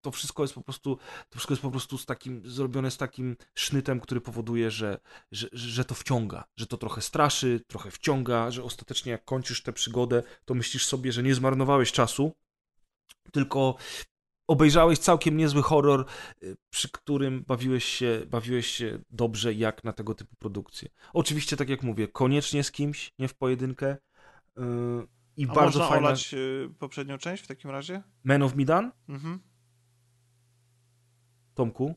to wszystko jest po prostu, to wszystko jest po prostu z takim, zrobione z takim sznytem, który powoduje, że, że, że to wciąga, że to trochę straszy, trochę wciąga, że ostatecznie jak kończysz tę przygodę, to myślisz sobie, że nie zmarnowałeś czasu, tylko obejrzałeś całkiem niezły horror, y, przy którym bawiłeś się, bawiłeś się dobrze jak na tego typu produkcje. Oczywiście, tak jak mówię, koniecznie z kimś, nie w pojedynkę. Yy, I A bardzo można fajna... olać y, poprzednią część w takim razie? Man of Midan? Mhm. Tomku?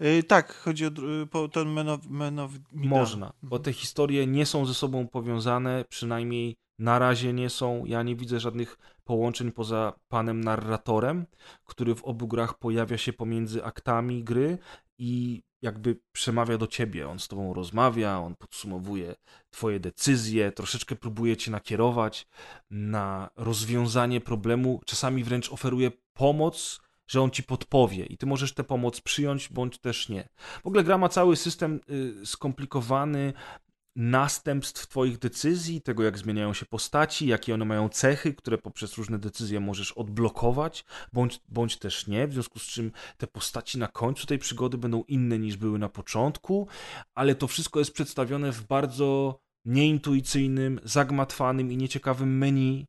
Yy, tak, chodzi o po, ten Man of, Man of Midan. Można, bo te historie nie są ze sobą powiązane, przynajmniej na razie nie są. Ja nie widzę żadnych połączeń poza panem narratorem, który w obu grach pojawia się pomiędzy aktami gry i jakby przemawia do ciebie. On z tobą rozmawia, on podsumowuje twoje decyzje, troszeczkę próbuje cię nakierować na rozwiązanie problemu, czasami wręcz oferuje pomoc, że on ci podpowie i ty możesz tę pomoc przyjąć bądź też nie. W ogóle gra ma cały system y, skomplikowany, następstw Twoich decyzji, tego jak zmieniają się postaci, jakie one mają cechy, które poprzez różne decyzje możesz odblokować, bądź, bądź też nie, w związku z czym te postaci na końcu tej przygody będą inne niż były na początku, ale to wszystko jest przedstawione w bardzo nieintuicyjnym, zagmatwanym i nieciekawym menu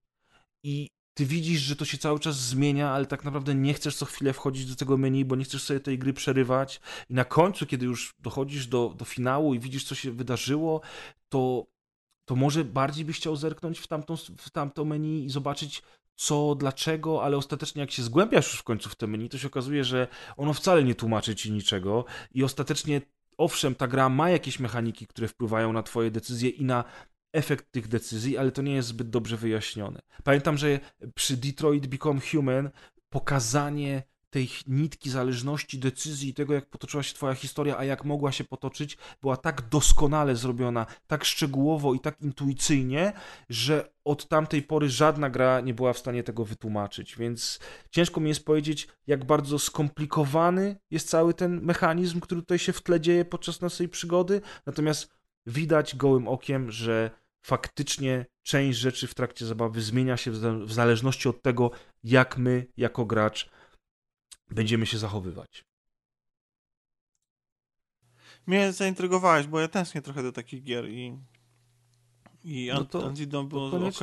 i ty widzisz, że to się cały czas zmienia, ale tak naprawdę nie chcesz co chwilę wchodzić do tego menu, bo nie chcesz sobie tej gry przerywać. I na końcu, kiedy już dochodzisz do, do finału i widzisz, co się wydarzyło, to, to może bardziej byś chciał zerknąć w tamtą, w tamto menu i zobaczyć, co, dlaczego, ale ostatecznie jak się zgłębiasz już w końcu w te menu, to się okazuje, że ono wcale nie tłumaczy ci niczego i ostatecznie owszem, ta gra ma jakieś mechaniki, które wpływają na twoje decyzje i na efekt tych decyzji, ale to nie jest zbyt dobrze wyjaśnione. Pamiętam, że przy Detroit Become Human pokazanie tej nitki zależności, decyzji i tego, jak potoczyła się Twoja historia, a jak mogła się potoczyć, była tak doskonale zrobiona, tak szczegółowo i tak intuicyjnie, że od tamtej pory żadna gra nie była w stanie tego wytłumaczyć. Więc ciężko mi jest powiedzieć, jak bardzo skomplikowany jest cały ten mechanizm, który tutaj się w tle dzieje podczas naszej przygody. Natomiast widać gołym okiem, że faktycznie część rzeczy w trakcie zabawy zmienia się w zależności od tego, jak my, jako gracz, będziemy się zachowywać. Mnie zaintrygowałeś, bo ja tęsknię trochę do takich gier i, i no to, Antidom było ok.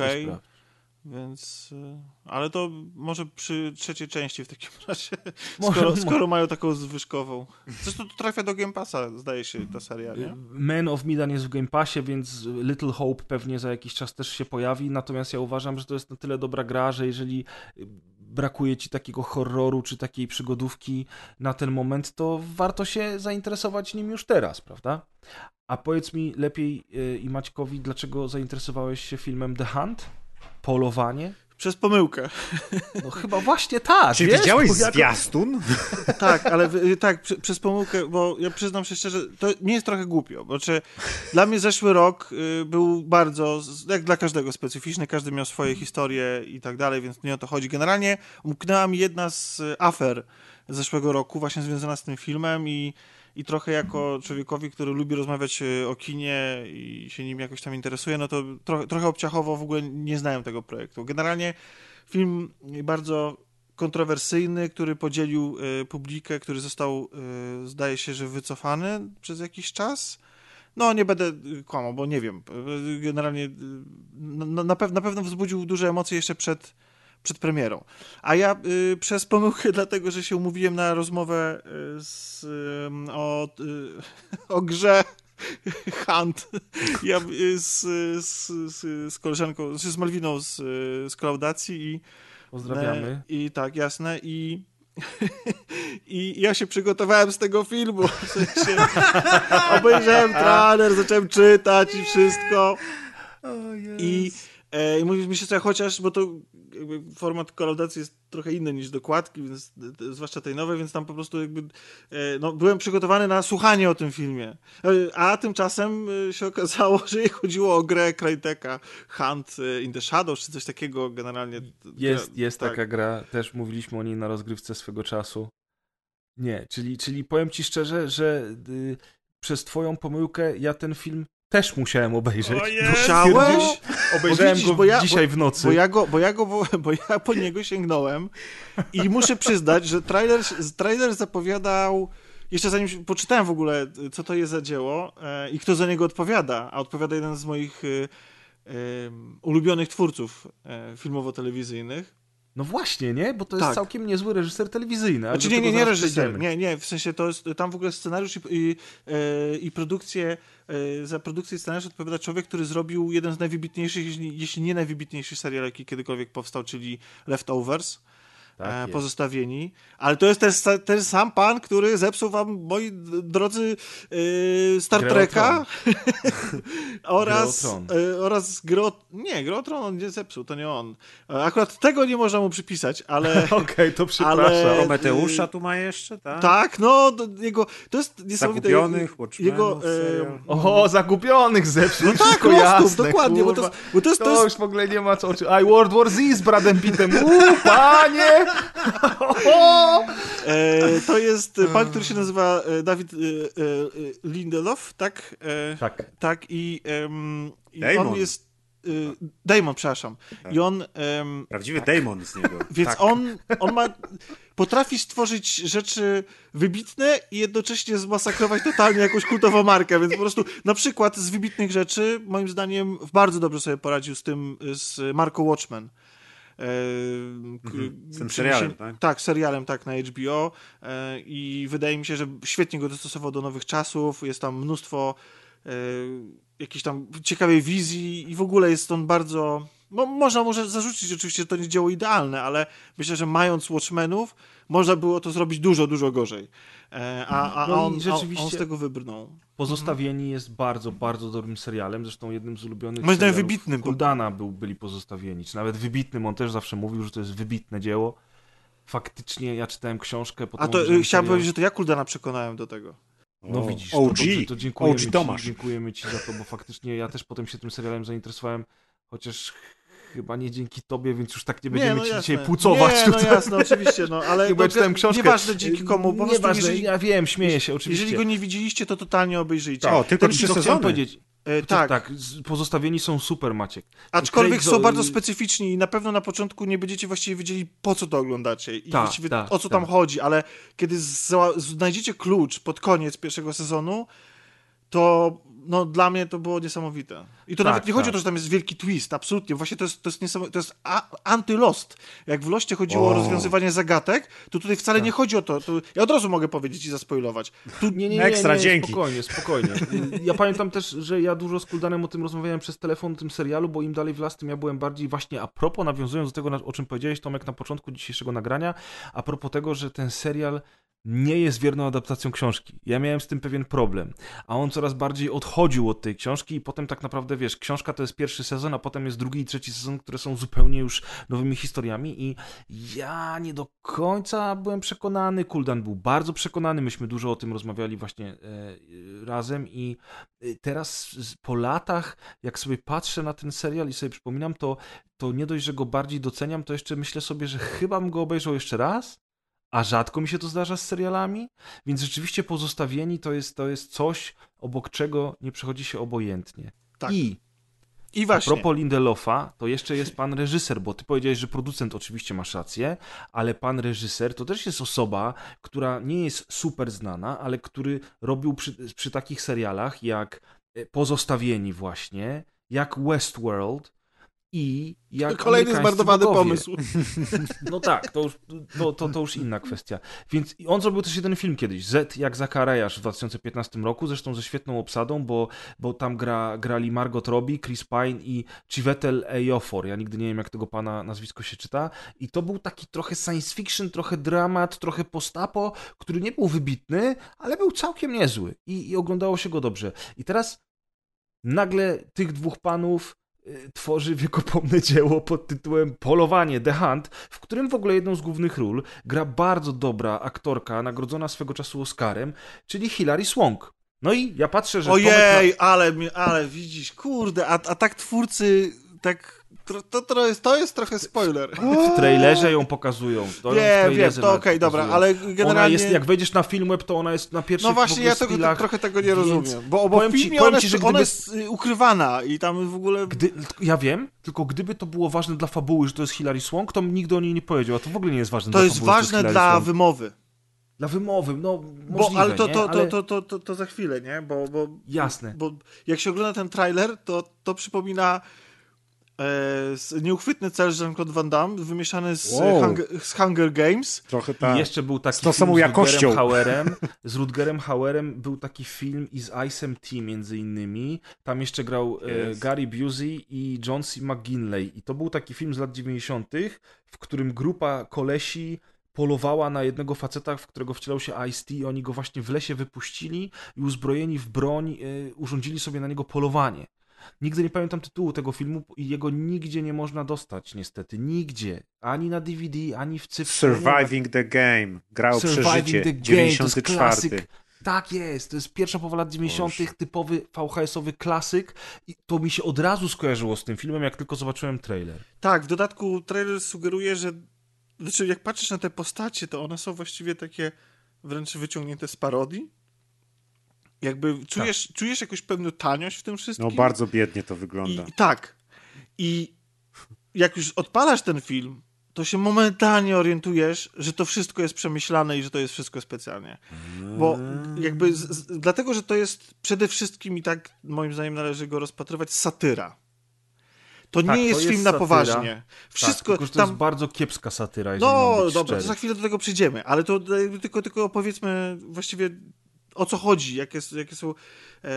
Więc. Y, ale to może przy trzeciej części w takim razie. Może, skoro, skoro mają taką zwyżkową. Zresztą to trafia do Game Passa, zdaje się, ta seria, nie? Man of Midan jest w Game Passie, więc Little Hope pewnie za jakiś czas też się pojawi. Natomiast ja uważam, że to jest na tyle dobra gra, że jeżeli brakuje ci takiego horroru czy takiej przygodówki na ten moment, to warto się zainteresować nim już teraz, prawda? A powiedz mi lepiej y, i Maćkowi, dlaczego zainteresowałeś się filmem The Hunt? Polowanie? Przez pomyłkę. No chyba właśnie tak. Czy wiesz, widziałeś zwiastun? tak, ale tak, przez pomyłkę, bo ja przyznam się szczerze, to nie jest trochę głupio, bo czy dla mnie zeszły rok y, był bardzo, jak dla każdego specyficzny, każdy miał swoje historie i tak dalej, więc nie o to chodzi. Generalnie umknęła mi jedna z afer zeszłego roku, właśnie związana z tym filmem i, i trochę jako człowiekowi, który lubi rozmawiać e, o kinie i się nim jakoś tam interesuje, no to trochę, trochę obciachowo w ogóle nie znałem tego projektu. Generalnie film bardzo kontrowersyjny, który podzielił y, publikę, który został, y, zdaje się, że wycofany przez jakiś czas. No, nie będę kłamał, bo nie wiem. Generalnie na, na, pew na pewno wzbudził duże emocje jeszcze przed, przed premierą. A ja y, przez pomyłkę, dlatego że się umówiłem na rozmowę z, y, o, y, o grze Hunt. Ja z, z, z, z koleżanką, z Malwiną z, z Klaudacji i Pozdrawiamy. I tak, jasne. I, i ja się przygotowałem z tego filmu. W sensie, obejrzałem trailer, zacząłem czytać i wszystko. I, I mówisz mi się, co chociaż, bo to format kolaudacji jest trochę inny niż dokładki, więc, zwłaszcza tej nowej, więc tam po prostu jakby e, no, byłem przygotowany na słuchanie o tym filmie. E, a tymczasem e, się okazało, że chodziło o grę Cryteka Hunt in the Shadows, czy coś takiego generalnie. Jest, jest tak. taka gra, też mówiliśmy o niej na rozgrywce swego czasu. Nie, czyli, czyli powiem ci szczerze, że y, przez twoją pomyłkę ja ten film też musiałem obejrzeć. Musiałeś? Obejrzałem widzisz, go ja, dzisiaj bo, w nocy. Bo ja, go, bo, ja go, bo, bo ja po niego sięgnąłem i muszę przyznać, że trailer, trailer zapowiadał jeszcze zanim poczytałem w ogóle, co to jest za dzieło e, i kto za niego odpowiada, a odpowiada jeden z moich e, e, ulubionych twórców filmowo-telewizyjnych, no właśnie, nie? Bo to jest tak. całkiem niezły reżyser telewizyjny. Znaczy nie, nie, nie reżyser. Nie, nie, w sensie to jest tam w ogóle scenariusz i, i, e, i produkcję, e, za produkcję scenariusz odpowiada człowiek, który zrobił jeden z najwybitniejszych, jeśli nie najwybitniejszy serial, jaki kiedykolwiek powstał, czyli Leftovers. Tak e, pozostawieni. Ale to jest ten, ten, sam pan, który zepsuł wam, moi drodzy, yy, Star Treka oraz, yy, oraz Gro... Nie, Grotron on nie zepsuł, to nie on. E, akurat tego nie można mu przypisać, ale... Okej, okay, to przepraszam. Ale, Prometeusza tu ma jeszcze, tak? Tak, no, jego... To jest niesamowite. Zagubionych, jego, yy... O, Zagubionych zepsuł. No tak, jasne, dokładnie, bo to, bo to jest... To, to jest... już w ogóle nie ma co... I World War Z z Bradem Pittem. Uuu, panie! E, to jest pan, który się nazywa e, Dawid e, e, Lindelof, tak? E, tak. Tak i, i on jest Damon, przepraszam. Tak. I on. Um, Prawdziwy tak. Damon z niego. Więc tak. on, on ma. Potrafi stworzyć rzeczy wybitne i jednocześnie zmasakrować totalnie jakąś kultową markę. Więc po prostu na przykład z wybitnych rzeczy, moim zdaniem, bardzo dobrze sobie poradził z tym, z Marco Watchmen. Mhm. Z tym serialem, się, tak? Tak, serialem, tak, na HBO e, i wydaje mi się, że świetnie go dostosował do nowych czasów, jest tam mnóstwo e, jakiejś tam ciekawej wizji i w ogóle jest on bardzo... No, można może zarzucić oczywiście, że to nie dzieło idealne, ale myślę, że mając Watchmenów, można było to zrobić dużo, dużo gorzej. E, a, a, no on, rzeczywiście on z tego wybrnął. Pozostawieni jest bardzo, bardzo dobrym serialem, zresztą jednym z ulubionych Moim zdaniem wybitnym. Kuldana był, byli pozostawieni, czy nawet wybitnym, on też zawsze mówił, że to jest wybitne dzieło. Faktycznie ja czytałem książkę. A to y, chciałem powiedzieć, że to ja Kuldana przekonałem do tego. No widzisz, OG. to, dobrze, to dziękujemy, OG Tomasz. Ci, dziękujemy Ci za to, bo faktycznie ja też potem się tym serialem zainteresowałem, chociaż chyba nie dzięki tobie, więc już tak nie będziemy nie, no ci jasne. dzisiaj płucować. Nie, no tutaj. no jasne, oczywiście, no ale Chyba czytałem książkę. Nieważne dzięki komu, po prostu jeżeli, ja wiem, śmieję się oczywiście. Jeżeli go nie widzieliście, to totalnie obejrzyjcie. O, tylko trzy sezony. powiedzieć. E, tak. tak, pozostawieni są super, Maciek. Aczkolwiek Craig... są bardzo specyficzni i na pewno na początku nie będziecie właściwie wiedzieli, po co to oglądacie i ta, właściwie ta, o co ta. tam chodzi, ale kiedy znajdziecie klucz pod koniec pierwszego sezonu, to no dla mnie to było niesamowite. I to tak, nawet nie chodzi o to, tak. że tam jest wielki twist, absolutnie. Właśnie to jest, to jest, niesamowite, to jest anty-lost. Jak w Loście chodziło o, o rozwiązywanie zagadek, to tutaj wcale tak. nie chodzi o to. to. Ja od razu mogę powiedzieć i zaspoilować. Tu... Nie, nie, nie, Ekstra, nie, dzięki. Spokojnie, spokojnie. Ja pamiętam też, że ja dużo z Kuldanem o tym rozmawiałem przez telefon, o tym serialu, bo im dalej w las, tym ja byłem bardziej właśnie a propos, nawiązując do tego, o czym powiedziałeś Tomek na początku dzisiejszego nagrania, a propos tego, że ten serial nie jest wierną adaptacją książki. Ja miałem z tym pewien problem, a on coraz bardziej odchodził od tej książki i potem tak naprawdę, wiesz, książka to jest pierwszy sezon, a potem jest drugi i trzeci sezon, które są zupełnie już nowymi historiami i ja nie do końca byłem przekonany, Kuldan był bardzo przekonany, myśmy dużo o tym rozmawiali właśnie e, razem i e, teraz po latach, jak sobie patrzę na ten serial i sobie przypominam, to, to nie dość, że go bardziej doceniam, to jeszcze myślę sobie, że chyba bym go obejrzał jeszcze raz, a rzadko mi się to zdarza z serialami, więc rzeczywiście pozostawieni to jest, to jest coś, obok czego nie przechodzi się obojętnie. Tak. I I a właśnie. propos Lindelofa, to jeszcze jest pan reżyser, bo ty powiedziałeś, że producent oczywiście masz rację, ale pan reżyser to też jest osoba, która nie jest super znana, ale który robił przy, przy takich serialach jak e, Pozostawieni właśnie, jak Westworld i jak Kolejny zmarnowany pomysł. No tak, to już, to, to, to już inna kwestia. Więc on zrobił też jeden film kiedyś, Z jak Zakarajasz w 2015 roku, zresztą ze świetną obsadą, bo, bo tam gra, grali Margot Robbie, Chris Pine i Chiwetel Ejiofor. Ja nigdy nie wiem, jak tego pana nazwisko się czyta. I to był taki trochę science fiction, trochę dramat, trochę postapo, który nie był wybitny, ale był całkiem niezły i, i oglądało się go dobrze. I teraz nagle tych dwóch panów tworzy wiekopomne dzieło pod tytułem Polowanie, The Hunt, w którym w ogóle jedną z głównych ról gra bardzo dobra aktorka, nagrodzona swego czasu Oscarem, czyli Hilary Swank. No i ja patrzę, że Ojej, ale, mi- ale widzisz, kurde, a, a tak twórcy, tak, to, to, to, jest, to jest trochę spoiler. W trailerze ją pokazują. To w Wiem, to okej, dobra, pokazują. ale Ona generalnie... jest, jak wejdziesz na Filmweb, to ona jest na pierwszych No właśnie, ja tego, trochę tego nie więc rozumiem, bo, bo powiem w ci- filmie powiem ona, ci, jest, że ona gdyby- jest y, ukrywana i tam w ogóle... Gdy, ja wiem, tylko gdyby to było ważne dla fabuły, że to jest Hilary Swank, to nigdy o niej nie powiedział, a to w ogóle nie jest ważne To dla jest fabuły, ważne Hilary dla Swank. wymowy, Dla wymowy, no bo, możliwe, ale, to, nie? to, ale... to, to, to, to za chwilę, nie? Bo, bo, Jasne. bo jak się ogląda ten trailer, to, to przypomina nieuchwytny cel Jean-Claude Van Damme, wymieszany z, Wow. Hunger, z Hunger Games. Trochę I tak. jeszcze był taki Z tą samą film jakością. z Rutgerem Hauerem. Z Rutgerem Hauerem był taki film i z Ice'em T między innymi. Tam jeszcze grał e, Jest. Gary Busey i John C. McGinley. I to był taki film z lat 90., w którym grupa kolesi polowała na jednego faceta, w którego wcielał się Ice-T i oni go właśnie w lesie wypuścili i uzbrojeni w broń e, urządzili sobie na niego polowanie. Nigdy nie pamiętam tytułu tego filmu i jego nigdzie nie można dostać, niestety. Nigdzie. Ani na DVD, ani w cyfrze. Surviving the Game. Grał przeżycie. the Game, to jest 94. klasyk. Tak jest, to jest pierwsza połowa lat 90., Boże. typowy VHS-owy klasyk i to mi się od razu skojarzyło z tym filmem, jak tylko zobaczyłem trailer. Tak, w dodatku trailer sugeruje, że znaczy jak patrzysz na te postacie, to one są właściwie takie wręcz wyciągnięte z parodii. Jakby czujesz, czujesz jakąś pewną taniość w tym wszystkim. No bardzo biednie to wygląda. I tak. I jak już odpalasz ten film, to się momentalnie orientujesz, że to wszystko jest przemyślane i że to jest wszystko specjalnie. Bo jakby, z, z, dlatego, że to jest przede wszystkim i tak moim zdaniem należy go rozpatrywać satyra. To Tak, nie to jest jest film na satyra. poważnie. tak, Wszystko tylko, że to tam... jest bardzo kiepska satyra, jeżeli mam No być dobra, to szczery. za chwilę do tego przyjdziemy, ale to e, tylko, tylko opowiedzmy właściwie o co chodzi, jakie, jakie są e,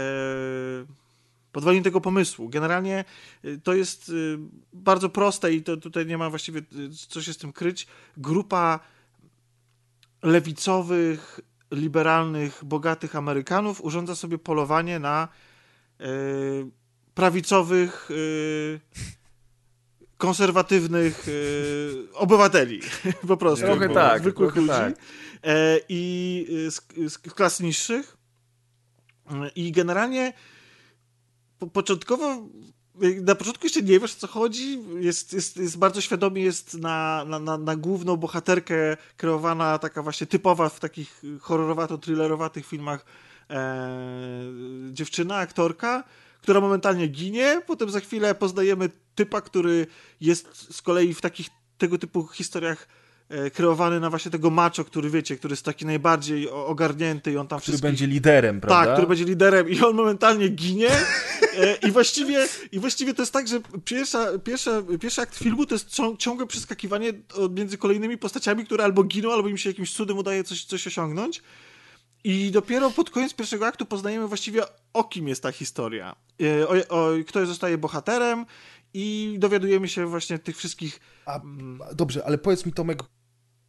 podwaliny tego pomysłu. Generalnie e, to jest e, bardzo proste i to tutaj nie ma właściwie e, co się z tym kryć. Grupa lewicowych, liberalnych, bogatych Amerykanów urządza sobie polowanie na e, prawicowych e, konserwatywnych e, obywateli, po prostu. Trochę tak, zwykłych trochę ludzi. tak. E, I z, z, klas niższych. I generalnie po, początkowo na początku jeszcze nie wiesz o co chodzi. Jest, jest, jest bardzo świadomie jest na, na, na, na główną bohaterkę kreowana taka właśnie typowa w takich horrorowato-thrillerowatych filmach e, dziewczyna, aktorka, która momentalnie ginie. Potem za chwilę poznajemy typa, który jest z kolei w takich tego typu historiach e, kreowany na właśnie tego macho, który wiecie, który jest taki najbardziej ogarnięty i on tam Który wszystkich... będzie liderem, prawda? Tak, który będzie liderem i on momentalnie ginie e, i właściwie, i właściwie to jest tak, że pierwsza, pierwsza, pierwszy akt filmu to jest cią- ciągłe przeskakiwanie między kolejnymi postaciami, które albo giną, albo im się jakimś cudem udaje coś, coś osiągnąć. I dopiero pod koniec pierwszego aktu poznajemy właściwie o kim jest ta historia. E, O, o, kto zostaje bohaterem i dowiadujemy się właśnie tych wszystkich A, dobrze, ale powiedz mi Tomek,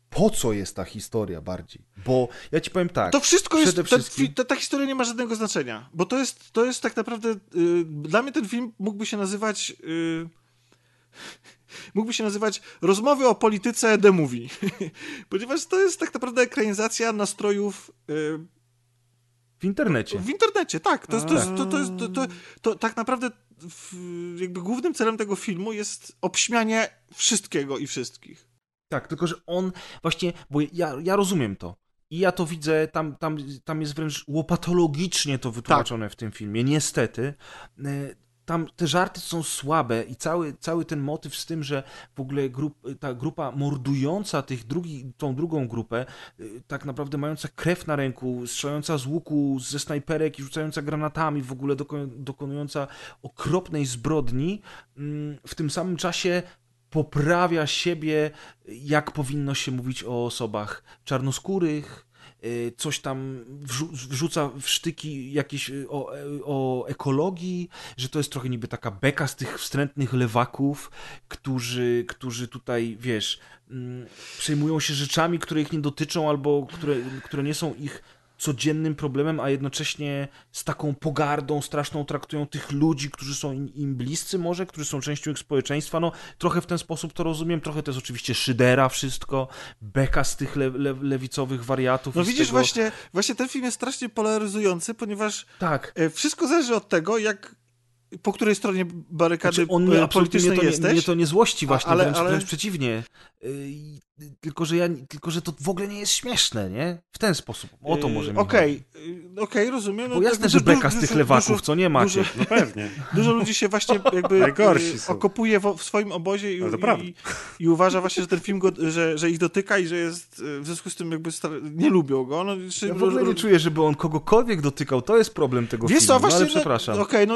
po co jest ta historia bardziej? Bo ja ci powiem tak. To wszystko jest. wszystkim- ta, ta historia nie ma żadnego znaczenia. Bo to jest, to jest tak naprawdę. Y, dla mnie ten film mógłby się nazywać. Y, mógłby się nazywać Rozmowy o polityce The Movie. Ponieważ to jest tak naprawdę ekranizacja nastrojów. Y, W internecie. w internecie, tak. To, jest, to, jest, to, to, jest, to, to, to tak naprawdę w, jakby głównym celem tego filmu jest obśmianie wszystkiego i wszystkich. Tak, tylko że on właśnie, bo ja, ja rozumiem to. I ja to widzę, tam, tam, tam jest wręcz łopatologicznie to wytłumaczone Tak. w tym filmie, niestety. Tam te żarty są słabe i cały, cały ten motyw z tym, że w ogóle grup, ta grupa mordująca tych drugi, tą drugą grupę, y, tak naprawdę mająca krew na ręku, strzelająca z łuku, ze snajperek i rzucająca granatami, w ogóle doko- dokonująca okropnej zbrodni, mm, w tym samym czasie poprawia siebie, jak powinno się mówić o osobach czarnoskórych, coś tam wrzu- wrzuca w sztyki jakieś y, o, o ekologii, że to jest trochę niby taka beka z tych wstrętnych lewaków, którzy, którzy tutaj, wiesz, mm, przejmują się rzeczami, które ich nie dotyczą albo które, które nie są ich codziennym problemem, a jednocześnie z taką pogardą straszną traktują tych ludzi, którzy są im, im bliscy może, którzy są częścią ich społeczeństwa. No, trochę w ten sposób to rozumiem, trochę to jest oczywiście szydera wszystko, beka z tych le, le, lewicowych wariatów. No widzisz, tego... właśnie, właśnie ten film jest strasznie polaryzujący, ponieważ Tak. e, wszystko zależy od tego, jak po której stronie barykady Znaczy, on e, absolutnie mnie politycznej to, nie, jesteś. mnie to nie złości właśnie, ale- wręcz, ale- wręcz przeciwnie. Yy, Tylko że, ja, tylko, że to w ogóle nie jest śmieszne, nie? W ten sposób. O to E, może mi Okej, chodzi. e, okej, rozumiem. No, Bo jasne, jakby że beka z dużo- tych lewaków, dużo- co nie macie. dużo- No pewnie. Dużo ludzi się właśnie jakby Najgorsi y, są. okopuje w, w swoim obozie i, Ale i, i uważa właśnie, że ten film go, że, że ich dotyka i że jest w związku z tym jakby star- nie lubią go. No, czy, Ja w ogóle nie czuję, żeby on kogokolwiek dotykał. To jest problem tego Wiesz filmu, co, no, właśnie, ale no, przepraszam. Okej, no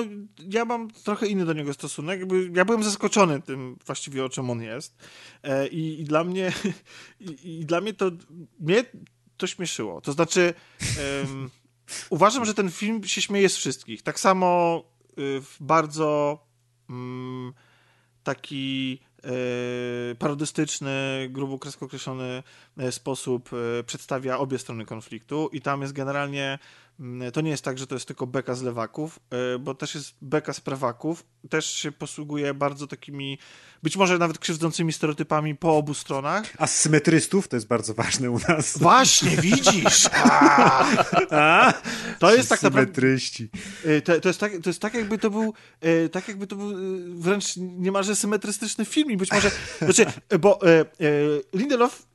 ja mam trochę inny do niego stosunek. Jakby, ja byłem zaskoczony tym właściwie, o czym on jest. E, i, I dla mnie i, i dla mnie to mnie to śmieszyło. To znaczy em, uważam, że ten film się śmieje z wszystkich. Tak samo y, w bardzo mm, taki e, parodystyczny, grubo kresko określony e, sposób e, przedstawia obie strony konfliktu i tam jest generalnie to nie jest tak, że to jest tylko beka z lewaków, e, bo też jest beka z prawaków, też się posługuje bardzo takimi, być może nawet krzywdzącymi stereotypami po obu stronach. A z symetrystów to jest bardzo ważne u nas. Właśnie, widzisz! A, A? to jest tak naprawdę Symetryści. E, To, to, jest tak, to jest tak, jakby to był, e, tak jakby to był wręcz niemalże symetrystyczny film i być może, znaczy, bo Lindelof,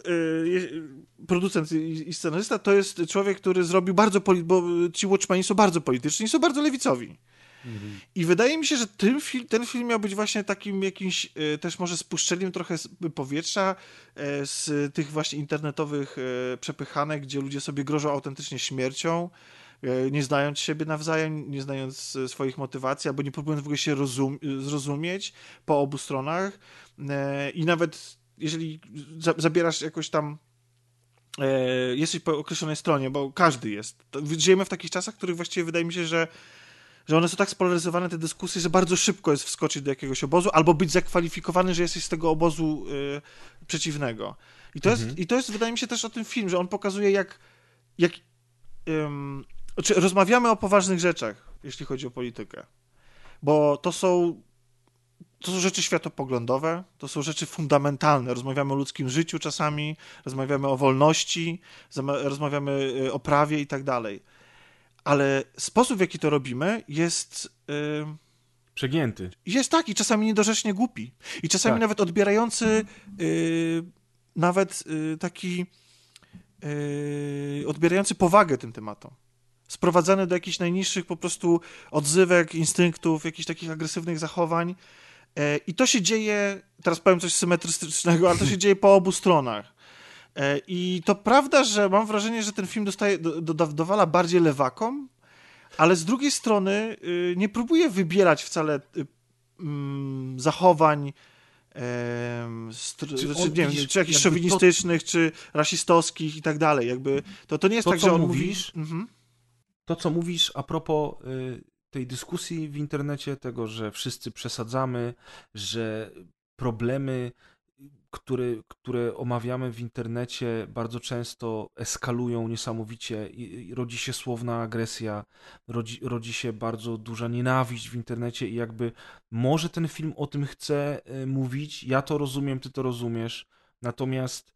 producent i, i scenarysta, to jest człowiek, który zrobił bardzo, bo ci Watchmeni są bardzo polityczni są bardzo lewicowi. I wydaje mi się, że ten film, ten film miał być właśnie takim jakimś e, też może spuszczeniem trochę powietrza e, z tych właśnie internetowych e, przepychanek, gdzie ludzie sobie grożą autentycznie śmiercią, nie znając siebie nawzajem, nie znając swoich motywacji, albo nie próbując w ogóle się rozum zrozumieć po obu stronach. I nawet jeżeli za zabierasz jakoś tam jesteś po określonej stronie, bo każdy jest. Żyjemy w takich czasach, w których właściwie wydaje mi się, że że one są tak spolaryzowane, te dyskusje, że bardzo szybko jest wskoczyć do jakiegoś obozu, albo być zakwalifikowany, że jesteś z tego obozu y, przeciwnego. I to, jest, I to jest, wydaje mi się, też o tym film, że on pokazuje, jak. jak ym, czy rozmawiamy o poważnych rzeczach, jeśli chodzi o politykę. Bo to są. To są rzeczy światopoglądowe, to są rzeczy fundamentalne. Rozmawiamy o ludzkim życiu czasami, rozmawiamy o wolności, rozmawiamy y, o prawie i tak dalej ale sposób, w jaki to robimy, jest, yy, Przegięty. jest taki, czasami niedorzecznie głupi. I czasami Tak. nawet odbierający yy, nawet yy, taki yy, odbierający powagę tym tematom. Sprowadzany do jakichś najniższych po prostu odzywek, instynktów, jakichś takich agresywnych zachowań. Yy, I to się dzieje, teraz powiem coś symetrystycznego, ale to się dzieje po obu stronach. E, I to prawda, że mam wrażenie, że ten film dostaje, do, do, dowala bardziej lewakom, ale z drugiej strony y, nie próbuje wybierać wcale y, mm, zachowań Czy znaczy, on, nie wiem, czy jakichś szowinistycznych, czy rasistowskich i tak dalej. Jakby to, to nie jest To, tak, co że on mówisz, mówi... Mhm. To, co mówisz a propos y, tej dyskusji w internecie, tego, że wszyscy przesadzamy, że problemy, które, które omawiamy w internecie, bardzo często eskalują niesamowicie i, i rodzi się słowna agresja, rodzi, rodzi się bardzo duża nienawiść w internecie i jakby może ten film o tym chce y, mówić, ja to rozumiem, ty to rozumiesz, natomiast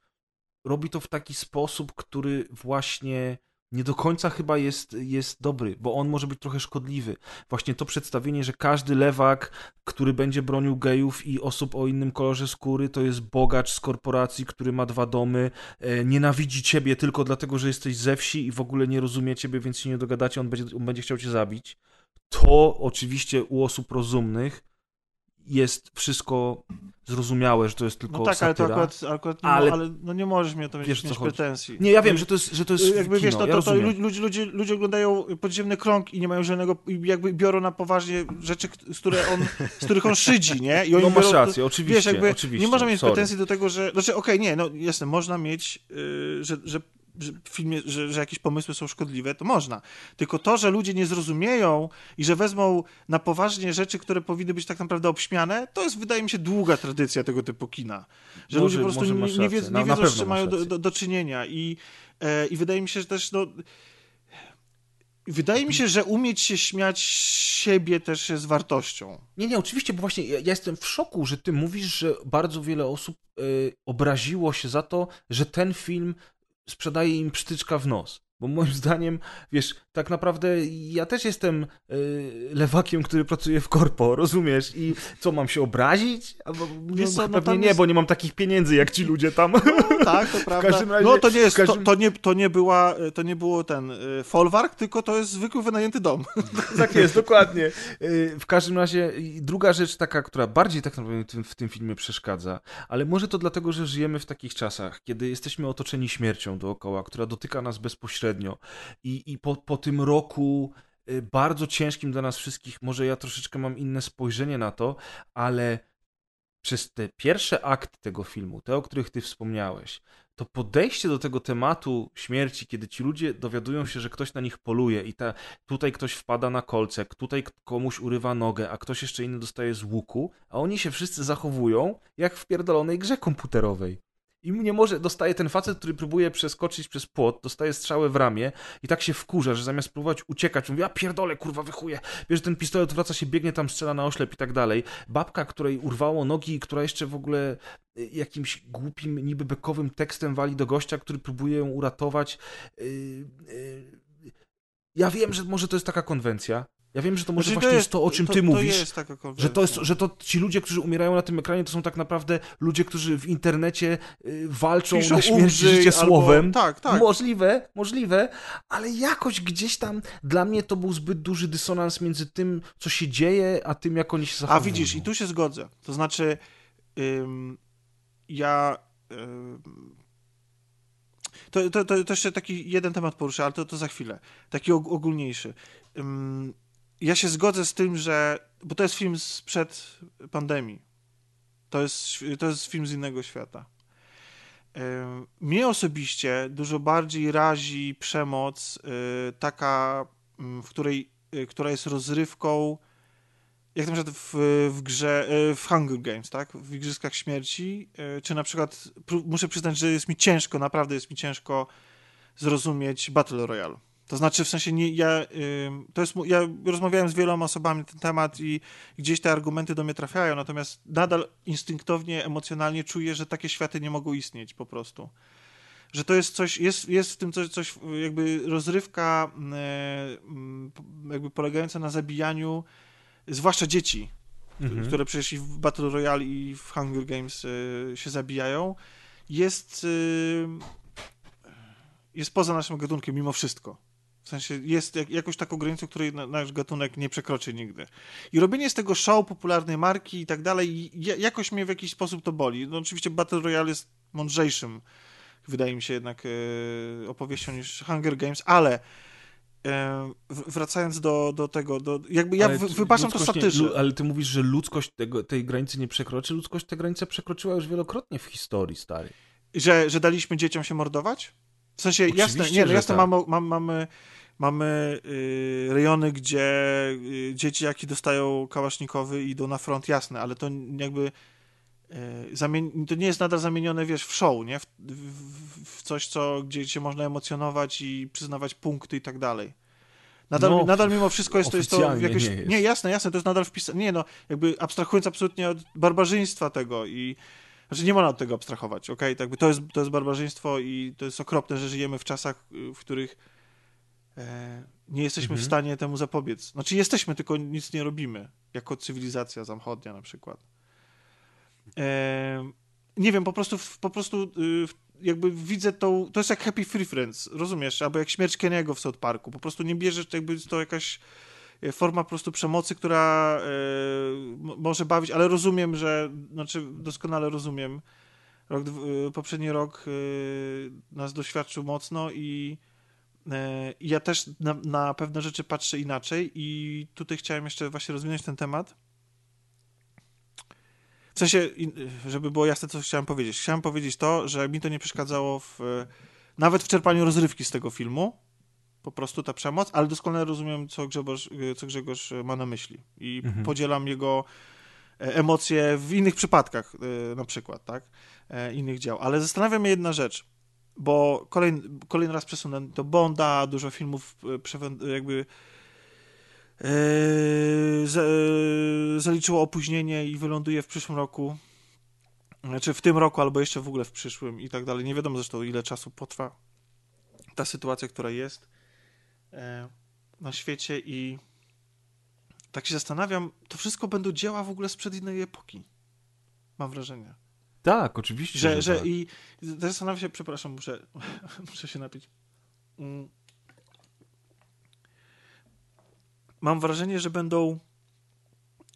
robi to w taki sposób, który właśnie nie do końca chyba jest, jest dobry, bo on może być trochę szkodliwy. Właśnie to przedstawienie, że każdy lewak, który będzie bronił gejów i osób o innym kolorze skóry, to jest bogacz z korporacji, który ma dwa domy, e, nienawidzi ciebie tylko dlatego, że jesteś ze wsi i w ogóle nie rozumie ciebie, więc się nie dogadacie, on będzie, on będzie chciał cię zabić. To oczywiście u osób rozumnych jest wszystko zrozumiałe, że to jest tylko No tak, satyra. ale to akurat, akurat nie, ale- ale... no nie możesz mnie to mieć, Wiesz, mieć pretensji. Nie, ja wiem, że to jest, że to jest jakby kino, wiesz, no ja to, ludzie, ludzie, ludzie, oglądają podziemny krąg i nie mają żadnego, jakby biorą na poważnie rzeczy, z, które on, z których on szydzi, nie? I oni No masz biorą, rację, oczywiście, Wiesz, jakby oczywiście, nie można mieć sorry. pretensji do tego, że, znaczy okej, nie, no jasne, można mieć, yy, że że w filmie, że, że jakieś pomysły są szkodliwe, to można. Tylko to, że ludzie nie zrozumieją i że wezmą na poważnie rzeczy, które powinny być tak naprawdę obśmiane, to jest, wydaje mi się, długa tradycja tego typu kina. Że Może- ludzie po prostu nie, nie, nie na wiedzą, z czym mają do, do, do czynienia. I, e, I wydaje mi się, że też no, Wydaje mi się, że umieć się śmiać siebie też jest wartością. Nie, nie, oczywiście, bo właśnie ja, ja jestem w szoku, że ty mówisz, że bardzo wiele osób y, obraziło się za to, że ten film sprzedaje im psztyczka w nos. Bo moim zdaniem, wiesz, tak naprawdę ja też jestem y, lewakiem, który pracuje w korpo, rozumiesz? I co, mam się obrazić? Albo, no, Wiesz co, no pewnie tam nie, jest- bo nie mam takich pieniędzy jak ci ludzie tam. Tak, to prawda. razie- no to nie jest, każdym- to, to, nie, to nie była, to nie było ten y, folwark, tylko to jest zwykły wynajęty dom. Tak jest, dokładnie. Y, W każdym razie druga rzecz taka, która bardziej tak naprawdę w tym, w tym filmie przeszkadza, ale może to dlatego, że żyjemy w takich czasach, kiedy jesteśmy otoczeni śmiercią dookoła, która dotyka nas bezpośrednio i, i po, po tym roku y, bardzo ciężkim dla nas wszystkich, może ja troszeczkę mam inne spojrzenie na to, ale przez te pierwsze akty tego filmu, te, o których ty wspomniałeś, to podejście do tego tematu śmierci, kiedy ci ludzie dowiadują się, że ktoś na nich poluje i ta, tutaj ktoś wpada na kolce, tutaj komuś urywa nogę, a ktoś jeszcze inny dostaje z łuku, a oni się wszyscy zachowują jak w pierdolonej grze komputerowej. I nie może, dostaje ten facet, który próbuje przeskoczyć przez płot, dostaje strzałę w ramię i tak się wkurza, że zamiast próbować uciekać, mówi, a pierdolę, kurwa, wychuje. Bierze ten pistolet, wraca się, biegnie tam, strzela na oślep i tak dalej. Babka, której urwało nogi i która jeszcze w ogóle y, jakimś głupim, niby bekowym tekstem wali do gościa, który próbuje ją uratować. Yy, yy. Ja wiem, że może to jest taka konwencja. Ja wiem, że to może Znaczy, właśnie jest to, o czym ty to mówisz. jest taka konwencja. Że to, jest, że to ci ludzie, którzy umierają na tym ekranie, to są tak naprawdę ludzie, którzy w internecie y, walczą Piszą na śmierć umrzyj życie albo- słowem. tak, tak. Możliwe, możliwe, ale jakoś gdzieś tam dla mnie to był zbyt duży dysonans między tym, co się dzieje, a tym, jak oni się A zachowują. widzisz, i tu się zgodzę. To znaczy, ym, ja. Ym, to, to, to, to jeszcze taki jeden temat poruszę, ale to, to za chwilę. Taki og- ogólniejszy. Ym, ja się zgodzę z tym, że. Bo to jest film sprzed pandemii. To jest, to jest film z innego świata. Mnie osobiście dużo bardziej razi przemoc y, taka, mm, w której, y, która jest rozrywką jak na przykład w, w grze, e, w Hunger Games, tak? W Igrzyskach Śmierci, czy na przykład, muszę przyznać, że jest mi ciężko, naprawdę jest mi ciężko zrozumieć Battle Royale. To znaczy, w sensie, nie, ja, to jest, ja rozmawiałem z wieloma osobami na ten temat i gdzieś te argumenty do mnie trafiają, natomiast nadal instynktownie, emocjonalnie czuję, że takie światy nie mogą istnieć po prostu. Że to jest coś, jest, jest w tym coś, coś jakby rozrywka, e, jakby polegająca na zabijaniu zwłaszcza dzieci, Mhm. które przecież i w Battle Royale i w Hunger Games y, się zabijają, jest, jest poza naszym gatunkiem mimo wszystko. W sensie jest jak, jakąś taką granicą, której na, nasz gatunek nie przekroczy nigdy. I robienie z tego show, popularnej marki i tak dalej, ja- jakoś mnie w jakiś sposób to boli. No oczywiście Battle Royale jest mądrzejszym, wydaje mi się jednak, y, opowieścią niż Hunger Games, ale e, w- wracając do, do tego, do, jakby ja ty- wybaczam to ludzkość nie- ale ty mówisz, że ludzkość tego, tej granicy nie przekroczy. Ludzkość tę granicę przekroczyła już wielokrotnie w historii, stary. Że, że daliśmy dzieciom się mordować? W sensie, jasne, Oczywiście, nie, no jasne, tak. mamy, mamy, mamy, mamy y, rejony, gdzie y, dzieciaki dostają kałasznikowy i idą na front, jasne, ale to jakby y, zamien- to nie jest nadal zamienione, wiesz, w show, nie? W, w, w coś, co, gdzie się można emocjonować i przyznawać punkty i tak dalej. Nadal, No, nadal mimo wszystko jest to, jest to jakieś... nie jest. nie, jasne, jasne, to jest nadal wpisane. Nie, no, jakby abstrahując absolutnie od barbarzyństwa tego i znaczy nie można od tego abstrahować, okej? Tak jakby to, jest, to jest barbarzyństwo i to jest okropne, że żyjemy w czasach, y, w których nie jesteśmy Mhm. w stanie temu zapobiec. Znaczy jesteśmy, tylko nic nie robimy, jako cywilizacja zachodnia na przykład. E, nie wiem, po prostu, po prostu y, jakby widzę tą, to jest jak Happy Free Friends, rozumiesz? Albo jak śmierć Keniego w South Parku. Po prostu nie bierzesz, jakby to jakaś e, forma po prostu przemocy, która e, może bawić, ale rozumiem, że, znaczy doskonale rozumiem. Rok, e, poprzedni rok e, nas doświadczył mocno e, i ja też na, na pewne rzeczy patrzę inaczej i tutaj chciałem jeszcze właśnie rozwinąć ten temat. W sensie, żeby było jasne, co chciałem powiedzieć. Chciałem powiedzieć to, że mi to nie przeszkadzało w, nawet w czerpaniu rozrywki z tego filmu. Po prostu ta przemoc, ale doskonale rozumiem, co Grzegorz, co Grzegorz ma na myśli. I Mhm. podzielam jego e, emocje w innych przypadkach, e, na przykład, tak? E, Innych dział. Ale zastanawia mnie jedna rzecz, bo kolejny, kolejny raz przesunę do Bonda, dużo filmów e, przewę- jakby e, za- e, zaliczyło opóźnienie i wyląduje w przyszłym roku. Znaczy w tym roku, albo jeszcze w ogóle w przyszłym i tak dalej. Nie wiadomo zresztą, ile czasu potrwa ta sytuacja, która jest e, na świecie i tak się zastanawiam, to wszystko będą dzieła w ogóle sprzed innej epoki. Mam wrażenie. Tak, oczywiście. Że, że tak. i zastanawiam się, przepraszam, muszę, muszę się napić. Mm. Mam wrażenie, że będą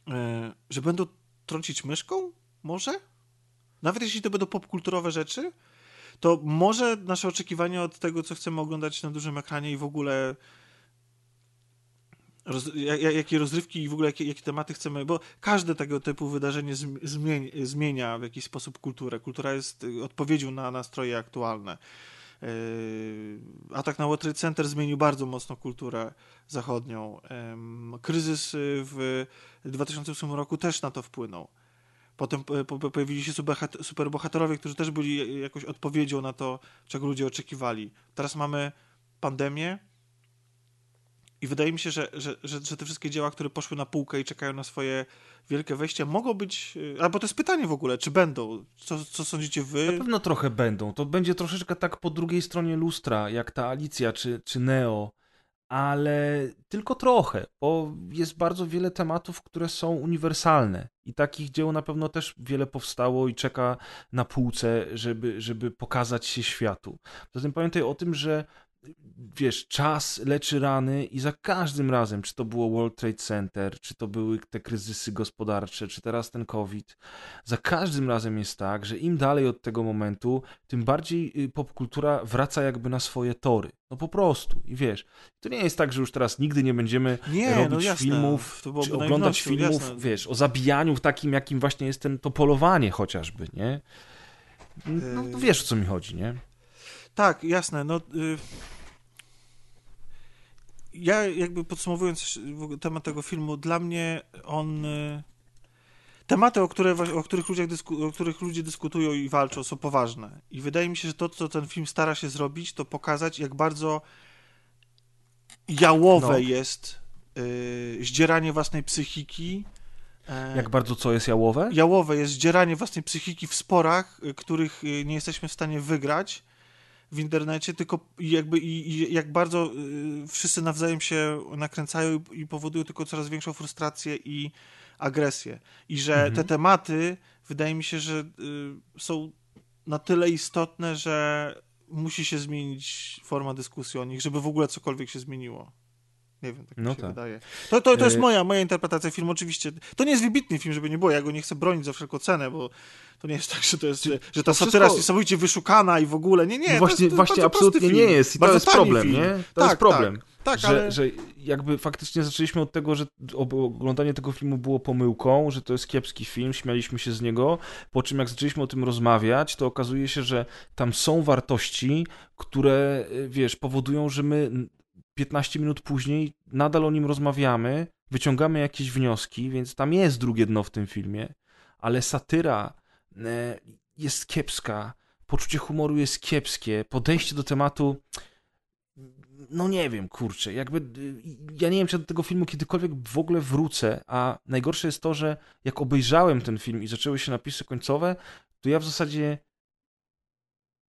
e, że będą trącić myszką? Może? Nawet jeśli to będą popkulturowe rzeczy, to może nasze oczekiwania od tego, co chcemy oglądać na dużym ekranie i w ogóle roz, jak, jakie rozrywki i w ogóle jakie, jakie tematy chcemy, bo każde tego typu wydarzenie zm- zmieni, zmienia w jakiś sposób kulturę. Kultura jest odpowiedzią na nastroje aktualne. Yy, Atak na World Center zmienił bardzo mocno kulturę zachodnią. Ym, Kryzys w 2008 roku też na to wpłynął. Potem po- po- pojawili się superbohat- superbohaterowie, którzy też byli jakąś odpowiedzią na to, czego ludzie oczekiwali. Teraz mamy pandemię i wydaje mi się, że, że, że, że te wszystkie dzieła, które poszły na półkę i czekają na swoje wielkie wejście, mogą być... y, Albo to jest pytanie w ogóle, czy będą? Co, co sądzicie Na wy? pewno trochę będą. To będzie troszeczkę tak po drugiej stronie lustra, jak ta Alicja czy, czy Neo, ale tylko trochę, bo jest bardzo wiele tematów, które są uniwersalne i takich dzieł na pewno też wiele powstało i czeka na półce, żeby, żeby pokazać się światu. Zatem pamiętaj o tym, że wiesz, czas leczy rany i za każdym razem, czy to było World Trade Center, czy to były te kryzysy gospodarcze, czy teraz ten COVID, za każdym razem jest tak, że im dalej od tego momentu, tym bardziej y, popkultura wraca jakby na swoje tory. No po prostu. I wiesz, to nie jest tak, że już teraz nigdy nie będziemy Nie, robić no jasne. filmów, czy oglądać filmów, jasne. wiesz, o zabijaniu takim, jakim właśnie jest ten, to polowanie chociażby, nie? No to Yy. wiesz, o co mi chodzi, nie? Tak, jasne. No, y... Ja jakby podsumowując temat tego filmu, dla mnie on... y, Tematy, o, które, o, których ludzie dysku, o których ludzie dyskutują i walczą, są poważne. I wydaje mi się, że to, co ten film stara się zrobić, to pokazać, jak bardzo jałowe No. jest y, zdzieranie własnej psychiki. e, Jak bardzo co jest jałowe? jałowe jest zdzieranie własnej psychiki w sporach, y, których y, nie jesteśmy w stanie wygrać w internecie, tylko jakby i, i jak bardzo y, wszyscy nawzajem się nakręcają i, i powodują tylko coraz większą frustrację i agresję. I że Mhm. te tematy, wydaje mi się, że y, są na tyle istotne, że musi się zmienić forma dyskusji o nich, żeby w ogóle cokolwiek się zmieniło. Nie wiem, tak mi No się tak. wydaje. To, to, to jest Y- moja, moja interpretacja filmu, oczywiście. To nie jest wybitny film, żeby nie było, ja go nie chcę bronić za wszelką cenę, bo to nie jest tak, że to jest, że ta to satyra wszystko- jest niesamowicie wyszukana i w ogóle, nie, nie. No to właśnie, jest, to jest właśnie absolutnie nie jest i to jest problem, film. nie? To Tak, jest problem. Tak, tak że, ale... że jakby faktycznie zaczęliśmy od tego, że oglądanie tego filmu było pomyłką, że to jest kiepski film, śmialiśmy się z niego, po czym jak zaczęliśmy o tym rozmawiać, to okazuje się, że tam są wartości, które, y, wiesz, powodują, że my 15 minut później nadal o nim rozmawiamy, wyciągamy jakieś wnioski, więc tam jest drugie dno w tym filmie, ale satyra e, jest kiepska, poczucie humoru jest kiepskie, podejście do tematu no nie wiem, kurczę, jakby ja nie wiem, czy do tego filmu kiedykolwiek w ogóle wrócę, a najgorsze jest to, że jak obejrzałem ten film i zaczęły się napisy końcowe, to ja w zasadzie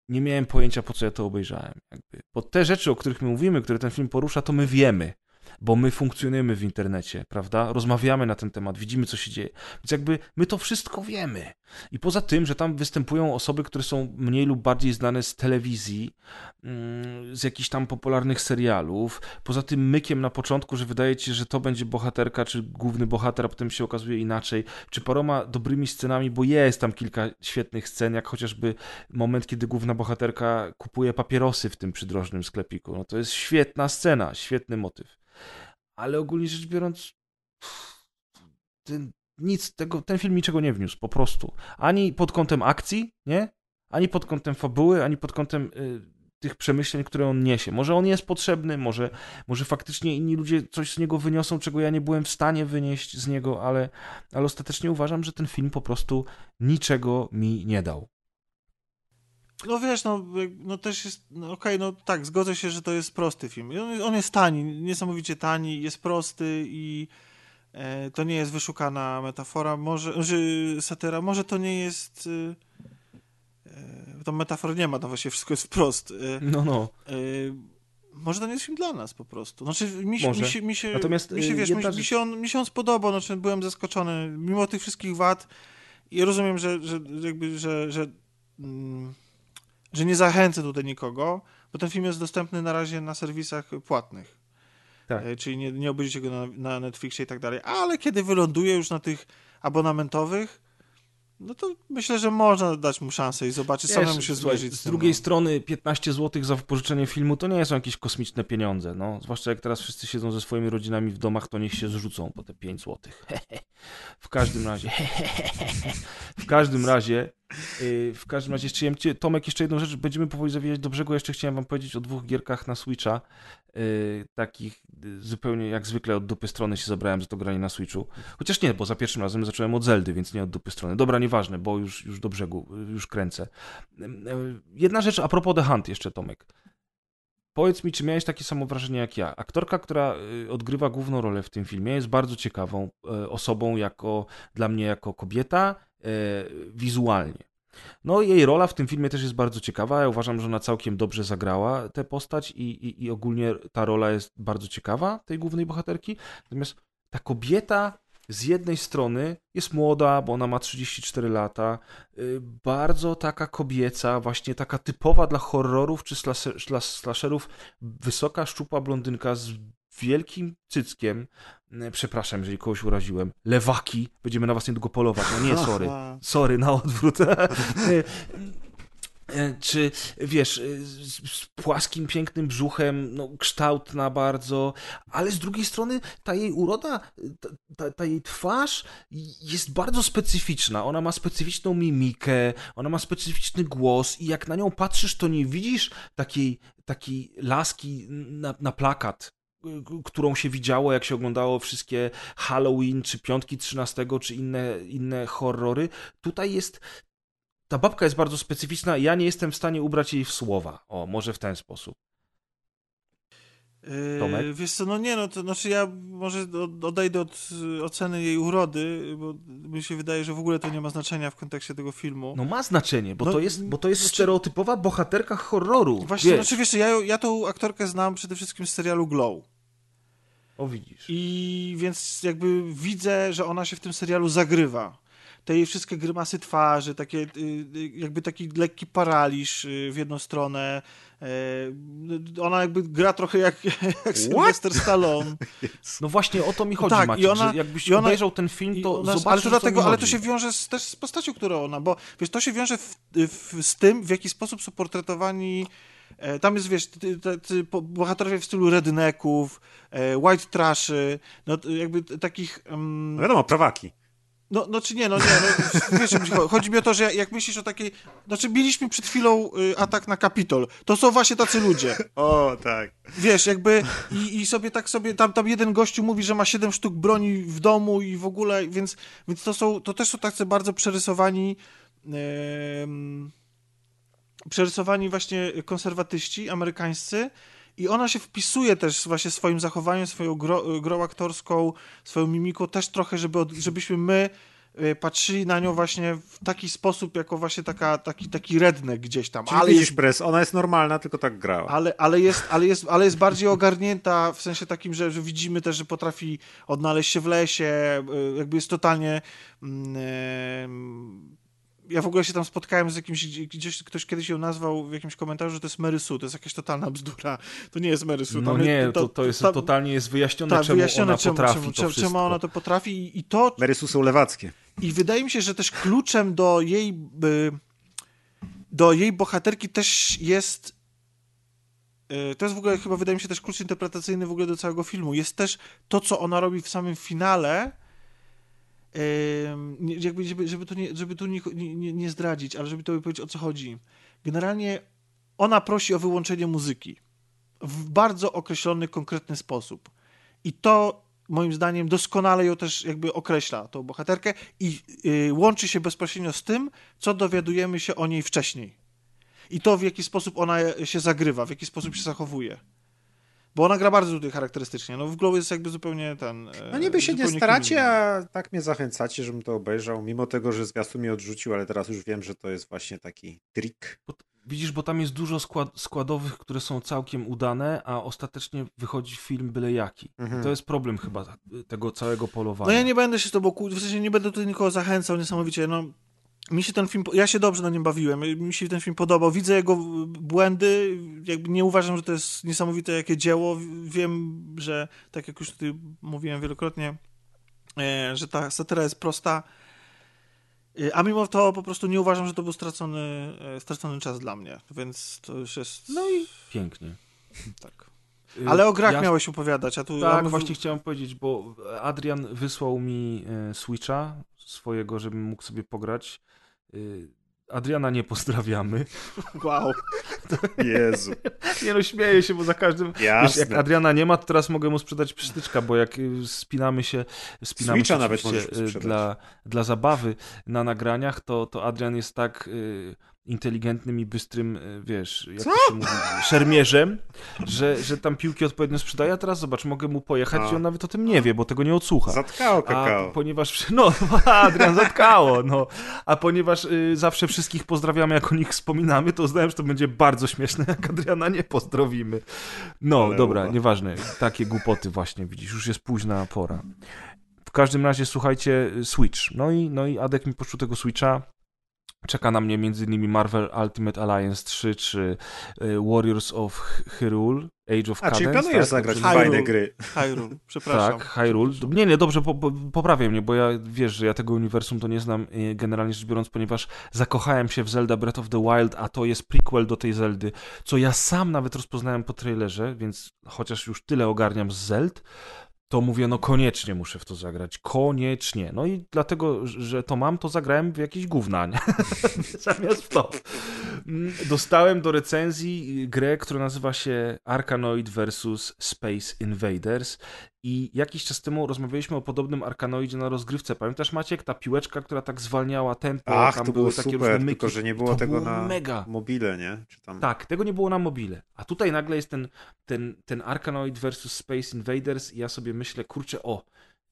nie miałem pojęcia, po co ja to obejrzałem. Jakby. Bo te rzeczy, o których my mówimy, które ten film porusza, to my wiemy bo my funkcjonujemy w internecie, prawda? Rozmawiamy na ten temat, widzimy, co się dzieje. Więc jakby my to wszystko wiemy. I poza tym, że tam występują osoby, które są mniej lub bardziej znane z telewizji, mm, z jakichś tam popularnych serialów, poza tym mykiem na początku, że wydaje ci się, że to będzie bohaterka, czy główny bohater, a potem się okazuje inaczej, czy paroma dobrymi scenami, bo jest tam kilka świetnych scen, jak chociażby moment, kiedy główna bohaterka kupuje papierosy w tym przydrożnym sklepiku. No to jest świetna scena, świetny motyw ale ogólnie rzecz biorąc, ten, nic tego, ten film niczego nie wniósł, po prostu. Ani pod kątem akcji, nie? Ani pod kątem fabuły, ani pod kątem y, tych przemyśleń, które on niesie. Może on jest potrzebny, może, może faktycznie inni ludzie coś z niego wyniosą, czego ja nie byłem w stanie wynieść z niego, ale, ale ostatecznie uważam, że ten film po prostu niczego mi nie dał. No wiesz, no, no też jest, no okej, okay, no tak, zgodzę się, że to jest prosty film. On, on jest tani, niesamowicie tani, jest prosty i e, to nie jest wyszukana metafora, może, że satyra, może to nie jest... E, e, tą metafor nie ma, to właśnie wszystko jest wprost. E, no, no. E, może to nie jest film dla nas po prostu. Znaczy, mi, się, mi się, mi się, Natomiast, mi się, wiesz, mi, mi, się on, mi się on spodobał, znaczy byłem zaskoczony, mimo tych wszystkich wad i rozumiem, że, że jakby, że, że mm, że nie zachęcę tutaj nikogo, bo ten film jest dostępny na razie na serwisach płatnych. Tak. E, czyli nie, nie obejrzycie go na, na Netflixie i tak dalej. Ale kiedy wyląduje już na tych abonamentowych, no to myślę, że można dać mu szansę i zobaczyć, Wiesz, samemu się złożyć. Z, z drugiej no. strony 15 zł za wypożyczenie filmu to nie są jakieś kosmiczne pieniądze, no. Zwłaszcza jak teraz wszyscy siedzą ze swoimi rodzinami w domach, to niech się zrzucą po te 5 zł. w każdym razie w każdym razie w każdym razie chciałem cię, Tomek, jeszcze jedną rzecz, będziemy powoli zawijać do brzegu, jeszcze chciałem wam powiedzieć o dwóch gierkach na Switcha, yy, takich y, zupełnie jak zwykle od dupy strony się zabrałem za to granie na Switchu. Chociaż nie, bo za pierwszym razem zacząłem od Zeldy, więc nie od dupy strony. Dobra, nieważne, bo już, już do brzegu, już kręcę. Jedna rzecz a propos The Hunt jeszcze, Tomek. Powiedz mi, czy miałeś takie samo wrażenie jak ja? Aktorka, która y, odgrywa główną rolę w tym filmie, jest bardzo ciekawą y, osobą jako, dla mnie jako kobieta, wizualnie. No jej rola w tym filmie też jest bardzo ciekawa. Ja uważam, że ona całkiem dobrze zagrała tę postać i, i, i ogólnie ta rola jest bardzo ciekawa, tej głównej bohaterki. Natomiast ta kobieta z jednej strony jest młoda, bo ona ma 34 lata, y, bardzo taka kobieca, właśnie taka typowa dla horrorów czy slasherów, wysoka, szczupła blondynka z wielkim cyckiem, e, przepraszam, jeżeli kogoś uraziłem, lewaki, będziemy na was niedługo polować, no nie, sorry, sorry, na odwrót. E, e, czy wiesz, z, z, płaskim, pięknym brzuchem, no, kształtna bardzo, ale z drugiej strony ta jej uroda, ta, ta, ta, jej twarz jest bardzo specyficzna. Ona ma specyficzną mimikę, ona ma specyficzny głos, i jak na nią patrzysz, to nie widzisz takiej, takiej laski na, na plakat którą się widziało, jak się oglądało wszystkie Halloween, czy Piątki 13, czy inne, inne horrory. Tutaj jest. Ta babka jest bardzo specyficzna. Ja nie jestem w stanie ubrać jej w słowa. O, może w ten sposób. Yy, Tomek? Wiesz co, no nie, no to znaczy ja może odejdę od oceny jej urody, bo mi się wydaje, że w ogóle to nie ma znaczenia w kontekście tego filmu. No ma znaczenie, bo no, to jest, bo to jest znaczy, stereotypowa bohaterka horroru. Właśnie, wiesz. znaczy wiesz, ja, ja tą aktorkę znam przede wszystkim z serialu Glow. O widzisz. I więc jakby widzę, że ona się w tym serialu zagrywa. Te jej wszystkie grymasy twarzy, takie, y, y, jakby taki lekki paraliż y, w jedną stronę. Ona jakby gra trochę jak, jak Sylvester Stallone. No właśnie o to mi chodzi, tak, Maciek, i ona, że jakbyś i ona, obejrzał ten film, to ona, zobaczysz, ale to dlatego, Ale to się wiąże z, też z postacią, którą ona, bo wiesz, to się wiąże w, w, z tym, w jaki sposób są portretowani tam jest, wiesz, bohaterowie w stylu rednecków, e, white trashy, no jakby takich... Um... No wiadomo, prawaki. No, no czy nie, no nie, no, wiesz, chodzi mi o to, że jak myślisz o takiej, znaczy mieliśmy przed chwilą y, atak na Kapitol, to są właśnie tacy ludzie. O, tak. Wiesz, jakby i, i sobie tak sobie, tam, tam jeden gościu mówi, że ma siedem sztuk broni w domu i w ogóle, więc, więc to są, to też są tacy bardzo przerysowani przerysowani właśnie konserwatyści amerykańscy i ona się wpisuje też właśnie swoim zachowaniem, swoją grą, grą aktorską, swoją mimiką też trochę, żeby, żebyśmy my y, patrzyli na nią właśnie w taki sposób, jako właśnie taka, taki, taki redneck gdzieś tam. Czyli ale widzisz, jest, ona jest normalna, tylko tak grała. ale, ale, jest, ale, jest, ale jest bardziej ogarnięta w sensie takim, że, że widzimy też, że potrafi odnaleźć się w lesie, y, jakby jest totalnie... mm, em, ja w ogóle się tam spotkałem z jakimś, gdzieś ktoś kiedyś ją nazwał w jakimś komentarzu, że to jest Mary Sue, to jest jakaś totalna bzdura. To nie jest Mary Sue. No nie, to, to jest tam- totalnie jest wyjaśnione, tak, czemu wyjaśnione, ona czemu, potrafi czemu, to wszystko. czemu ona to potrafi i, i to Merysy są lewackie. i wydaje mi się, że też kluczem do jej do jej bohaterki też jest y, to jest w ogóle chyba wydaje mi się też klucz interpretacyjny w ogóle do całego filmu. Jest też to, co ona robi w samym finale jakby, żeby, żeby, to nie, żeby tu nie, nie, nie zdradzić, ale żeby to powiedzieć o co chodzi. Generalnie ona prosi o wyłączenie muzyki w bardzo określony, konkretny sposób. I to moim zdaniem doskonale ją też jakby określa, tą bohaterkę i y, łączy się bezpośrednio z tym, co dowiadujemy się o niej wcześniej. I to, w jaki sposób ona się zagrywa, w jaki sposób się zachowuje. Bo ona gra bardzo tutaj charakterystycznie. No w Glow jest jakby zupełnie ten... e, No niby się nie staracie, a tak mnie zachęcacie, żebym to obejrzał, mimo tego, że zwiastun mnie odrzucił, ale teraz już wiem, że to jest właśnie taki trik. Bo, widzisz, bo tam jest dużo skład, składowych, które są całkiem udane, a ostatecznie wychodzi film byle jaki. Mhm. To jest problem chyba tego całego polowania. No ja nie będę się z tobą kłó- w sensie nie będę tutaj nikogo zachęcał niesamowicie, no mi się ten film, ja się dobrze na nim bawiłem, mi się ten film podobał, widzę jego błędy, jakby nie uważam, że to jest niesamowite jakie dzieło, wiem, że tak jak już tutaj mówiłem wielokrotnie, e, że ta satyra jest prosta, e, a mimo to po prostu nie uważam, że to był stracony, e, stracony czas dla mnie, więc to już jest... No i pięknie. tak. Y, Ale o grach ja- miałeś opowiadać, a tu... Tak, my- właśnie chciałem powiedzieć, bo Adrian wysłał mi Switcha swojego, żebym mógł sobie pograć. Y, Adriana nie pozdrawiamy. Wow. Jezu. Nie no, śmieję się, bo za każdym... Wiesz, Jasne. jak Adriana nie ma, to teraz mogę mu sprzedać psztyczka, bo jak y, spinamy się, spinamy Switcha nawet możesz y, sprzedać. dla, dla zabawy na nagraniach, to, to Adrian jest tak y, inteligentnym i bystrym, y, wiesz, jak Co? to się mówi, szermierzem, że, że tam piłki odpowiednio sprzedaje, a teraz zobacz, mogę mu pojechać A. i on nawet o tym nie wie, bo tego nie odsłucha. Zatkało A kakao. ponieważ, no, Adrian zatkało, no. A ponieważ y, zawsze wszystkich pozdrawiamy, jak o nich wspominamy, to uznałem, że to będzie bardzo śmieszne, jak Adriana nie pozdrowimy. No, Ale dobra, uba. nieważne. Takie głupoty właśnie, widzisz, już jest późna pora. W każdym razie, słuchajcie, Switch. No i, no i Adek mi poczuł tego Switcha. Czeka na mnie m.in. Marvel Ultimate Alliance 3 czy y, Warriors of Hyrule, Age of A, czyli Cadence. planujesz tak? zagrać Hyrule. fajne gry. Hyrule, przepraszam. tak, Hyrule. Nie, nie, dobrze, po, po, poprawię mnie, bo ja wiesz, że ja tego uniwersum to nie znam y, generalnie rzecz biorąc, ponieważ zakochałem się w Zelda Breath of the Wild, a to jest prequel do tej Zeldy, co ja sam nawet rozpoznałem po trailerze, więc chociaż już tyle ogarniam z Zeld, to mówię, no koniecznie muszę w to zagrać, koniecznie. No i dlatego, że to mam, to zagrałem w jakieś gówna, nie? Zamiast w to. Mm, Dostałem do recenzji grę, która nazywa się Arkanoid vs. Space Invaders i jakiś czas temu rozmawialiśmy o podobnym Arkanoidzie na rozgrywce. Pamiętasz Maciek, ta piłeczka, która tak zwalniała tempo, Ach, tam to były było takie super, różne myki. tylko że nie było To tego było na mega. mobile, nie? Czy tam... Tak, tego nie było na mobile. A tutaj nagle jest ten, ten, ten Arkanoid vs. Space Invaders i ja sobie myślę, kurczę, o,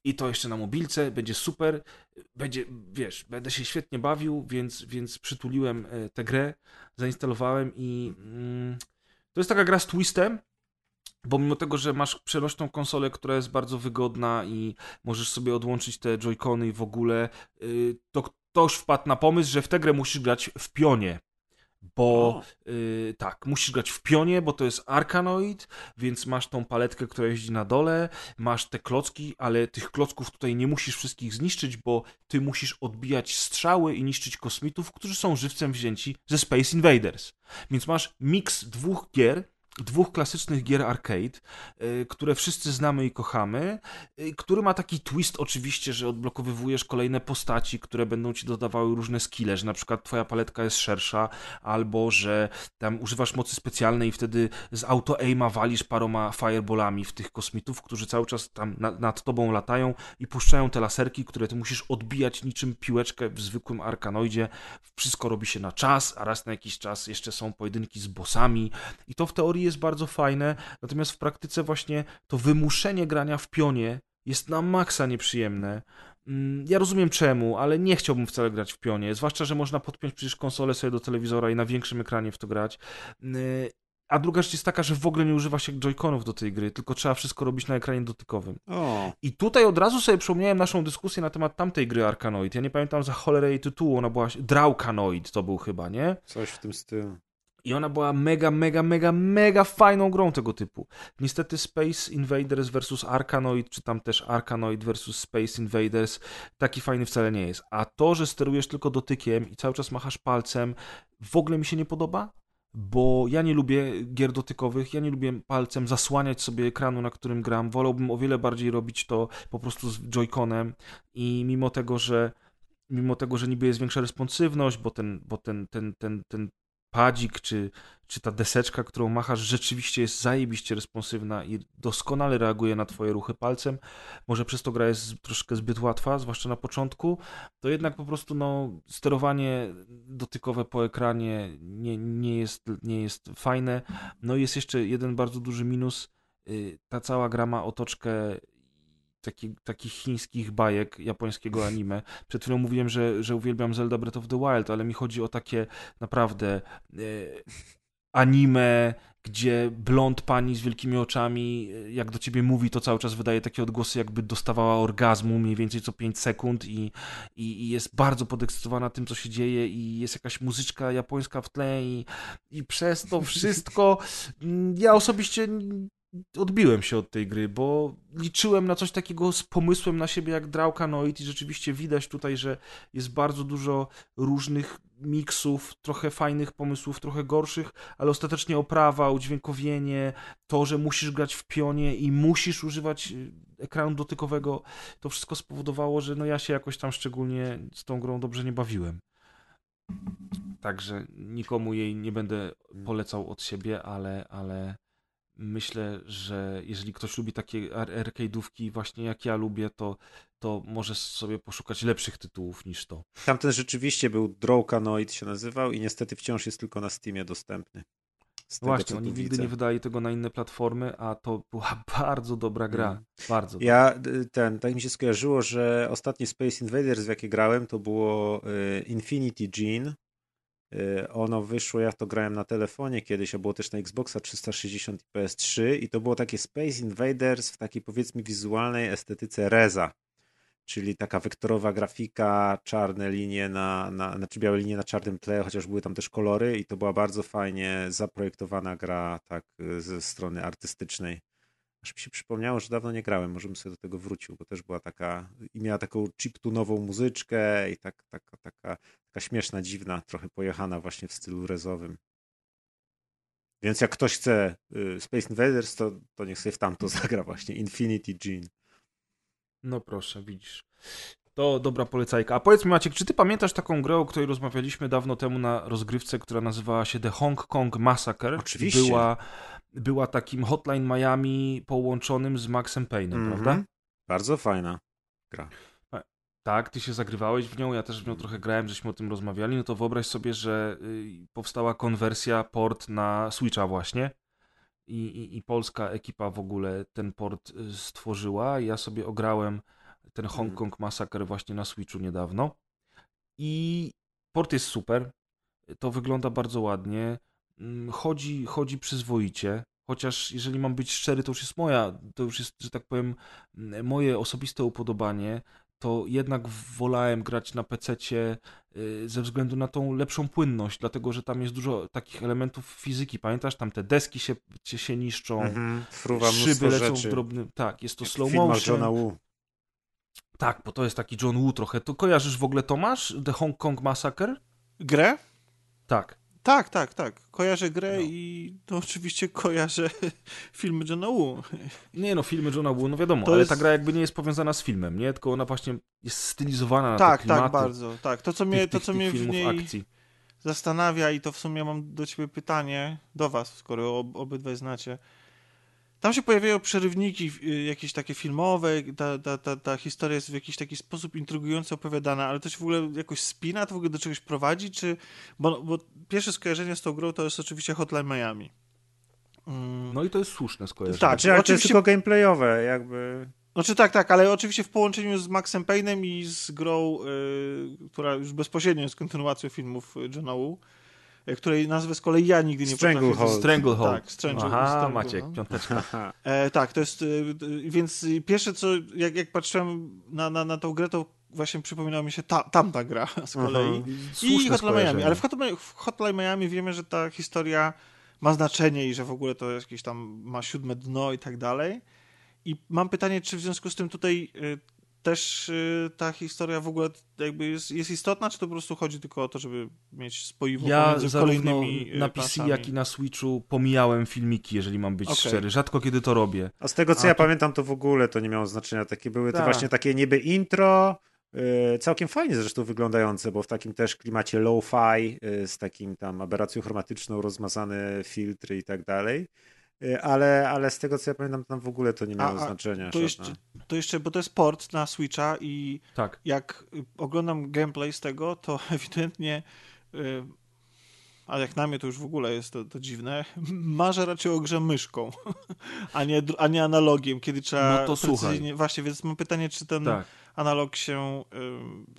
i to jeszcze na mobilce, będzie super, będzie, wiesz, będę się świetnie bawił, więc, więc przytuliłem e, tę grę, zainstalowałem i mm, to jest taka gra z twistem, bo mimo tego, że masz przenośną konsolę, która jest bardzo wygodna i możesz sobie odłączyć te joycony i w ogóle, y, to ktoś wpadł na pomysł, że w tę grę musisz grać w pionie. Bo y, tak, musisz grać w pionie, bo to jest Arkanoid, więc masz tą paletkę, która jeździ na dole, masz te klocki, ale tych klocków tutaj nie musisz wszystkich zniszczyć, bo ty musisz odbijać strzały i niszczyć kosmitów, którzy są żywcem wzięci ze Space Invaders. Więc masz miks dwóch gier, dwóch klasycznych gier arcade, y, które wszyscy znamy i kochamy, y, który ma taki twist oczywiście, że odblokowywujesz kolejne postaci, które będą ci dodawały różne skille, że na przykład twoja paletka jest szersza, albo że tam używasz mocy specjalnej i wtedy z auto-aima walisz paroma fireballami w tych kosmitów, którzy cały czas tam na, nad tobą latają i puszczają te laserki, które ty musisz odbijać niczym piłeczkę w zwykłym arkanoidzie. Wszystko robi się na czas, a raz na jakiś czas jeszcze są pojedynki z bossami i to w teorii jest bardzo fajne, natomiast w praktyce właśnie to wymuszenie grania w pionie jest na maksa nieprzyjemne, Mm, ja rozumiem czemu, ale nie chciałbym wcale grać w pionie, zwłaszcza, że można podpiąć przecież konsolę sobie do telewizora i na większym ekranie w to grać. Y, a druga rzecz jest taka, że w ogóle nie używa się joyconów do tej gry, tylko trzeba wszystko robić na ekranie dotykowym. O, I tutaj od razu sobie przypomniałem naszą dyskusję na temat tamtej gry Arkanoid. Ja nie pamiętam za cholerę jej tytułu, ona była... Draukanoid to był chyba, nie? coś w tym stylu. I ona była mega, mega, mega, mega fajną grą tego typu. Niestety Space Invaders vs Arkanoid, czy tam też Arkanoid vs Space Invaders, taki fajny wcale nie jest. A to, że sterujesz tylko dotykiem i cały czas machasz palcem, w ogóle mi się nie podoba, bo ja nie lubię gier dotykowych, ja nie lubię palcem zasłaniać sobie ekranu, na którym gram. Wolałbym o wiele bardziej robić to po prostu z joyconem i mimo tego, że mimo tego, że niby jest większa responsywność, bo ten, bo ten, ten, ten, ten padzik, czy, czy ta deseczka, którą machasz, rzeczywiście jest zajebiście responsywna i doskonale reaguje na twoje ruchy palcem. Może przez to gra jest troszkę zbyt łatwa, zwłaszcza na początku, to jednak po prostu no, sterowanie dotykowe po ekranie nie, nie, jest, nie jest fajne. No i jest jeszcze jeden bardzo duży minus. Y, Ta cała gra ma otoczkę taki, takich chińskich bajek japońskiego anime. Przed chwilą mówiłem, że, że uwielbiam Zelda Breath of the Wild, ale mi chodzi o takie naprawdę e, anime, gdzie blond pani z wielkimi oczami, e, jak do ciebie mówi, to cały czas wydaje takie odgłosy, jakby dostawała orgazmu mniej więcej co 5 sekund i, i, i jest bardzo podekscytowana tym, co się dzieje i jest jakaś muzyczka japońska w tle i, i przez to wszystko mm, ja osobiście odbiłem się od tej gry, bo liczyłem na coś takiego z pomysłem na siebie jak Draukanoid i rzeczywiście widać tutaj, że jest bardzo dużo różnych miksów, trochę fajnych pomysłów, trochę gorszych, ale ostatecznie oprawa, udźwiękowienie, to, że musisz grać w pionie i musisz używać y, ekranu dotykowego, to wszystko spowodowało, że no ja się jakoś tam szczególnie z tą grą dobrze nie bawiłem. Także nikomu jej nie będę polecał od siebie, ale, ale myślę, że jeżeli ktoś lubi takie ar- arcade'ówki właśnie jak ja lubię, to, to może sobie poszukać lepszych tytułów niż to. Tamten rzeczywiście był Drowkanoid się nazywał i niestety wciąż jest tylko na Steamie dostępny. Tego, Właśnie, oni nigdy widzę. nie wydali tego na inne platformy, a to była bardzo dobra gra. Mm. Bardzo. Ja ten, tak mi się skojarzyło, że ostatni Space Invaders, w jakie grałem, to było y, Infinity Gene. Y, Ono wyszło, ja to grałem na telefonie kiedyś, a było też na Xboxa 360 i PS3 i to było takie Space Invaders w takiej powiedzmy wizualnej estetyce Reza, czyli taka wektorowa grafika, czarne linie na, na znaczy białe linie na czarnym tle, chociaż były tam też kolory i to była bardzo fajnie zaprojektowana gra tak y, ze strony artystycznej. Aż mi się przypomniało, że dawno nie grałem, może bym sobie do tego wrócił, bo też była taka, i miała taką chiptunową muzyczkę i tak, taka, taka, taka śmieszna, dziwna, trochę pojechana właśnie w stylu rezowym. Więc jak ktoś chce y, Space Invaders, to, to niech sobie w tamto zagra właśnie, Infinity Gene. No proszę, widzisz. To dobra polecajka. A powiedz mi Maciek, czy ty pamiętasz taką grę, o której rozmawialiśmy dawno temu na rozgrywce, która nazywała się The Hong Kong Massacre? Oczywiście. Była, była takim Hotline Miami połączonym z Maxem Payne'em, Mhm. prawda? Bardzo fajna gra. Tak, ty się zagrywałeś w nią, ja też w nią trochę grałem, żeśmy o tym rozmawiali, no to wyobraź sobie, że y, powstała konwersja, port na Switcha właśnie i, i, i polska ekipa w ogóle ten port y, stworzyła. Ja sobie ograłem ten Hong Mhm. Kong Massacre właśnie na Switchu niedawno i port jest super, to wygląda bardzo ładnie, Mm, chodzi, chodzi przyzwoicie, chociaż jeżeli mam być szczery, to już jest moja, to już jest, że tak powiem, mm, moje osobiste upodobanie, to jednak wolałem grać na PC-cie y, ze względu na tą lepszą płynność, dlatego że tam jest dużo takich elementów fizyki. Pamiętasz, tam te deski się, się, się niszczą, Mhm. Fruwa szyby lecą rzeczy. w drobnym. Tak, jest to Jak slow motion. Tak, bo to jest taki John Woo trochę. To kojarzysz w ogóle Tomasz? The Hong Kong Massacre? Grę? Tak. Tak, tak, tak. Kojarzę grę No. i to oczywiście kojarzę filmy Johna Woo. Nie no, filmy Johna Woo, no wiadomo, To ale jest- ta gra jakby nie jest powiązana z filmem, nie? Tylko ona właśnie jest stylizowana na tak, te klimaty tak, bardzo. Tak. To, co mnie, tych, to, co tych mnie w niej akcji. zastanawia i to w sumie mam do ciebie pytanie, do was, skoro ob, obydwaj znacie. Tam się pojawiają przerywniki y, jakieś takie filmowe, ta, ta, ta, ta historia jest w jakiś taki sposób intrygująco opowiadana, ale to się w ogóle jakoś spina, to w ogóle do czegoś prowadzi, czy... Bo, bo pierwsze skojarzenie z tą grą to jest oczywiście Hotline Miami. Mm, No i to jest słuszne skojarzenie. Tak. Znaczy, ale to jest oczywiście- tylko gameplayowe, jakby Znaczy tak, tak, ale oczywiście w połączeniu z Maxem Payne'em i z grą, y, która już bezpośrednio jest kontynuacją filmów Johna Woo, y, której nazwę z kolei ja nigdy nie Stranglehold. potrafię... Stranglehold. Tak, Strangle- Aha, Stranglehold. Maciek, piąteczka. E, tak, to jest, y, więc pierwsze co, jak, jak patrzyłem na, na, na tą grę, to właśnie przypominała mi się ta, tamta gra z kolei. I Słuszne Hotline Miami, ale w Hotline, w Hotline Miami wiemy, że ta historia ma znaczenie i że w ogóle to jakieś tam ma siódme dno i tak dalej. I mam pytanie, czy w związku z tym tutaj y, też y, ta historia w ogóle jakby jest, jest istotna, czy to po prostu chodzi tylko o to, żeby mieć spoiwo Ja pomiędzy zarówno kolejnymi y, na PC, jak i na Switchu pomijałem filmiki, jeżeli mam być Okej. szczery. Rzadko kiedy to robię. A z tego co A ja tu- pamiętam, to w ogóle to nie miało znaczenia. Takie były to Tak. właśnie takie niby intro, yy, całkiem fajnie zresztą wyglądające, bo w takim też klimacie low-fi, yy, z takim tam aberracją chromatyczną, rozmazane filtry i tak dalej. Yy, ale, ale z tego co ja pamiętam, tam w ogóle to nie miało A- a znaczenia. To jeszcze, to jeszcze, bo to jest port na Switcha i Tak. jak y, oglądam gameplay z tego, to ewidentnie, y, a jak na mnie to już w ogóle jest to, to dziwne, marzę raczej o grze myszką, a nie, a nie analogiem, kiedy trzeba No to słuchaj. Właśnie, więc mam pytanie, czy ten Tak. Analog się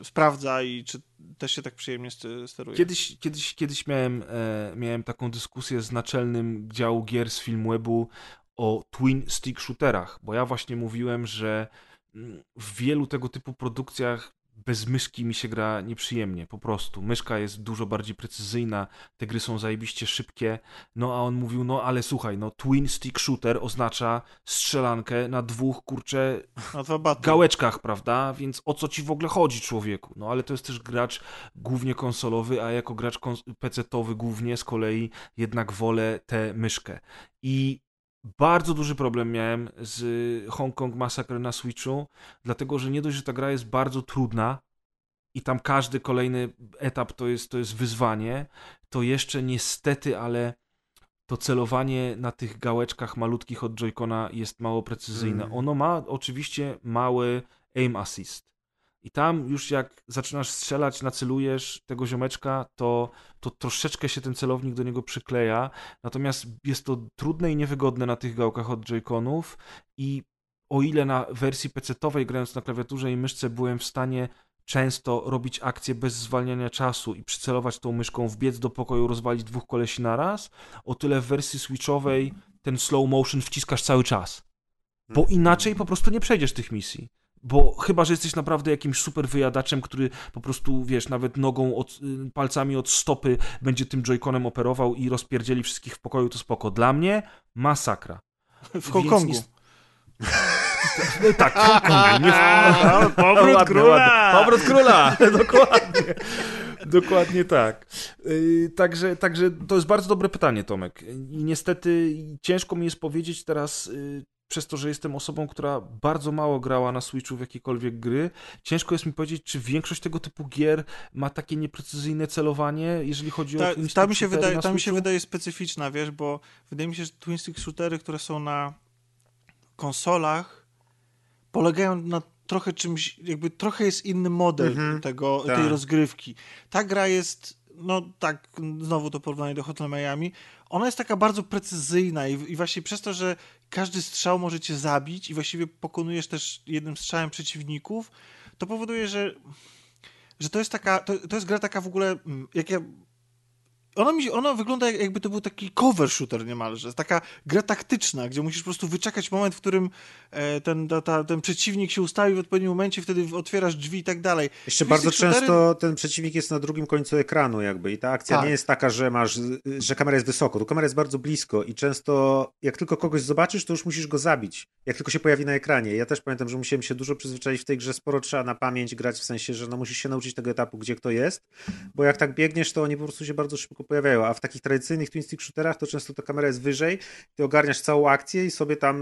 y, sprawdza i czy też się tak przyjemnie st- steruje. Kiedyś, kiedyś, kiedyś miałem, e, miałem taką dyskusję z naczelnym działu gier z Filmwebu o twin stick shooterach, bo ja właśnie mówiłem, że mm, w wielu tego typu produkcjach bez myszki mi się gra nieprzyjemnie, po prostu. Myszka jest dużo bardziej precyzyjna, te gry są zajebiście szybkie, no a on mówił, no ale słuchaj, no twin stick shooter oznacza strzelankę na dwóch, dwa baty. gałeczkach, prawda? Więc o co ci w ogóle chodzi, człowieku? No ale to jest też gracz głównie konsolowy, a jako gracz kons- PC-towy głównie z kolei jednak wolę tę myszkę. I bardzo duży problem miałem z Hong Kong Massacre na Switchu, dlatego że nie dość, że ta gra jest bardzo trudna i tam każdy kolejny etap to jest, to jest wyzwanie, to jeszcze niestety, ale to celowanie na tych gałeczkach malutkich od Joy-Cona jest mało precyzyjne. Mm. Ono ma oczywiście mały aim assist. I tam już jak zaczynasz strzelać, nacelujesz tego ziomeczka, to, to troszeczkę się ten celownik do niego przykleja. Natomiast jest to trudne i niewygodne na tych gałkach od Joy-Conów i o ile na wersji PC-towej grając na klawiaturze i myszce byłem w stanie często robić akcje bez zwalniania czasu i przycelować tą myszką, wbiec do pokoju, rozwalić dwóch kolesi naraz, o tyle w wersji switchowej ten slow motion wciskasz cały czas. Bo inaczej po prostu nie przejdziesz tych misji. Bo chyba, że jesteś naprawdę jakimś super wyjadaczem, który po prostu, wiesz, nawet nogą, od, y, palcami od stopy będzie tym joyconem operował i rozpierdzieli wszystkich w pokoju, to spoko. Dla mnie masakra. W Hongkongu. No tak, w Hongkongu. Nie w... Powrót Ładne, króla! ładne. Powrót króla! Dokładnie. Dokładnie tak. Yy, Także, także to jest bardzo dobre pytanie, Tomek. I niestety ciężko mi jest powiedzieć teraz, yy, przez to, że jestem osobą, która bardzo mało grała na Switchu w jakiekolwiek gry, ciężko jest mi powiedzieć, czy większość tego typu gier ma takie nieprecyzyjne celowanie, jeżeli chodzi Ta, o twin ta, stick mi się shootery wydaje, na ta mi się wydaje specyficzna, wiesz, bo wydaje mi się, że twin stick shootery, które są na konsolach, polegają na trochę czymś, jakby trochę jest inny model Mhm, tego, tak. tej rozgrywki. Ta gra jest, no tak, znowu to porównanie do Hotel Miami, ona jest taka bardzo precyzyjna i, i właśnie przez to, że każdy strzał może cię zabić i właściwie pokonujesz też jednym strzałem przeciwników, to powoduje, że że to jest taka, to, to jest gra taka w ogóle, mm, jak ja ona, mi, ona wygląda jak, jakby to był taki cover shooter niemalże. Taka gra taktyczna, gdzie musisz po prostu wyczekać moment, w którym e, ten, ta, ta, ten przeciwnik się ustawi w odpowiednim momencie, wtedy otwierasz drzwi i tak dalej. Jeszcze bardzo shootery- często ten przeciwnik jest na drugim końcu ekranu jakby i ta akcja Tak. nie jest taka, że masz, że kamera jest wysoko, tu kamera jest bardzo blisko i często jak tylko kogoś zobaczysz, to już musisz go zabić, jak tylko się pojawi na ekranie. Ja też pamiętam, że musiałem się dużo przyzwyczaić w tej grze, sporo trzeba na pamięć grać, w sensie, że no musisz się nauczyć tego etapu, gdzie kto jest, bo jak tak biegniesz, to oni po prostu się bardzo szybko pojawiają, a w takich tradycyjnych twin stick shooterach to często ta kamera jest wyżej, ty ogarniasz całą akcję i sobie tam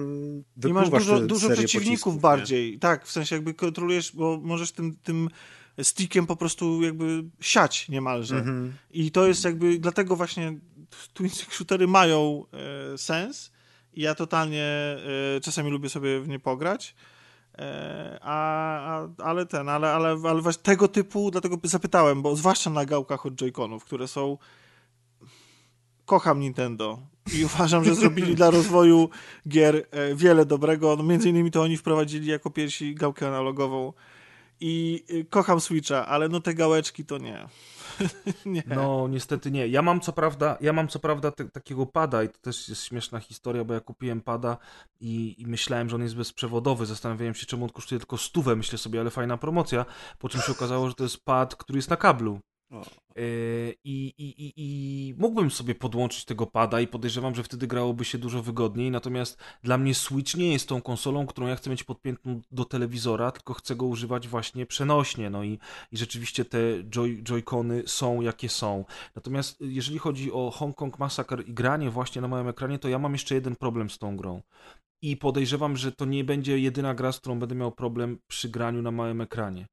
I masz dużo, dużo przeciwników pocisków, nie? bardziej. Tak, w sensie jakby kontrolujesz, bo możesz tym, tym stickiem po prostu jakby siać niemalże. Mhm. I to jest jakby, dlatego właśnie twin stick shootery mają e, sens i ja totalnie e, czasami lubię sobie w nie pograć. E, a, a, ale ten, ale, ale, ale właśnie tego typu, dlatego zapytałem, bo zwłaszcza na gałkach od Joy-Conów, które są kocham Nintendo i uważam, że zrobili dla rozwoju gier e, wiele dobrego. No, między innymi to oni wprowadzili jako pierwsi gałkę analogową i e, kocham Switcha, ale no te gałeczki to nie. nie. No, niestety nie. Ja mam co prawda, ja mam co prawda te, takiego pada i to też jest śmieszna historia, bo ja kupiłem pada i, i, myślałem, że on jest bezprzewodowy. Zastanawiałem się, czemu on kosztuje tylko stówę. Myślę sobie, ale fajna promocja. Po czym się okazało, że to jest pad, który jest na kablu. Yy, I, i, i, I mógłbym sobie podłączyć tego pada i podejrzewam, że wtedy grałoby się dużo wygodniej. Natomiast dla mnie Switch nie jest tą konsolą, którą ja chcę mieć podpiętą do telewizora, tylko chcę go używać właśnie przenośnie. No i, i rzeczywiście te joy, joycony są jakie są. Natomiast jeżeli chodzi o Hong Kong Massacre i granie właśnie na małym ekranie, to ja mam jeszcze jeden problem z tą grą. I podejrzewam, że to nie będzie jedyna gra, z którą będę miał problem przy graniu na małym ekranie.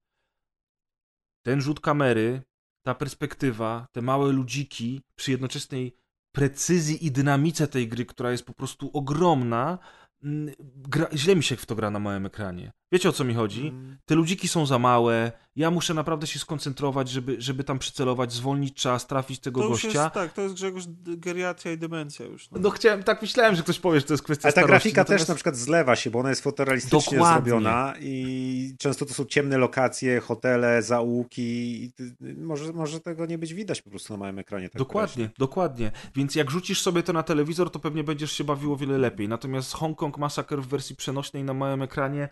Ten rzut kamery ta perspektywa, te małe ludziki przy jednoczesnej precyzji i dynamice tej gry, która jest po prostu ogromna, mm, gra, źle mi się w to gra na małym ekranie. Wiecie o co mi chodzi? Te ludziki są za małe, ja muszę naprawdę się skoncentrować, żeby, żeby tam przycelować, zwolnić czas, trafić tego to gościa. Jest, tak, to jest Grzegorz geriatria i demencja już. No. no. chciałem, tak myślałem, że ktoś powie, że to jest kwestia Ale ta starości, grafika natomiast... też na przykład zlewa się, bo ona jest fotorealistycznie Dokładnie. zrobiona i często to są ciemne lokacje, hotele, zaułki. Może, może tego nie być widać po prostu na małym ekranie. Tak dokładnie, wyraźnie. dokładnie. Więc jak rzucisz sobie to na telewizor, to pewnie będziesz się bawiło wiele lepiej. Natomiast Hong Kong Massacre w wersji przenośnej na małym ekranie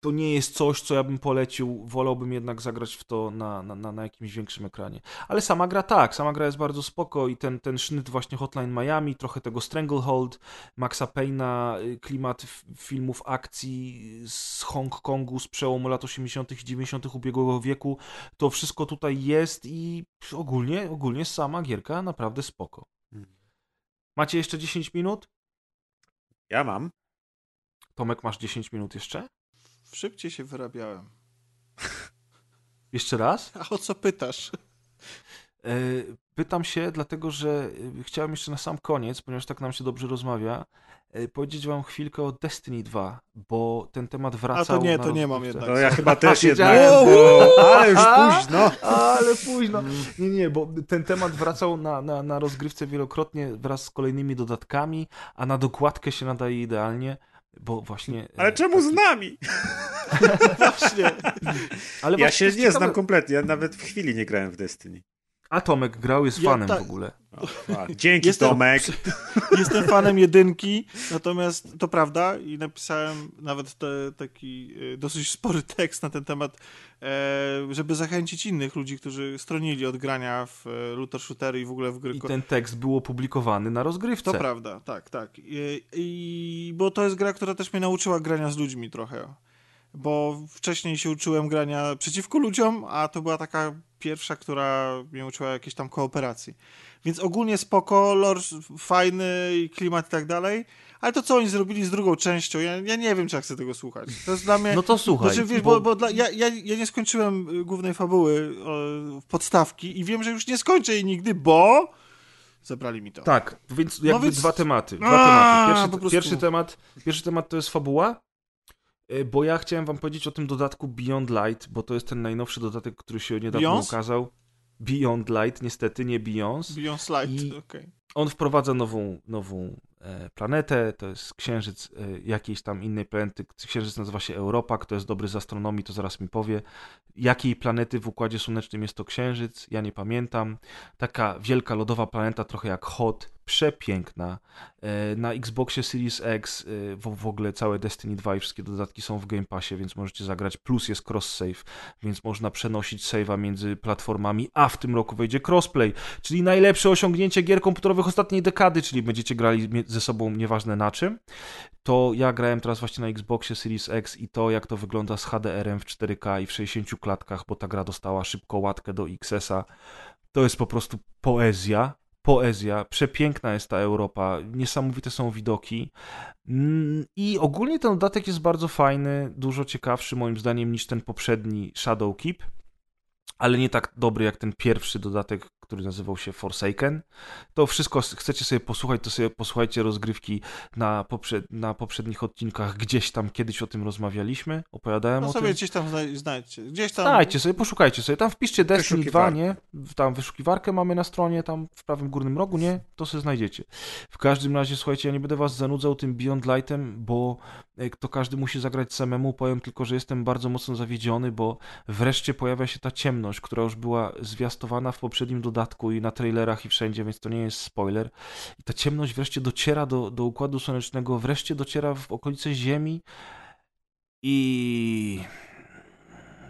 to nie jest coś, co ja bym polecił. Wolałbym jednak zagrać w to na, na, na jakimś większym ekranie. Ale sama gra tak, sama gra jest bardzo spoko i ten, ten sznyt właśnie Hotline Miami, trochę tego Stranglehold, Maxa Payna, y, klimat filmów akcji z Hongkongu z przełomu lat 80. i 90. ubiegłego wieku, to wszystko tutaj jest i ogólnie, ogólnie sama gierka naprawdę spoko. Hmm. Macie jeszcze 10 minut? Ja mam. Tomek, masz 10 minut jeszcze? Szybciej się wyrabiałem. Jeszcze raz? A o co pytasz? E, pytam się, dlatego że e, chciałem jeszcze na sam koniec, ponieważ tak nam się dobrze rozmawia, e, powiedzieć wam chwilkę o Destiny 2, bo ten temat wracał. A to nie, to nie mam jednak. No ja chyba też jednak, bo... ale już późno. Ale późno. Nie, nie, bo ten temat wracał na, na, na rozgrywce wielokrotnie wraz z kolejnymi dodatkami, a na dokładkę się nadaje idealnie. Bo właśnie. Ale czemu taki... z nami? właśnie. Ale ja się nie ciekawe... znam kompletnie. Ja nawet w chwili nie grałem w Destiny. A Tomek grał, jest ja fanem ta... w ogóle. O, dzięki jestem, Tomek. Jestem fanem jedynki, natomiast to prawda i napisałem nawet te, taki e, dosyć spory tekst na ten temat, e, żeby zachęcić innych ludzi, którzy stronili od grania w e, looter shootery i w ogóle w gry. I ten tekst był opublikowany na rozgrywce. To prawda, tak, tak. I, i, bo to jest gra, która też mnie nauczyła grania z ludźmi trochę bo wcześniej się uczyłem grania przeciwko ludziom, a to była taka pierwsza, która mnie uczyła jakiejś tam kooperacji. Więc ogólnie spoko, lore fajny klimat i tak dalej, ale to, co oni zrobili z drugą częścią, ja, ja nie wiem, czy ja chcę tego słuchać. To jest dla mnie... No to słuchaj. Znaczy, wiesz, bo, bo, bo dla, ja, ja, ja nie skończyłem głównej fabuły o, podstawki i wiem, że już nie skończę jej nigdy, bo zabrali mi to. Tak, więc jakby no więc... dwa tematy. Dwa A, tematy. Pierwszy, pierwszy, temat, pierwszy temat to jest fabuła, bo ja chciałem wam powiedzieć o tym dodatku Beyond Light, bo to jest ten najnowszy dodatek, który się niedawno Beyonce? ukazał. Beyond Light, niestety, nie Beyoncé. Beyond Light, okej. Okay. On wprowadza nową, nową e, planetę, to jest księżyc e, jakiejś tam innej planety. Księżyc nazywa się Europa, kto jest dobry z astronomii, to zaraz mi powie. Jakiej planety w Układzie Słonecznym jest to księżyc, ja nie pamiętam. Taka wielka lodowa planeta, trochę jak Hot, przepiękna. E, na Xboxie Series X e, w, ogóle całe Destiny 2 i wszystkie dodatki są w Game Passie, więc możecie zagrać. Plus jest cross-save, więc można przenosić save'a między platformami, a w tym roku wejdzie crossplay, czyli najlepsze osiągnięcie gier komputerowych ostatniej dekady, czyli będziecie grali ze sobą nieważne na czym. To ja grałem teraz właśnie na Xboxie Series X i to, jak to wygląda z HDR-em w 4K i w 60 klatkach, bo ta gra dostała szybko łatkę do XS-a. To jest po prostu poezja poezja, przepiękna jest ta Europa, niesamowite są widoki. Mm, i ogólnie ten dodatek jest bardzo fajny, dużo ciekawszy moim zdaniem niż ten poprzedni Shadow Keep, ale nie tak dobry jak ten pierwszy dodatek, który nazywał się Forsaken. To wszystko chcecie sobie posłuchać, to sobie posłuchajcie rozgrywki na, poprze na poprzednich odcinkach. Gdzieś tam kiedyś o tym rozmawialiśmy, opowiadałem No o sobie tym. gdzieś tam znaj- znajdźcie. Gdzieś tam... Dajcie sobie, poszukajcie sobie. Tam wpiszcie Destiny 2, Wyszukiwarkę. nie? Tam wyszukiwarkę mamy na stronie, tam w prawym górnym rogu, nie? To sobie znajdziecie. W każdym razie, słuchajcie, ja nie będę was zanudzał tym Beyond Lightem, bo e, to każdy musi zagrać samemu. Powiem tylko, że jestem bardzo mocno zawiedziony, bo wreszcie pojawia się ta ciemność, która już była zwiastowana w poprzednim dodatku i na trailerach i wszędzie, więc to nie jest spoiler. I ta ciemność wreszcie dociera do, do Układu Słonecznego, wreszcie dociera w okolice Ziemi i...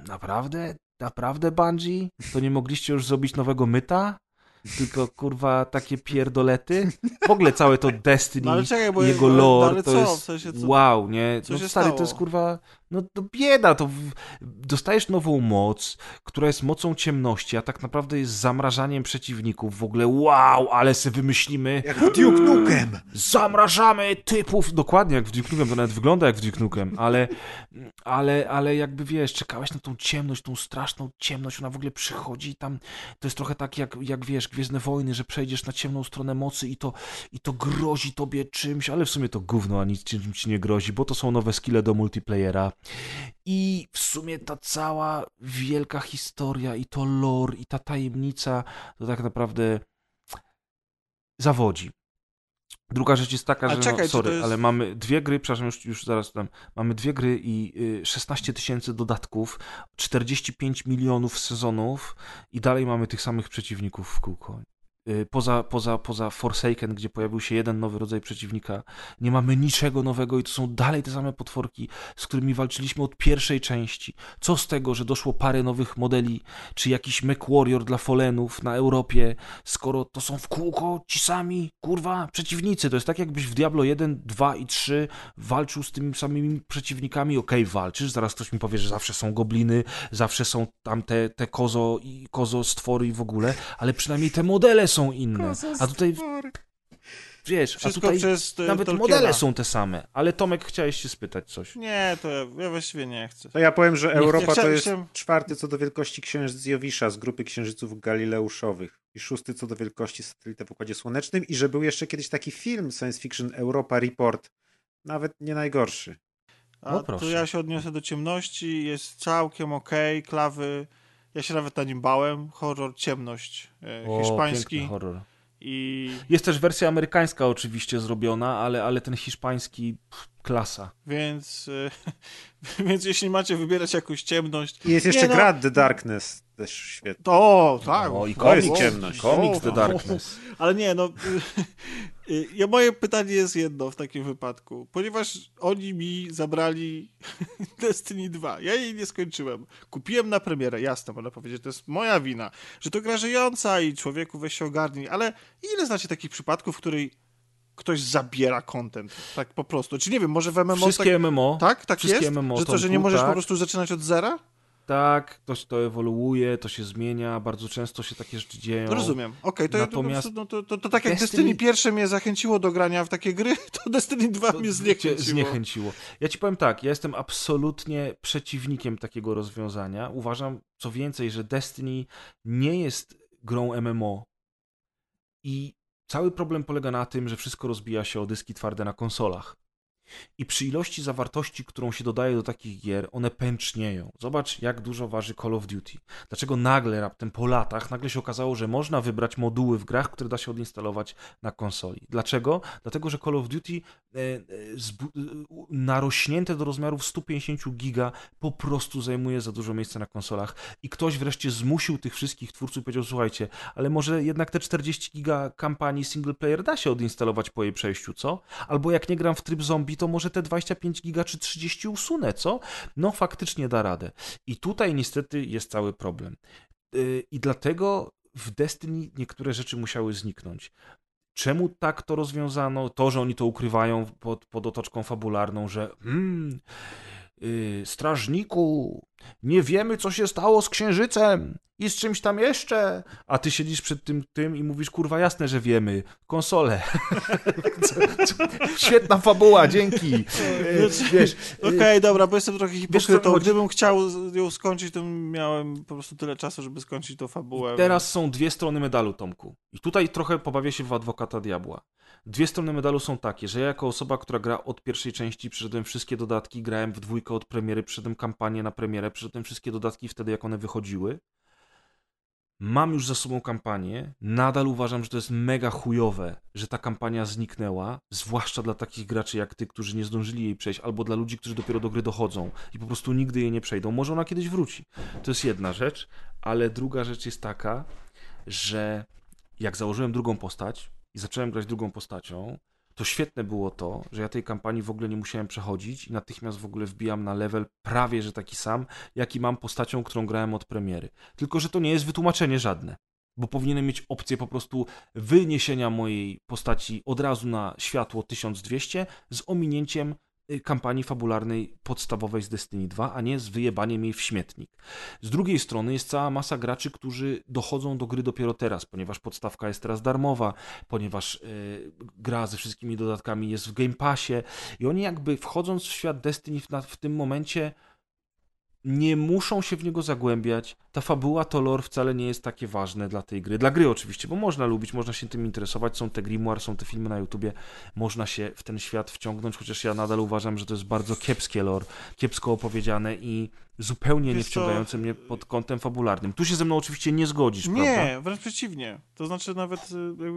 Naprawdę? Naprawdę, Bungie? To nie mogliście już zrobić nowego myta? Tylko, kurwa, takie pierdolety? W ogóle całe to Destiny, No czekaj, jego lore, to co? jest W sensie co? wow, nie? co No stary, stało? to jest, kurwa, no to bieda, to w... dostajesz nową moc, która jest mocą ciemności, a tak naprawdę jest zamrażaniem przeciwników. W ogóle, wow, ale se wymyślimy, Jak Duke Nukem! zamrażamy typów. Dokładnie jak w Duke Nukem, to nawet wygląda jak w Duke Nukem, ale, ale, ale jakby wiesz, czekałeś na tą ciemność, tą straszną ciemność, ona w ogóle przychodzi i tam, to jest trochę tak jak, jak wiesz, Gwiezdne Wojny, że przejdziesz na ciemną stronę mocy i to, i to grozi tobie czymś, ale w sumie to gówno, a nic czym ci nie grozi, bo to są nowe skille do multiplayera. I w sumie ta cała wielka historia i to lore i ta tajemnica to tak naprawdę zawodzi. Druga rzecz jest taka, A że czekaj, no, sorry, jest- ale mamy dwie gry, przepraszam, już, już zaraz tam, mamy dwie gry i y, 16 tysięcy dodatków, 45 milionów sezonów i dalej mamy tych samych przeciwników w kółko. Y, Poza, poza, poza Forsaken, gdzie pojawił się jeden nowy rodzaj przeciwnika, nie mamy niczego nowego i to są dalej te same potworki, z którymi walczyliśmy od pierwszej części. Co z tego, że doszło parę nowych modeli, czy jakiś Mech Warrior dla Folenów na Europie, skoro to są w kółko ci sami, kurwa, przeciwnicy. To jest tak, jakbyś w Diablo 1, 2 i 3 walczył z tymi samymi przeciwnikami. Okej, walczysz, zaraz ktoś mi powie, że zawsze są gobliny, zawsze są tam te, te kozo i kozo stwory i w ogóle, ale przynajmniej te modele są inne. A tutaj, wiesz, a Wszystko tutaj przez e, nawet Tolkiena. modele są te same. Ale Tomek, chciałeś się spytać coś. Nie, to ja, ja właściwie nie chcę. To ja powiem, że Europa to chciałem jest się- czwarty co do wielkości księżyc Jowisza z grupy księżyców galileuszowych i szósty co do wielkości satelita w Układzie Słonecznym i że był jeszcze kiedyś taki film science fiction Europa Report, nawet nie najgorszy. A No to proszę. ja się odniosę do ciemności, jest całkiem okej, klawy. Ja się nawet na nim bałem. Horror, ciemność. E, O, hiszpański. horror. I Jest też wersja amerykańska oczywiście zrobiona, ale, ale ten hiszpański pff, klasa. więc, e, więc jeśli macie wybierać jakąś ciemność. I jest jeszcze Nie no, gra The Darkness, też świetna. To, tak. O, i To jest komiks, ciemność. komiks The O, Darkness. Ale nie, no. y, Ja, moje pytanie jest jedno w takim wypadku. Ponieważ oni mi zabrali Destiny 2. Ja jej nie skończyłem. Kupiłem na premierę, jasne, można powiedzieć, to jest moja wina, że to gra żyjąca i człowieku weź się ogarnij, ale ile znacie takich przypadków, w której ktoś zabiera content? Tak po prostu. Czy nie wiem, może w MMO Wszystkie tak, MMO, tak, tak wszystkie jest? MMO że to, że nie możesz po tak. prostu zaczynać od zera? tak, to, to ewoluuje, to się zmienia, bardzo często się takie rzeczy dzieją. Rozumiem. Okej, to, ja po Natomiast prostu, no, to, to, to tak jak Destiny- Destiny pierwsze mnie zachęciło do grania w takie gry, to Destiny 2 To mnie zniechęciło. zniechęciło. Ja ci powiem tak, ja jestem absolutnie przeciwnikiem takiego rozwiązania. Uważam, co więcej, że Destiny nie jest grą MMO. I cały problem polega na tym, że wszystko rozbija się o dyski twarde na konsolach. I przy ilości zawartości, którą się dodaje do takich gier, one pęcznieją. Zobacz, jak dużo waży Call of Duty. Dlaczego nagle, raptem po latach, nagle się okazało, że można wybrać moduły w grach, które da się odinstalować na konsoli. Dlaczego? Dlatego, że Call of Duty e, e, e, narośnięte do rozmiarów 150 giga po prostu zajmuje za dużo miejsca na konsolach. I ktoś wreszcie zmusił tych wszystkich twórców i powiedział, słuchajcie, ale może jednak te 40 giga kampanii single player da się odinstalować po jej przejściu, co? Albo jak nie gram w tryb zombie, to może te 25 giga czy 30 usunę, co? No faktycznie da radę. I tutaj niestety jest cały problem. Yy, I dlatego w Destiny niektóre rzeczy musiały zniknąć. Czemu tak to rozwiązano? To, że oni to ukrywają pod, pod otoczką fabularną, że hmm, yy, strażniku, nie wiemy, co się stało z księżycem i z czymś tam jeszcze. A ty siedzisz przed tym, tym i mówisz, kurwa, jasne, że wiemy. Konsole. Świetna fabuła, dzięki. Wiesz, Okej, okay, dobra, bo jestem trochę hipokrytą. Gdybym chciał ją skończyć, to miałem po prostu tyle czasu, żeby skończyć tą fabułę. Teraz są dwie strony medalu, Tomku. I tutaj trochę pobawię się w adwokata diabła. Dwie strony medalu są takie, że ja jako osoba, która gra od pierwszej części, przeszedłem wszystkie dodatki, grałem w dwójkę od premiery, przeszedłem kampanię na premierę, przeszedłem wszystkie dodatki wtedy, jak one wychodziły. Mam już za sobą kampanię. Nadal uważam, że to jest mega chujowe, że ta kampania zniknęła, zwłaszcza dla takich graczy jak ty, którzy nie zdążyli jej przejść, albo dla ludzi, którzy dopiero do gry dochodzą i po prostu nigdy jej nie przejdą. Może ona kiedyś wróci. To jest jedna rzecz, ale druga rzecz jest taka, że jak założyłem drugą postać i zacząłem grać drugą postacią, to świetne było to, że ja tej kampanii w ogóle nie musiałem przechodzić i natychmiast w ogóle wbijam na level prawie że taki sam, jaki mam postacią, którą grałem od premiery. Tylko, że to nie jest wytłumaczenie żadne, bo powinienem mieć opcję po prostu wyniesienia mojej postaci od razu na światło 1200 z ominięciem kampanii fabularnej podstawowej z Destiny 2, a nie z wyjebaniem jej w śmietnik. Z drugiej strony jest cała masa graczy, którzy dochodzą do gry dopiero teraz, ponieważ podstawka jest teraz darmowa, ponieważ y, gra ze wszystkimi dodatkami jest w Game Passie i oni jakby wchodząc w świat Destiny w, w tym momencie nie muszą się w niego zagłębiać. Ta fabuła, to lore wcale nie jest takie ważne dla tej gry. Dla gry oczywiście, bo można lubić, można się tym interesować. Są te grimoire, są te filmy na YouTubie. Można się w ten świat wciągnąć, chociaż ja nadal uważam, że to jest bardzo kiepskie lore, kiepsko opowiedziane i zupełnie nie Wiesz co? wciągające mnie pod kątem fabularnym. Tu się ze mną oczywiście nie zgodzisz, prawda? Nie, wręcz przeciwnie. To znaczy nawet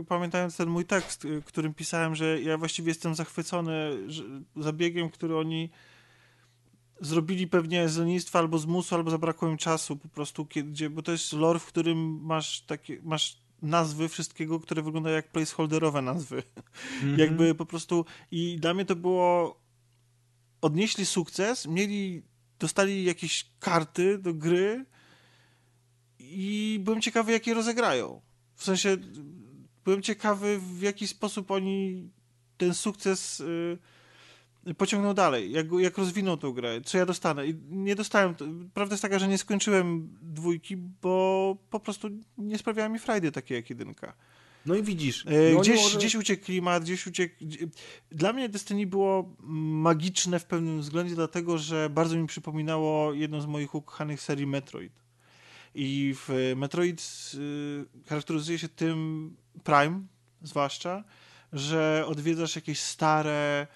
y, pamiętając ten mój tekst, y, którym pisałem, że ja właściwie jestem zachwycony zabiegiem, który oni zrobili pewnie z lenistwa albo z musu, albo zabrakło im czasu po prostu, kiedy, bo to jest lore, w którym masz takie, masz nazwy wszystkiego, które wyglądają jak placeholderowe nazwy. Mhm. Jakby po prostu i dla mnie to było odnieśli sukces, mieli dostali jakieś karty do gry i byłem ciekawy, jak je rozegrają. W sensie byłem ciekawy, w jaki sposób oni ten sukces y, pociągną dalej, jak, jak rozwiną tą grę, co ja dostanę. I nie dostałem, prawda jest taka, że nie skończyłem dwójki, bo po prostu nie sprawiała mi frajdy takie jak jedynka. No i widzisz. E, no Gdzieś, może- gdzieś uciekł klimat, gdzieś uciekł. Dla mnie Destiny było magiczne w pewnym względzie, dlatego że bardzo mi przypominało jedną z moich ukochanych serii Metroid. I w Metroid y, charakteryzuje się tym Prime, zwłaszcza, że odwiedzasz jakieś stare,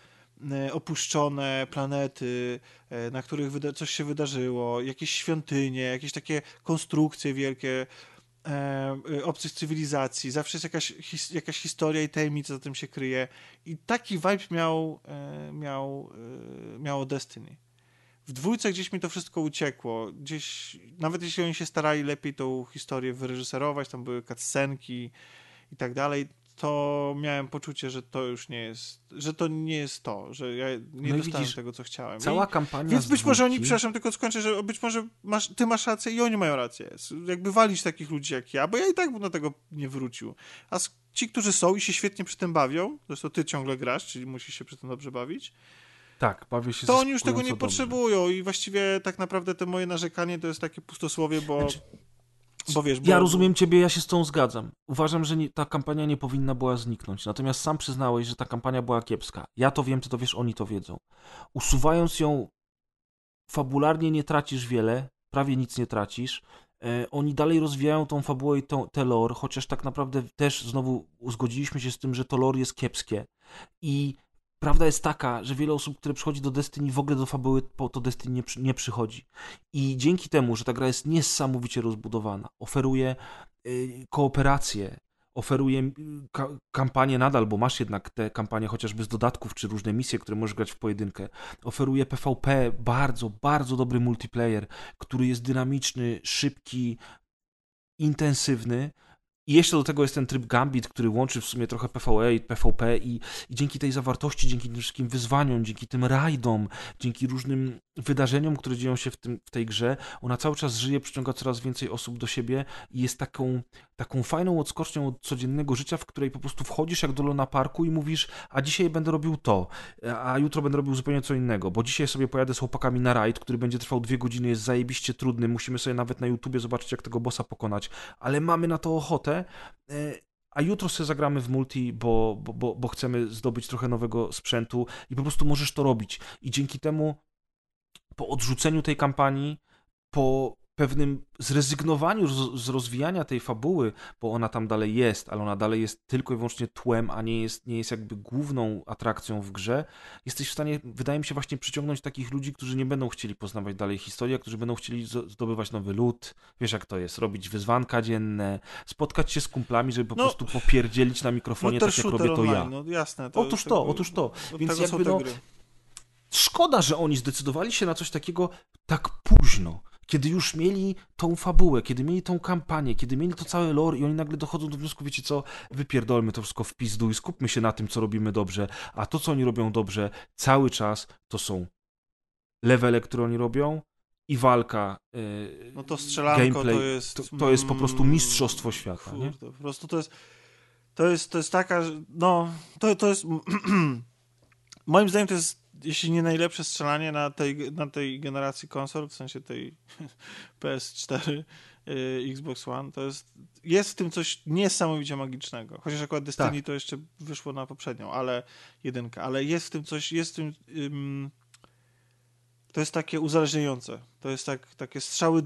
opuszczone planety, y, na których coś się wydarzyło, jakieś świątynie, jakieś takie konstrukcje wielkie e, obcych cywilizacji. Zawsze jest jakaś, his, jakaś historia i tajemnica za tym się kryje. I taki vibe miał, e, miał, e, miało Destiny. W dwójce gdzieś mi to wszystko uciekło. Gdzieś, nawet jeśli oni się starali lepiej tą historię wyreżyserować, tam były cutscenki i tak dalej, to miałem poczucie, że to już nie jest, że to nie jest to, że ja nie No dostałem widzisz, tego, co chciałem. Cała I, kampania więc być może oni, przepraszam, tylko skończę, że być może masz, ty masz rację i oni mają rację. Jakby walić takich ludzi jak ja, bo ja i tak bym do tego nie wrócił. A ci, którzy są i się świetnie przy tym bawią, zresztą ty ciągle grasz, czyli musisz się przy tym dobrze bawić, Tak, bawię się to oni już tego nie dobrze. potrzebują i właściwie tak naprawdę to moje narzekanie to jest takie pustosłowie, bo, Znaczy, bo wiesz... Bo, Ja rozumiem ciebie, ja się z tą zgadzam. Uważam, że nie, ta kampania nie powinna była zniknąć. Natomiast sam przyznałeś, że ta kampania była kiepska. Ja to wiem, ty to wiesz, oni to wiedzą. Usuwając ją fabularnie nie tracisz wiele, prawie nic nie tracisz. E, oni dalej rozwijają tą fabułę i tą, te lore, chociaż tak naprawdę też znowu zgodziliśmy się z tym, że to lore jest kiepskie. I prawda jest taka, że wiele osób, które przychodzi do Destiny, w ogóle do fabuły po to Destiny nie, nie przychodzi. I dzięki temu, że ta gra jest niesamowicie rozbudowana, oferuje y, kooperację, oferuje y, ka kampanię nadal, bo masz jednak te kampanie chociażby z dodatków, czy różne misje, które możesz grać w pojedynkę. Oferuje PvP, bardzo, bardzo dobry multiplayer, który jest dynamiczny, szybki, intensywny. I jeszcze do tego jest ten tryb Gambit, który łączy w sumie trochę PvE i PvP i, i dzięki tej zawartości, dzięki tym wszystkim wyzwaniom, dzięki tym rajdom, dzięki różnym wydarzeniom, które dzieją się w, tym, w tej grze. Ona cały czas żyje, przyciąga coraz więcej osób do siebie i jest taką, taką fajną odskocznią od codziennego życia, w której po prostu wchodzisz jak do Luna Parku i mówisz, a dzisiaj będę robił to, a jutro będę robił zupełnie co innego, bo dzisiaj sobie pojadę z chłopakami na rajd, który będzie trwał dwie godziny, jest zajebiście trudny, musimy sobie nawet na YouTubie zobaczyć, jak tego bossa pokonać, ale mamy na to ochotę e, a jutro sobie zagramy w multi, bo, bo, bo, bo chcemy zdobyć trochę nowego sprzętu i po prostu możesz to robić. I dzięki temu po odrzuceniu tej kampanii, po pewnym zrezygnowaniu z, z, rozwijania tej fabuły, bo ona tam dalej jest, ale ona dalej jest tylko i wyłącznie tłem, a nie jest, nie jest jakby główną atrakcją w grze, jesteś w stanie, wydaje mi się, właśnie przyciągnąć takich ludzi, którzy nie będą chcieli poznawać dalej historii, a którzy będą chcieli zdobywać nowy lód, wiesz jak to jest, robić wyzwanka dzienne, spotkać się z kumplami, żeby po no, prostu popierdzielić na mikrofonie, no tak jak robię to online, ja. No jasne. To, otóż to, otóż to. Więc jakby no, szkoda, że oni zdecydowali się na coś takiego tak późno kiedy już mieli tą fabułę, kiedy mieli tą kampanię, kiedy mieli to całe lore i oni nagle dochodzą do wniosku, wiecie co, wypierdolmy to wszystko w pizdu i skupmy się na tym, co robimy dobrze, a to, co oni robią dobrze cały czas, to są levele, które oni robią i walka, yy, no to strzelanko gameplay, to jest... To, to, jest po prostu mm, mistrzostwo świata, kurde, nie? Po prostu to jest to jest, to jest taka, no, to, to jest moim zdaniem to jest jeśli nie najlepsze strzelanie na tej, na tej generacji konsol, w sensie tej PS4, y, Xbox One, to jest, jest w tym coś niesamowicie magicznego. Chociaż akurat Destiny tak. to jeszcze wyszło na poprzednią, ale jedynka, ale jest w tym coś, jest w tym ym, to jest takie uzależniające. To jest tak, takie strzały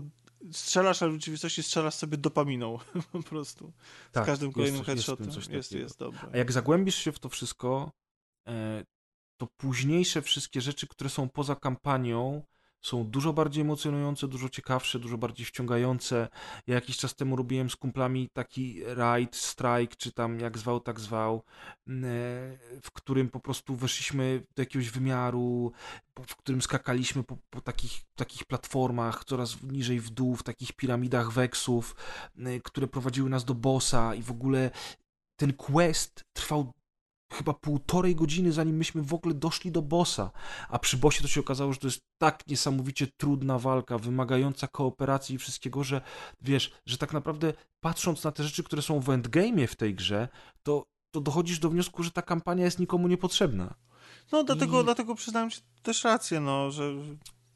strzelasz, a w rzeczywistości strzelasz sobie dopaminą po prostu. Tak, Z każdym kolejnym jest, headshotem jest, jest, jest dobre. A jak zagłębisz się w to wszystko, e, to późniejsze wszystkie rzeczy, które są poza kampanią, są dużo bardziej emocjonujące, dużo ciekawsze, dużo bardziej wciągające. Ja jakiś czas temu robiłem z kumplami taki raid, strike, czy tam jak zwał, tak zwał, mm, e, w którym po prostu weszliśmy do jakiegoś wymiaru, w którym skakaliśmy po, po takich, takich platformach, coraz niżej w dół, w takich piramidach weksów, e, które prowadziły nas do bossa i w ogóle ten quest trwał chyba półtorej godziny, zanim myśmy w ogóle doszli do bossa. A przy bossie to się okazało, że to jest tak niesamowicie trudna walka, wymagająca kooperacji i wszystkiego, że wiesz, że tak naprawdę patrząc na te rzeczy, które są w endgame'ie w tej grze, to, to dochodzisz do wniosku, że ta kampania jest nikomu niepotrzebna. No, dlatego, I... dlatego przyznam ci też rację, no, że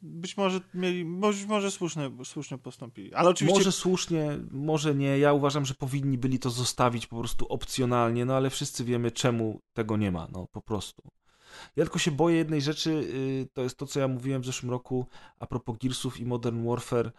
być może mieli, może słusznie, słusznie postąpili. Ale oczywiście... Może słusznie, może nie. Ja uważam, że powinni byli to zostawić po prostu opcjonalnie, no ale wszyscy wiemy, czemu tego nie ma, no po prostu. Ja tylko się boję jednej rzeczy, y, to jest to, co ja mówiłem w zeszłym roku a propos Gearsów i Modern Warfare,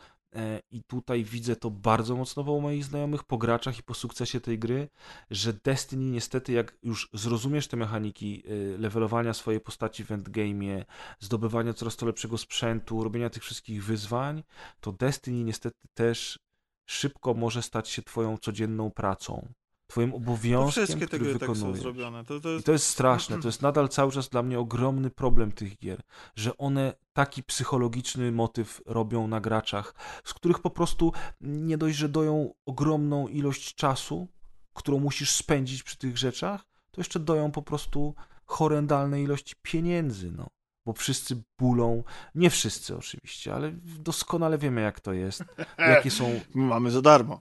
I tutaj widzę to bardzo mocno u moich znajomych po graczach i po sukcesie tej gry, że Destiny niestety, jak już zrozumiesz te mechaniki e, levelowania swojej postaci w endgame'ie, zdobywania coraz to lepszego sprzętu, robienia tych wszystkich wyzwań, to Destiny niestety też szybko może stać się twoją codzienną pracą twoim obowiązkiem, wszystkie który te wykonujesz. Tak są zrobione. To, to jest... I to jest straszne, to jest nadal cały czas dla mnie ogromny problem tych gier, że one taki psychologiczny motyw robią na graczach, z których po prostu nie dość, że doją ogromną ilość czasu, którą musisz spędzić przy tych rzeczach, to jeszcze doją po prostu horrendalne ilości pieniędzy, no bo wszyscy bulą, nie wszyscy oczywiście, ale doskonale wiemy jak to jest, jakie są... Mamy za darmo.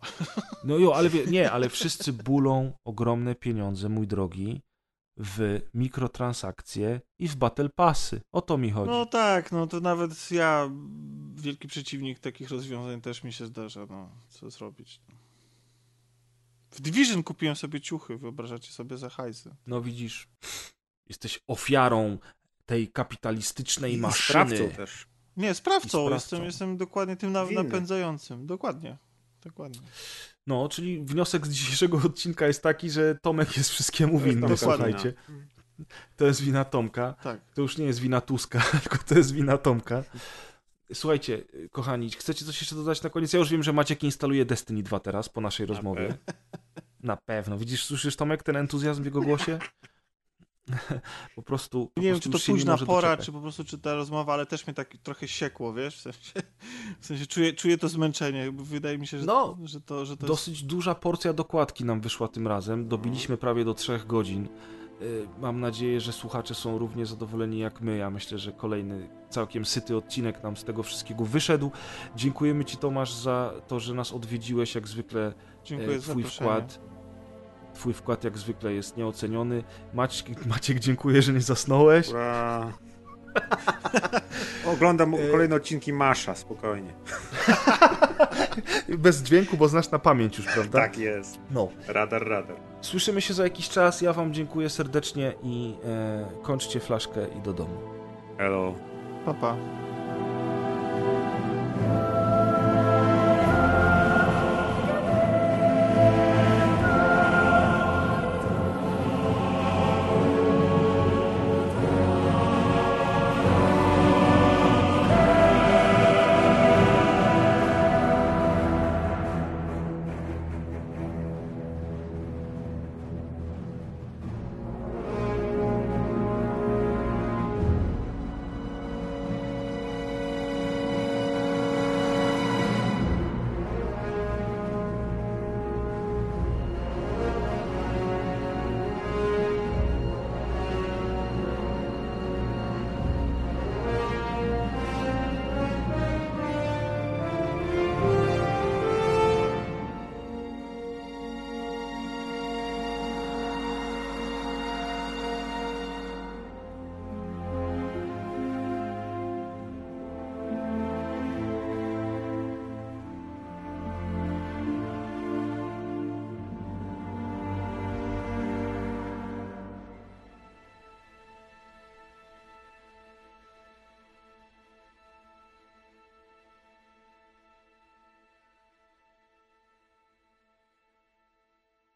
No jo, ale wie... nie, ale wszyscy bulą ogromne pieniądze, mój drogi, w mikrotransakcje i w battle passy. O to mi chodzi. No tak, no to nawet ja, wielki przeciwnik takich rozwiązań też mi się zdarza, no, co zrobić. No. W Division kupiłem sobie ciuchy, wyobrażacie sobie za hajsy. No widzisz, jesteś ofiarą tej kapitalistycznej I maszyny. Sprawcą też. Nie, sprawcą. sprawcą. Jestem, jestem dokładnie tym na, napędzającym. Dokładnie. Dokładnie. No, czyli wniosek z dzisiejszego odcinka jest taki, że Tomek jest wszystkiemu winny, słuchajcie. To jest wina Tomka. Tak. To już nie jest wina Tuska, tylko to jest wina Tomka. Słuchajcie, kochani, chcecie coś jeszcze dodać na koniec? Ja już wiem, że Maciek instaluje Destiny 2 teraz po naszej na rozmowie. Pe na pewno. Widzisz, słyszysz Tomek ten entuzjazm w jego głosie? po prostu. Po nie wiem, czy to późna pora, doczekać. czy po prostu czy ta rozmowa, ale też mnie tak trochę siekło, wiesz? W sensie, w sensie czuję, czuję to zmęczenie. Wydaje mi się, że, no, że to. Że to dosyć jest... duża porcja dokładki nam wyszła tym razem. Dobiliśmy prawie do trzech godzin. Y, Mam nadzieję, że słuchacze są równie zadowoleni jak my. Ja myślę, że kolejny całkiem syty odcinek nam z tego wszystkiego wyszedł. Dziękujemy Ci, Tomasz, za to, że nas odwiedziłeś. Jak zwykle Dziękuję e, za Twój zaproszenie. wkład. Twój wkład jak zwykle jest nieoceniony. Maciek, Maciek dziękuję, że nie zasnąłeś. Ura. Oglądam kolejne odcinki Masza, spokojnie. Bez dźwięku, bo znasz na pamięć już, prawda? Tak jest. No. Radar, radar. Słyszymy się za jakiś czas. Ja Wam dziękuję serdecznie i e, kończcie flaszkę i do domu. Hello. Pa, pa.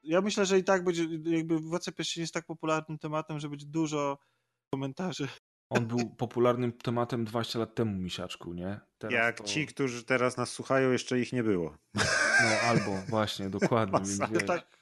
Ja myślę, że i tak będzie, jakby WC Pierścieni jest tak popularnym tematem, że będzie dużo komentarzy. On był popularnym tematem 20 lat temu, misiaczku, nie? Teraz Jak to- ci, którzy teraz nas słuchają, jeszcze ich nie było. No albo, właśnie, dokładnie. Więc, wiesz. Tak,